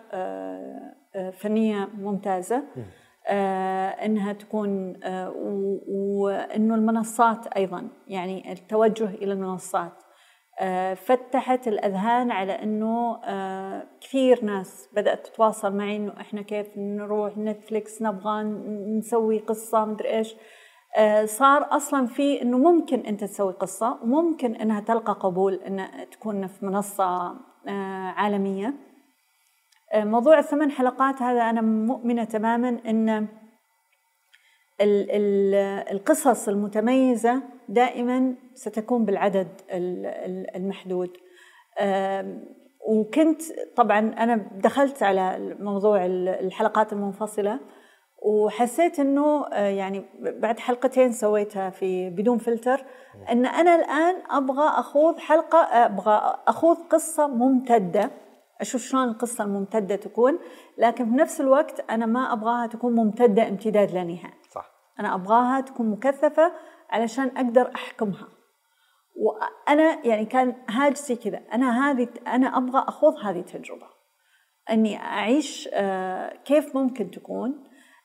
فنية ممتازة أنها تكون وأنه المنصات أيضا يعني التوجه إلى المنصات فتحت الأذهان على أنه آه، كثير ناس بدأت تتواصل معي أنه إحنا كيف نروح نتفليكس نبغى نسوي قصة مدري إيش. آه، صار أصلا في أنه ممكن أنت تسوي قصة وممكن أنها تلقى قبول أن تكون في منصة آه، عالمية. آه، موضوع الثمان حلقات هذا أنا مؤمنة تماما أن ال- ال- القصص المتميزة دائما ستكون بالعدد ال- ال- المحدود. وكنت طبعا أنا دخلت على موضوع ال- الحلقات المنفصلة وحسيت إنه آه، يعني بعد حلقتين سويتها في بدون فلتر إن أنا الآن أبغى أخوض حلقة أبغى أخوض قصة ممتدة أشوف شلون القصة الممتدة تكون لكن في نفس الوقت أنا ما أبغاها تكون ممتدة امتداد لا نهاية. صح. أنا أبغاها تكون مكثفة علشان أقدر أحكمها. وأنا يعني كان هاجسي كذا أنا هذه أنا أبغى أخوض هذه التجربة. إني أعيش آه، كيف ممكن تكون؟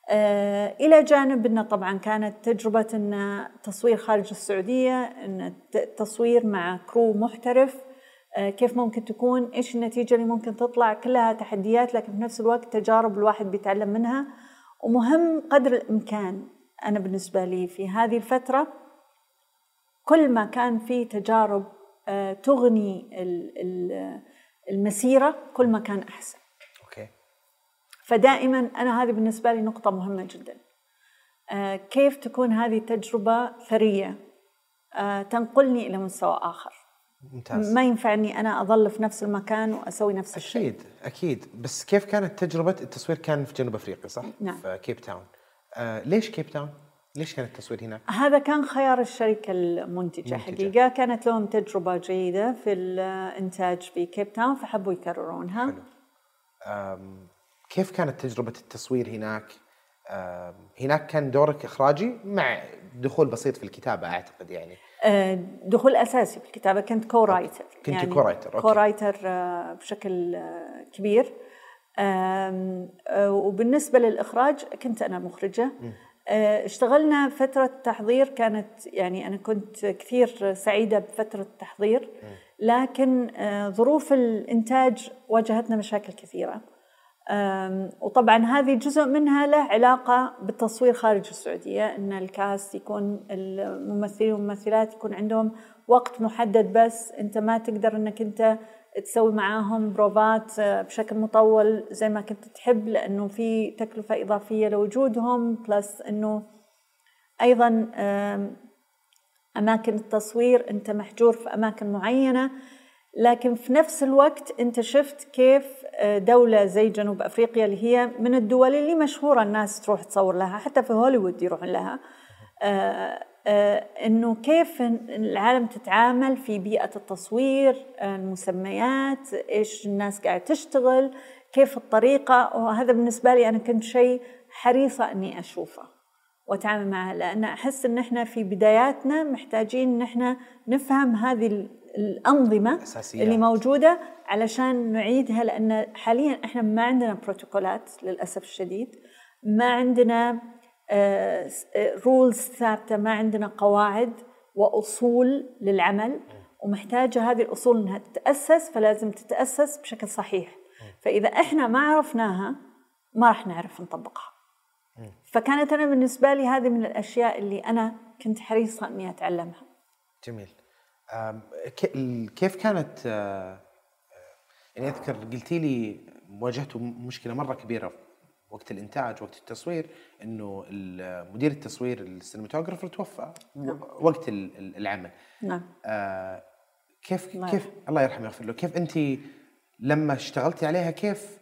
آه، إلى جانب إنه طبعا كانت تجربة إن تصوير خارج السعودية إن ت- تصوير مع كرو محترف. آه، كيف ممكن تكون؟ إيش النتيجة اللي ممكن تطلع؟ كلها تحديات لكن في نفس الوقت تجارب الواحد بيتعلم منها. ومهم قدر الإمكان. أنا بالنسبة لي في هذه الفترة كل ما كان في تجارب آه، تغني المسيرة كل ما كان أحسن. okay. فدائما أنا هذه بالنسبة لي نقطة مهمة جدا. آه، كيف تكون هذه التجربة ثرية؟ تنقلني إلى مستوى آخر. ممتاز. ما ينفعني أنا أظل في نفس المكان وأسوي نفس الشيء. أكيد أكيد. بس كيف كانت تجربة؟ التصوير كان في جنوب أفريقيا صح؟ نعم. في كيب تاون آه ليش كيب تاون؟ ليش كان التصوير هناك؟ هذا كان خيار الشركة المنتجة منتجة. حقيقة كانت لهم تجربة جيدة في الإنتاج في كيب تاون فحبوا يكررونها حلو. كيف كانت تجربة التصوير هناك؟ هناك كان دورك إخراجي مع دخول بسيط في الكتابة أعتقد يعني آه، دخول أساسي في الكتابة كنت co-writer كنت يعني co-writer co-writer بشكل آه، كبير آه، وبالنسبة للإخراج كنت أنا مخرجة. اشتغلنا فترة تحضير كانت يعني أنا كنت كثير سعيدة بفترة التحضير لكن ظروف الإنتاج واجهتنا مشاكل كثيرة. وطبعا هذه جزء منها له علاقة بالتصوير خارج السعودية أن الكاست يكون الممثلين والممثلات يكون عندهم وقت محدد بس أنت ما تقدر أنك أنت تسوي معاهم بروفات آه، بشكل مطول زي ما كنت تحب لأنه في تكلفة إضافية لوجودهم plus أنه أيضا أماكن التصوير أنت محجور في أماكن معينة لكن في نفس الوقت أنت شفت كيف دولة زي جنوب أفريقيا اللي هي من الدول اللي مشهورة الناس تروح تصور لها حتى في هوليوود يروحون لها آه، آه، إنه كيف العالم تتعامل في بيئة التصوير المسميات إيش الناس قاعدة تشتغل كيف الطريقة وهذا بالنسبة لي أنا كنت شيء حريصة إني أشوفه وأتعامل معه لأن أحس إن إحنا في بداياتنا محتاجين إن إحنا نفهم هذه الأنظمة أساسيات. اللي موجودة علشان نعيدها لأن حاليا إحنا ما عندنا بروتوكولات للأسف الشديد ما عندنا رولز آه، ثابتة ما عندنا قواعد وأصول للعمل ومحتاجة هذه الأصول إنها تتأسس فلازم تتأسس بشكل صحيح. فإذا إحنا ما عرفناها ما راح نعرف نطبقها. فكانت أنا بالنسبة لي هذه من الأشياء اللي أنا كنت حريصة إني أتعلمها. جميل. كيف كانت آه، يعني أذكر قلتي لي واجهتوا مشكلة مرة كبيرة وقت الإنتاج وقت التصوير إنه مدير التصوير السينماتوجرافر توفى نعم. وقت العمل. نعم. آه كيف الله كيف الله يرحمه ويغفر له كيف أنت لما اشتغلتي عليها كيف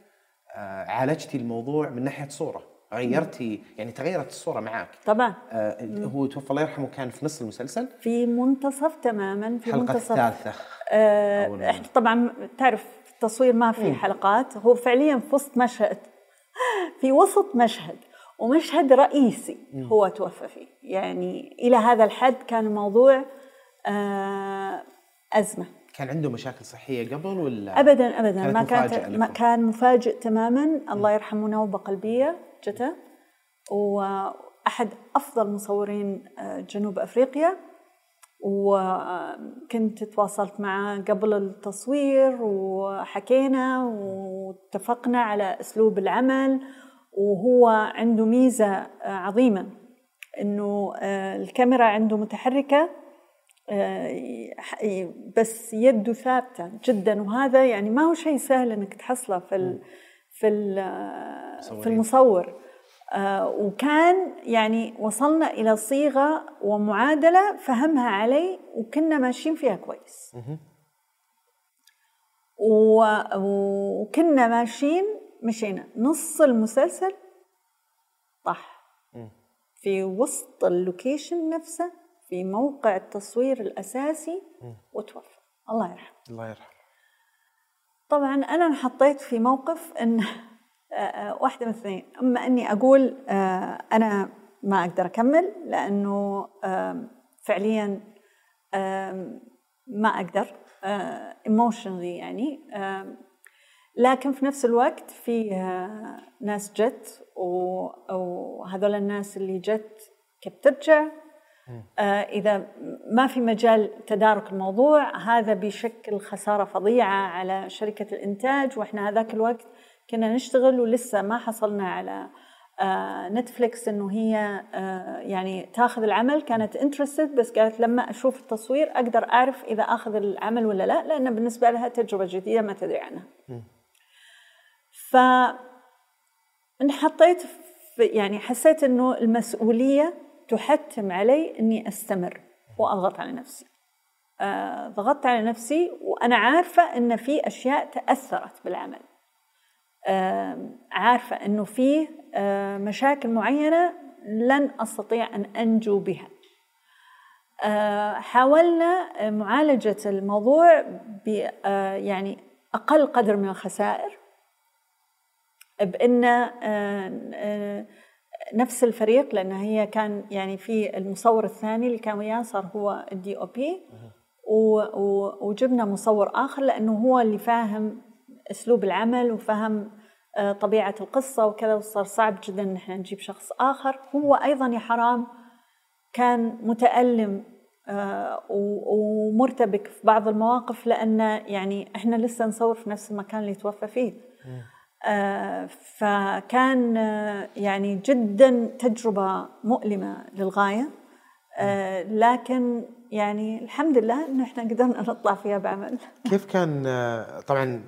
آه عالجتي الموضوع من ناحية صورة؟ غيرتي يعني تغيرت الصورة معك طبعا. آه هو توفى الله يرحمه كان في نص المسلسل. في منتصف تماما في الحلقة منتصف. الثالثة. آه إحنا طبعا تعرف التصوير ما في حلقات. هو فعليا في وسط مشهد في وسط مشهد ومشهد رئيسي هو توفى فيه. يعني إلى هذا الحد كان الموضوع آه أزمة. كان عنده مشاكل صحية قبل ولا ابدا ابدا. ما كان ما كان مفاجئ تماما. الله يرحمه نوبة قلبية جته. وأحد أفضل مصورين آه، جنوب أفريقيا. وكنت تواصلت معه قبل التصوير وحكينا واتفقنا على أسلوب العمل وهو عنده ميزة عظيمة إنه آه، الكاميرا عنده متحركة آه، بس يده ثابتة جدا وهذا يعني ما هو شيء سهل إنك تحصله في في في المصور. آه، وكان يعني وصلنا إلى صيغة ومعادلة فهمها علي وكنا ماشيين فيها كويس. وكنا ماشيين مشينا. نص المسلسل طح في وسط اللوكيشن نفسه في موقع التصوير الأساسي وتوفى. الله يرحمه. الله يرحمه. طبعا أنا انحطيت في موقف أن آه، آه، واحدة من اثنين أما أني أقول آه، أنا ما أقدر أكمل لأنه فعليا ما أقدر ايموشنلي يعني لكن في نفس الوقت في ناس جت وهذول الناس اللي جت كيف ترجع آه إذا ما في مجال تدارك الموضوع هذا بيشكل خسارة فظيعة على شركة الإنتاج وإحنا هذاك الوقت كنا نشتغل ولسه ما حصلنا على آه نتفليكس إنه هي آه يعني تاخذ العمل كانت انترستد بس قالت لما أشوف التصوير أقدر أعرف إذا أخذ العمل ولا لا لأن بالنسبة لها تجربة جديدة ما تدري عنها. ف انحطيت في يعني حسيت إنه المسؤولية تحتم علي إني أستمر وأضغط على نفسي. آه ضغطت على نفسي وأنا عارفة إن في أشياء تأثرت بالعمل. آه عارفة إنه في آه مشاكل معينة لن أستطيع أن أنجو بها. آه حاولنا معالجة الموضوع ب يعني أقل قدر من الخسائر بإن نفس الفريق لأن هي كان يعني في المصور الثاني اللي كان وياه صار هو الدي أو بي وجبنا مصور آخر لأنه هو اللي فاهم أسلوب العمل وفهم طبيعة القصة وكذا وصار صعب جدا إن إحنا نجيب شخص آخر. هو أيضا يا حرام كان متألم ومرتبك في بعض المواقف لأن يعني إحنا لسه نصور في نفس المكان اللي توفى فيه. آه فكان آه يعني جدا تجربة مؤلمة للغاية. آه لكن يعني الحمد لله إنه إحنا قدرنا نطلع فيها بعمل. كيف كان طبعا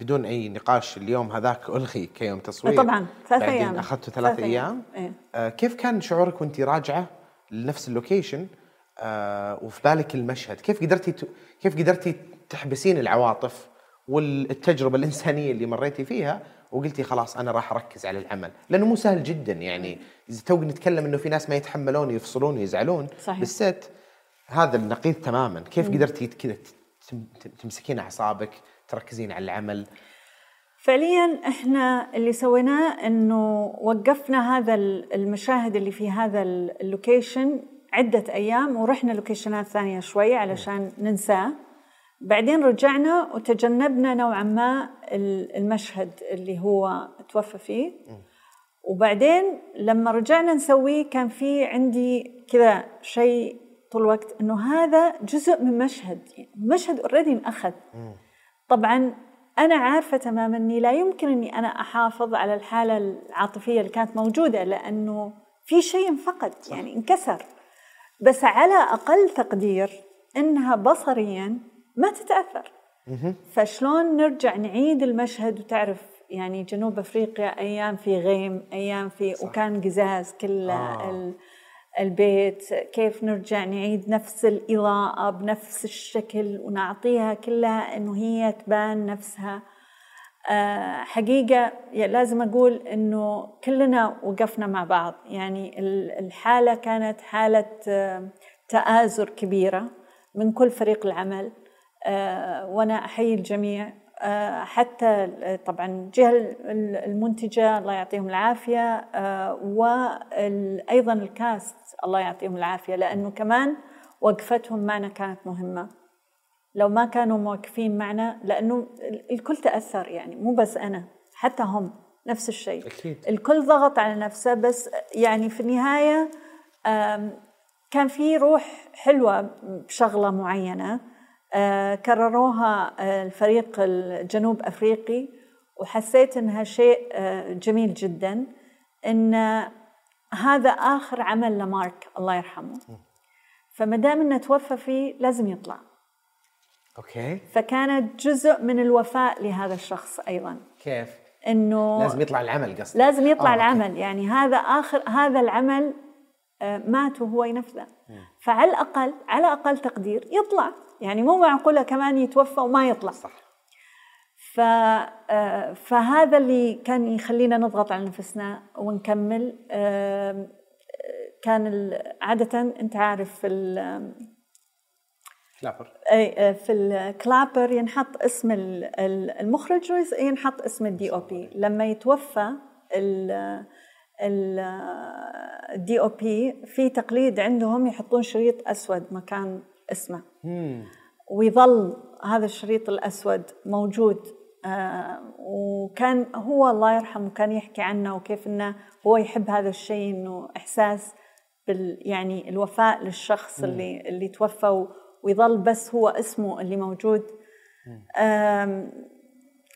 بدون أي نقاش اليوم هذاك ألغي كيوم تصوير. طبعا ثلاث بعدين أيام. اخذته ثلاث أيام. إيه؟ كيف كان شعورك وأنت راجعة لنفس ال location؟ وفي بالك المشهد. كيف قدرتي كيف قدرتي تحبسين العواطف والتجربة الإنسانية اللي مريتي فيها وقلتي خلاص أنا راح أركز على العمل؟ لأنه مو سهل جدا يعني إذا تو نتكلم إنه في ناس ما يتحملون يفصلون ويزعلون صحيح. بالست هذا النقيض تماما. كيف قدرتي كذا تمسكين أعصابك؟ تركزين على العمل؟ فعليا إحنا اللي سويناه إنه وقفنا هذا المشاهد اللي في هذا ال location عدة أيام ورحنا لوكيشنات ثانية شوي علشان ننساه. بعدين رجعنا وتجنبنا نوعا ما المشهد اللي هو توفى فيه. وبعدين لما رجعنا نسويه كان في عندي كذا شيء طول الوقت إنه هذا جزء من مشهد مشهد اوريدي انأخذ. طبعا أنا عارفة تماما إني لا يمكن إني أنا أحافظ على الحالة العاطفية اللي كانت موجودة لأنه في شيء انفقد يعني انكسر بس على أقل تقدير إنها بصريا ما تتأثر فشلون نرجع نعيد المشهد وتعرف يعني جنوب أفريقيا أيام في غيم أيام في صح. وكان قزاز كل آه. البيت كيف نرجع نعيد نفس الإضاءة بنفس الشكل ونعطيها كلها إنه هي تبان نفسها. آه حقيقة لازم أقول إنه كلنا وقفنا مع بعض. يعني الحالة كانت حالة تآزر كبيرة من كل فريق العمل. آه وأنا أحيي الجميع. آه حتى طبعا الجهه المنتجة الله يعطيهم العافية آه وأيضا الكاست الله يعطيهم العافية لأنه كمان وقفتهم معنا كانت مهمة. لو ما كانوا موقفين معنا لأنه الكل تأثر يعني مو بس أنا حتى هم نفس الشيء. أكيد. الكل ضغط على نفسه بس يعني في النهاية كان في روح حلوة بشغلة معينة. كرروها الفريق الجنوب أفريقي وحسيت إنها شيء جميل جدا إن هذا آخر عمل لمارك الله يرحمه. فما دام إنه توفى فيه لازم يطلع. أوكي. فكانت جزء من الوفاء لهذا الشخص أيضا. كيف؟ إنه لازم يطلع العمل قصدك. لازم يطلع آه، آه العمل. يعني هذا آخر هذا العمل مات وهو ينفذه. فعلى الأقل على أقل تقدير يطلع. يعني مو معقوله كمان يتوفى وما يطلع. صح. ف فهذا اللي كان يخلينا نضغط على نفسنا ونكمل. كان عادة أنت عارف في كلابر أي في الكلابر ينحط اسم المخرج وينحط اسم ال DOP لما يتوفى ال DOP في تقليد عندهم يحطون شريط أسود مكان اسمه. ويظل هذا الشريط الأسود موجود. آه وكان هو الله يرحمه كان يحكي عنه وكيف إنه هو يحب هذا الشيء إنه إحساس بال يعني الوفاء للشخص اللي اللي توفى ويظل بس هو اسمه اللي موجود.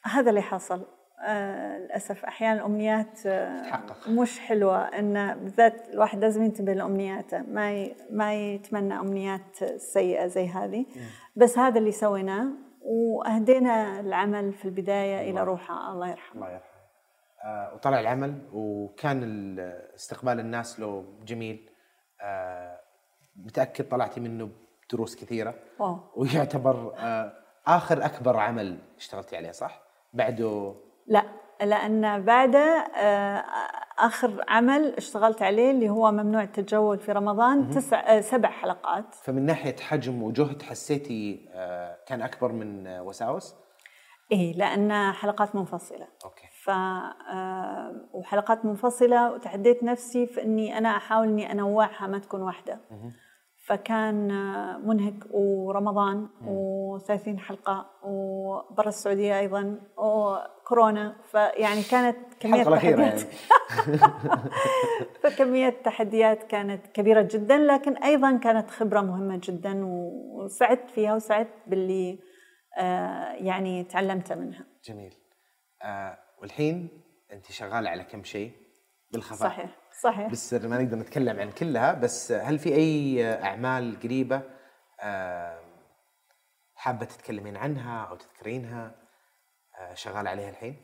هذا اللي حصل. للأسف أحيانا الأمنيات آه مش حلوة. إن بالذات الواحد لازم ينتبه لأمنياته ما ي... ما يتمنى أمنيات سيئة زي هذه. بس هذا اللي سويناه وأهدينا العمل في البداية إلى روحه. الله يرحمه. الله يرحمه. آه وطلع العمل وكان استقبال الناس له جميل. آه متأكد طلعتي منه دروس كثيرة. أوه. ويعتبر آه آخر أكبر عمل اشتغلتي عليه صح؟ بعده لا لأن بعده آه آخر عمل اشتغلت عليه اللي هو ممنوع التجول في رمضان تسع آه سبع حلقات. فمن ناحية حجم وجهد حسيتي آه كان أكبر من وساوس؟ إيه لأن حلقات منفصلة. أوكي. ف وحلقات منفصلة وتحديت نفسي في إني أنا أحاول إني أنوعها ما تكون واحدة. فكان منهك ورمضان و30 حلقة وبرا السعودية أيضا وكورونا. فيعني كانت كمية تحديات. يعني. فكمية التحديات كانت كبيرة جدا لكن أيضا كانت خبرة مهمة جدا وسعدت فيها وسعدت باللي آه يعني تعلمته منها. جميل. آه والحين أنت شغالة على كم شيء؟ بالخفاء صحيح. صحيح بالسر ما نقدر نتكلم عن كلها بس هل في أي أعمال قريبة حابة تتكلمين عنها أو تذكرينها شغال عليها الحين؟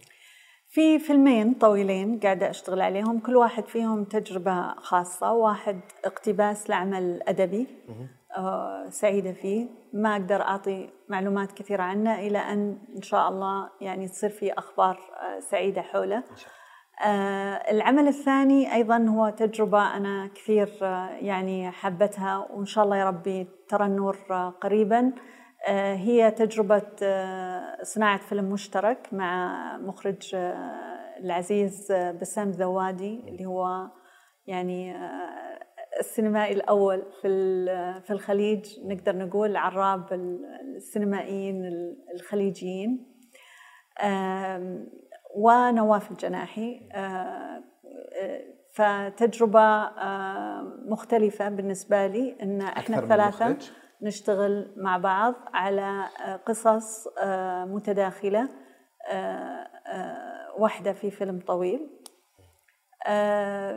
في فيلمين طويلين قاعدة أشتغل عليهم كل واحد فيهم تجربة خاصة واحد اقتباس لعمل أدبي سعيدة فيه ما أقدر أعطي معلومات كثيرة عنه إلى أن إن شاء الله يعني تصير في أخبار سعيدة حوله إن شاء الله. آه العمل الثاني أيضا هو تجربة أنا كثير آه يعني حبتها وإن شاء الله يا ربي ترى النور آه قريبا. هي تجربة آه، صناعة فيلم مشترك مع مخرج العزيز بسام ذوادي اللي هو يعني السينمائي الأول في في الخليج نقدر نقول عراب السينمائيين الخليجيين. ونواف الجناحي آه، آه، فتجربة آه، مختلفة بالنسبة لي إن إحنا الثلاثة نشتغل مع بعض على قصص متداخلة واحدة في فيلم طويل.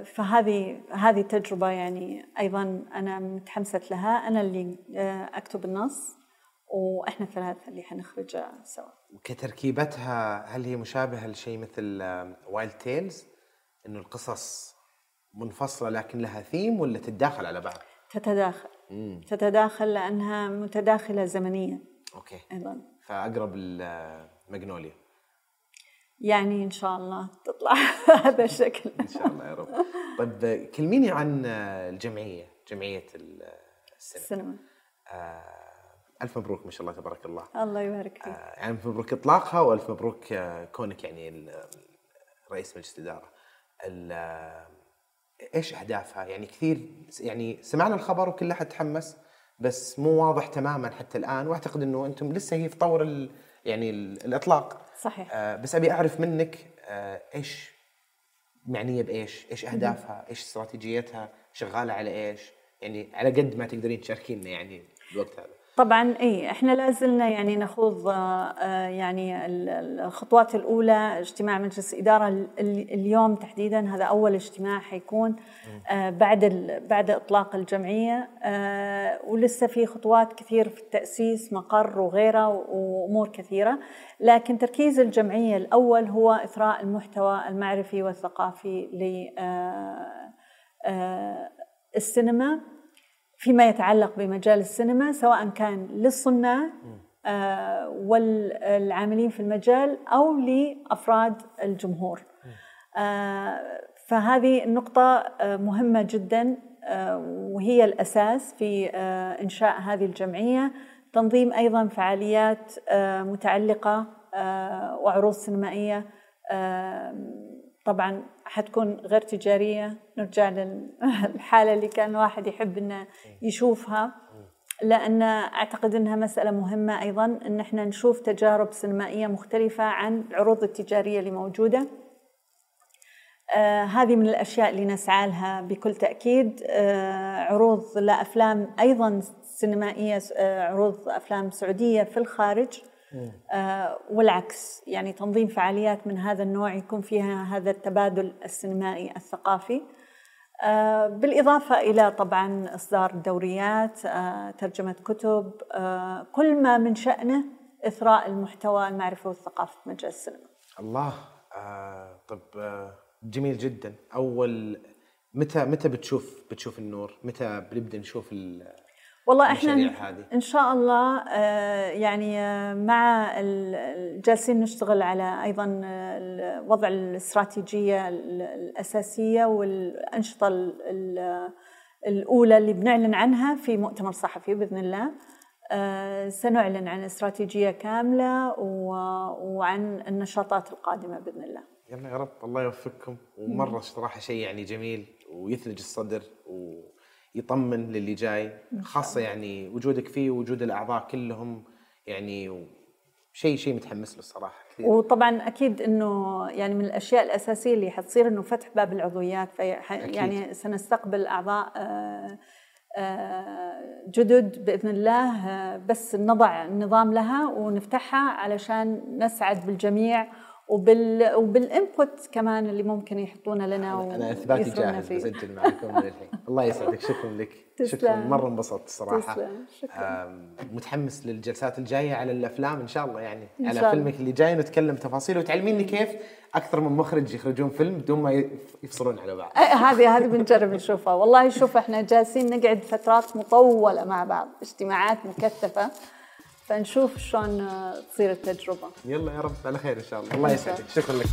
فهذه هذه تجربة يعني أيضا أنا متحمسة لها. أنا اللي أكتب النص. وإحنا الثلاثة اللي حنخرجها سوا. كتركيبتها هل هي مشابهة لشيء مثل Wild Tales إنه القصص منفصلة لكن لها ثيم ولا تتداخل على بعض؟ تتداخل. مم. تتداخل لأنها متداخلة زمنيا. okay. أيضا. فأقرب الماجنوليا يعني إن شاء الله تطلع هذا الشكل. إن شاء الله يا رب. طيب كلميني عن الجمعية جمعية السينما. السينما. آه ألف مبروك ما شاء الله تبارك الله الله يبارك فيك آه يعني ألف مبروك إطلاقها وألف مبروك آه كونك يعني رئيس مجلس الإدارة آه، إيش أهدافها يعني كثير يعني سمعنا الخبر وكل أحد تحمس بس مو واضح تماما حتى الآن وأعتقد إنه أنتم لسه هي في طور يعني الإطلاق صحيح آه بس أبي أعرف منك آه إيش معنية بإيش؟ إيش أهدافها؟ إيش استراتيجيتها؟ شغالة على إيش؟ يعني على قد ما تقدرين تشاركينا يعني الوقت هذا. طبعا إي إحنا لازلنا يعني نخوض آه، آه، يعني الخطوات الأولى اجتماع مجلس الاداره اليوم تحديدا هذا أول اجتماع حيكون آه، بعد بعد إطلاق الجمعية ولسه في خطوات كثير في التأسيس مقر وغيره وأمور كثيرة. لكن تركيز الجمعية الأول هو إثراء المحتوى المعرفي والثقافي للسينما فيما يتعلق بمجال السينما سواء كان للصناع آه، والعاملين في المجال أو لأفراد الجمهور. آه، فهذه النقطة آه، مهمة جدا وهي الأساس في إنشاء هذه الجمعية. تنظيم أيضا فعاليات متعلقة وعروض سينمائية طبعا حتكون غير تجارية. نرجع للحالة اللي كان الواحد يحب إنه يشوفها. لأن أعتقد أنها مسألة مهمة أيضا أن إحنا نشوف تجارب سينمائية مختلفة عن العروض التجارية اللي موجودة. آه هذه من الأشياء اللي نسعى لها بكل تأكيد. آه عروض لأفلام أيضا سينمائية آه عروض أفلام سعودية في الخارج. آه والعكس يعني تنظيم فعاليات من هذا النوع يكون فيها هذا التبادل السينمائي الثقافي. آه بالإضافة إلى طبعا إصدار دوريات آه ترجمة كتب كل ما من شأنه إثراء المحتوى المعرفي والثقافي في مجال السينما. الله. طب جميل جدا. أول متى متى بتشوف بتشوف النور؟ متى بنبدأ نشوف والله إحنا هذه؟ إن شاء الله آه، يعني آه، مع ال- جالسين نشتغل على أيضا آه، وضع الاستراتيجية ال- الأساسية والأنشطة ال- ال- الأولى اللي بنعلن عنها في مؤتمر صحفي بإذن الله. سنعلن عن استراتيجية كاملة و- وعن النشاطات القادمة بإذن الله. يلا يا رب الله يوفقكم. ومرة صراحة شيء يعني جميل ويثلج الصدر ويطمن للي جاي خاصة يعني وجودك فيه ووجود الأعضاء كلهم يعني شيء شيء متحمس له الصراحه كثير وطبعا أكيد إنه يعني من الأشياء الأساسية اللي حتصير إنه فتح باب العضويات في أكيد. يعني سنستقبل أعضاء آه، آه، جدد بإذن الله آه، بس نضع النظام لها ونفتحها علشان نسعد بالجميع وبال وبالانبوت كمان اللي ممكن يحطونه لنا أنا إثباتي جاهز فيه. بسجل معكم من الحين. الله يسعدك. شكرا لك. شكرا. مرة انبسطت الصراحه تسلم. شكراً. متحمس للجلسات الجاية على الأفلام إن شاء الله يعني. إن على شاء. فيلمك اللي جاي نتكلم تفاصيل. وتعلميني كيف أكثر من مخرج يخرجون فيلم بدون ما يف- يفصلون على بعض. آه، هذه هذه بنجرب نشوفها. والله شوف إحنا جالسين نقعد فترات مطولة مع بعض. اجتماعات مكثفة. فنشوف شلون تصير التجربة. يلا يا رب على خير إن شاء الله. الله يسعدك. شكرا لك.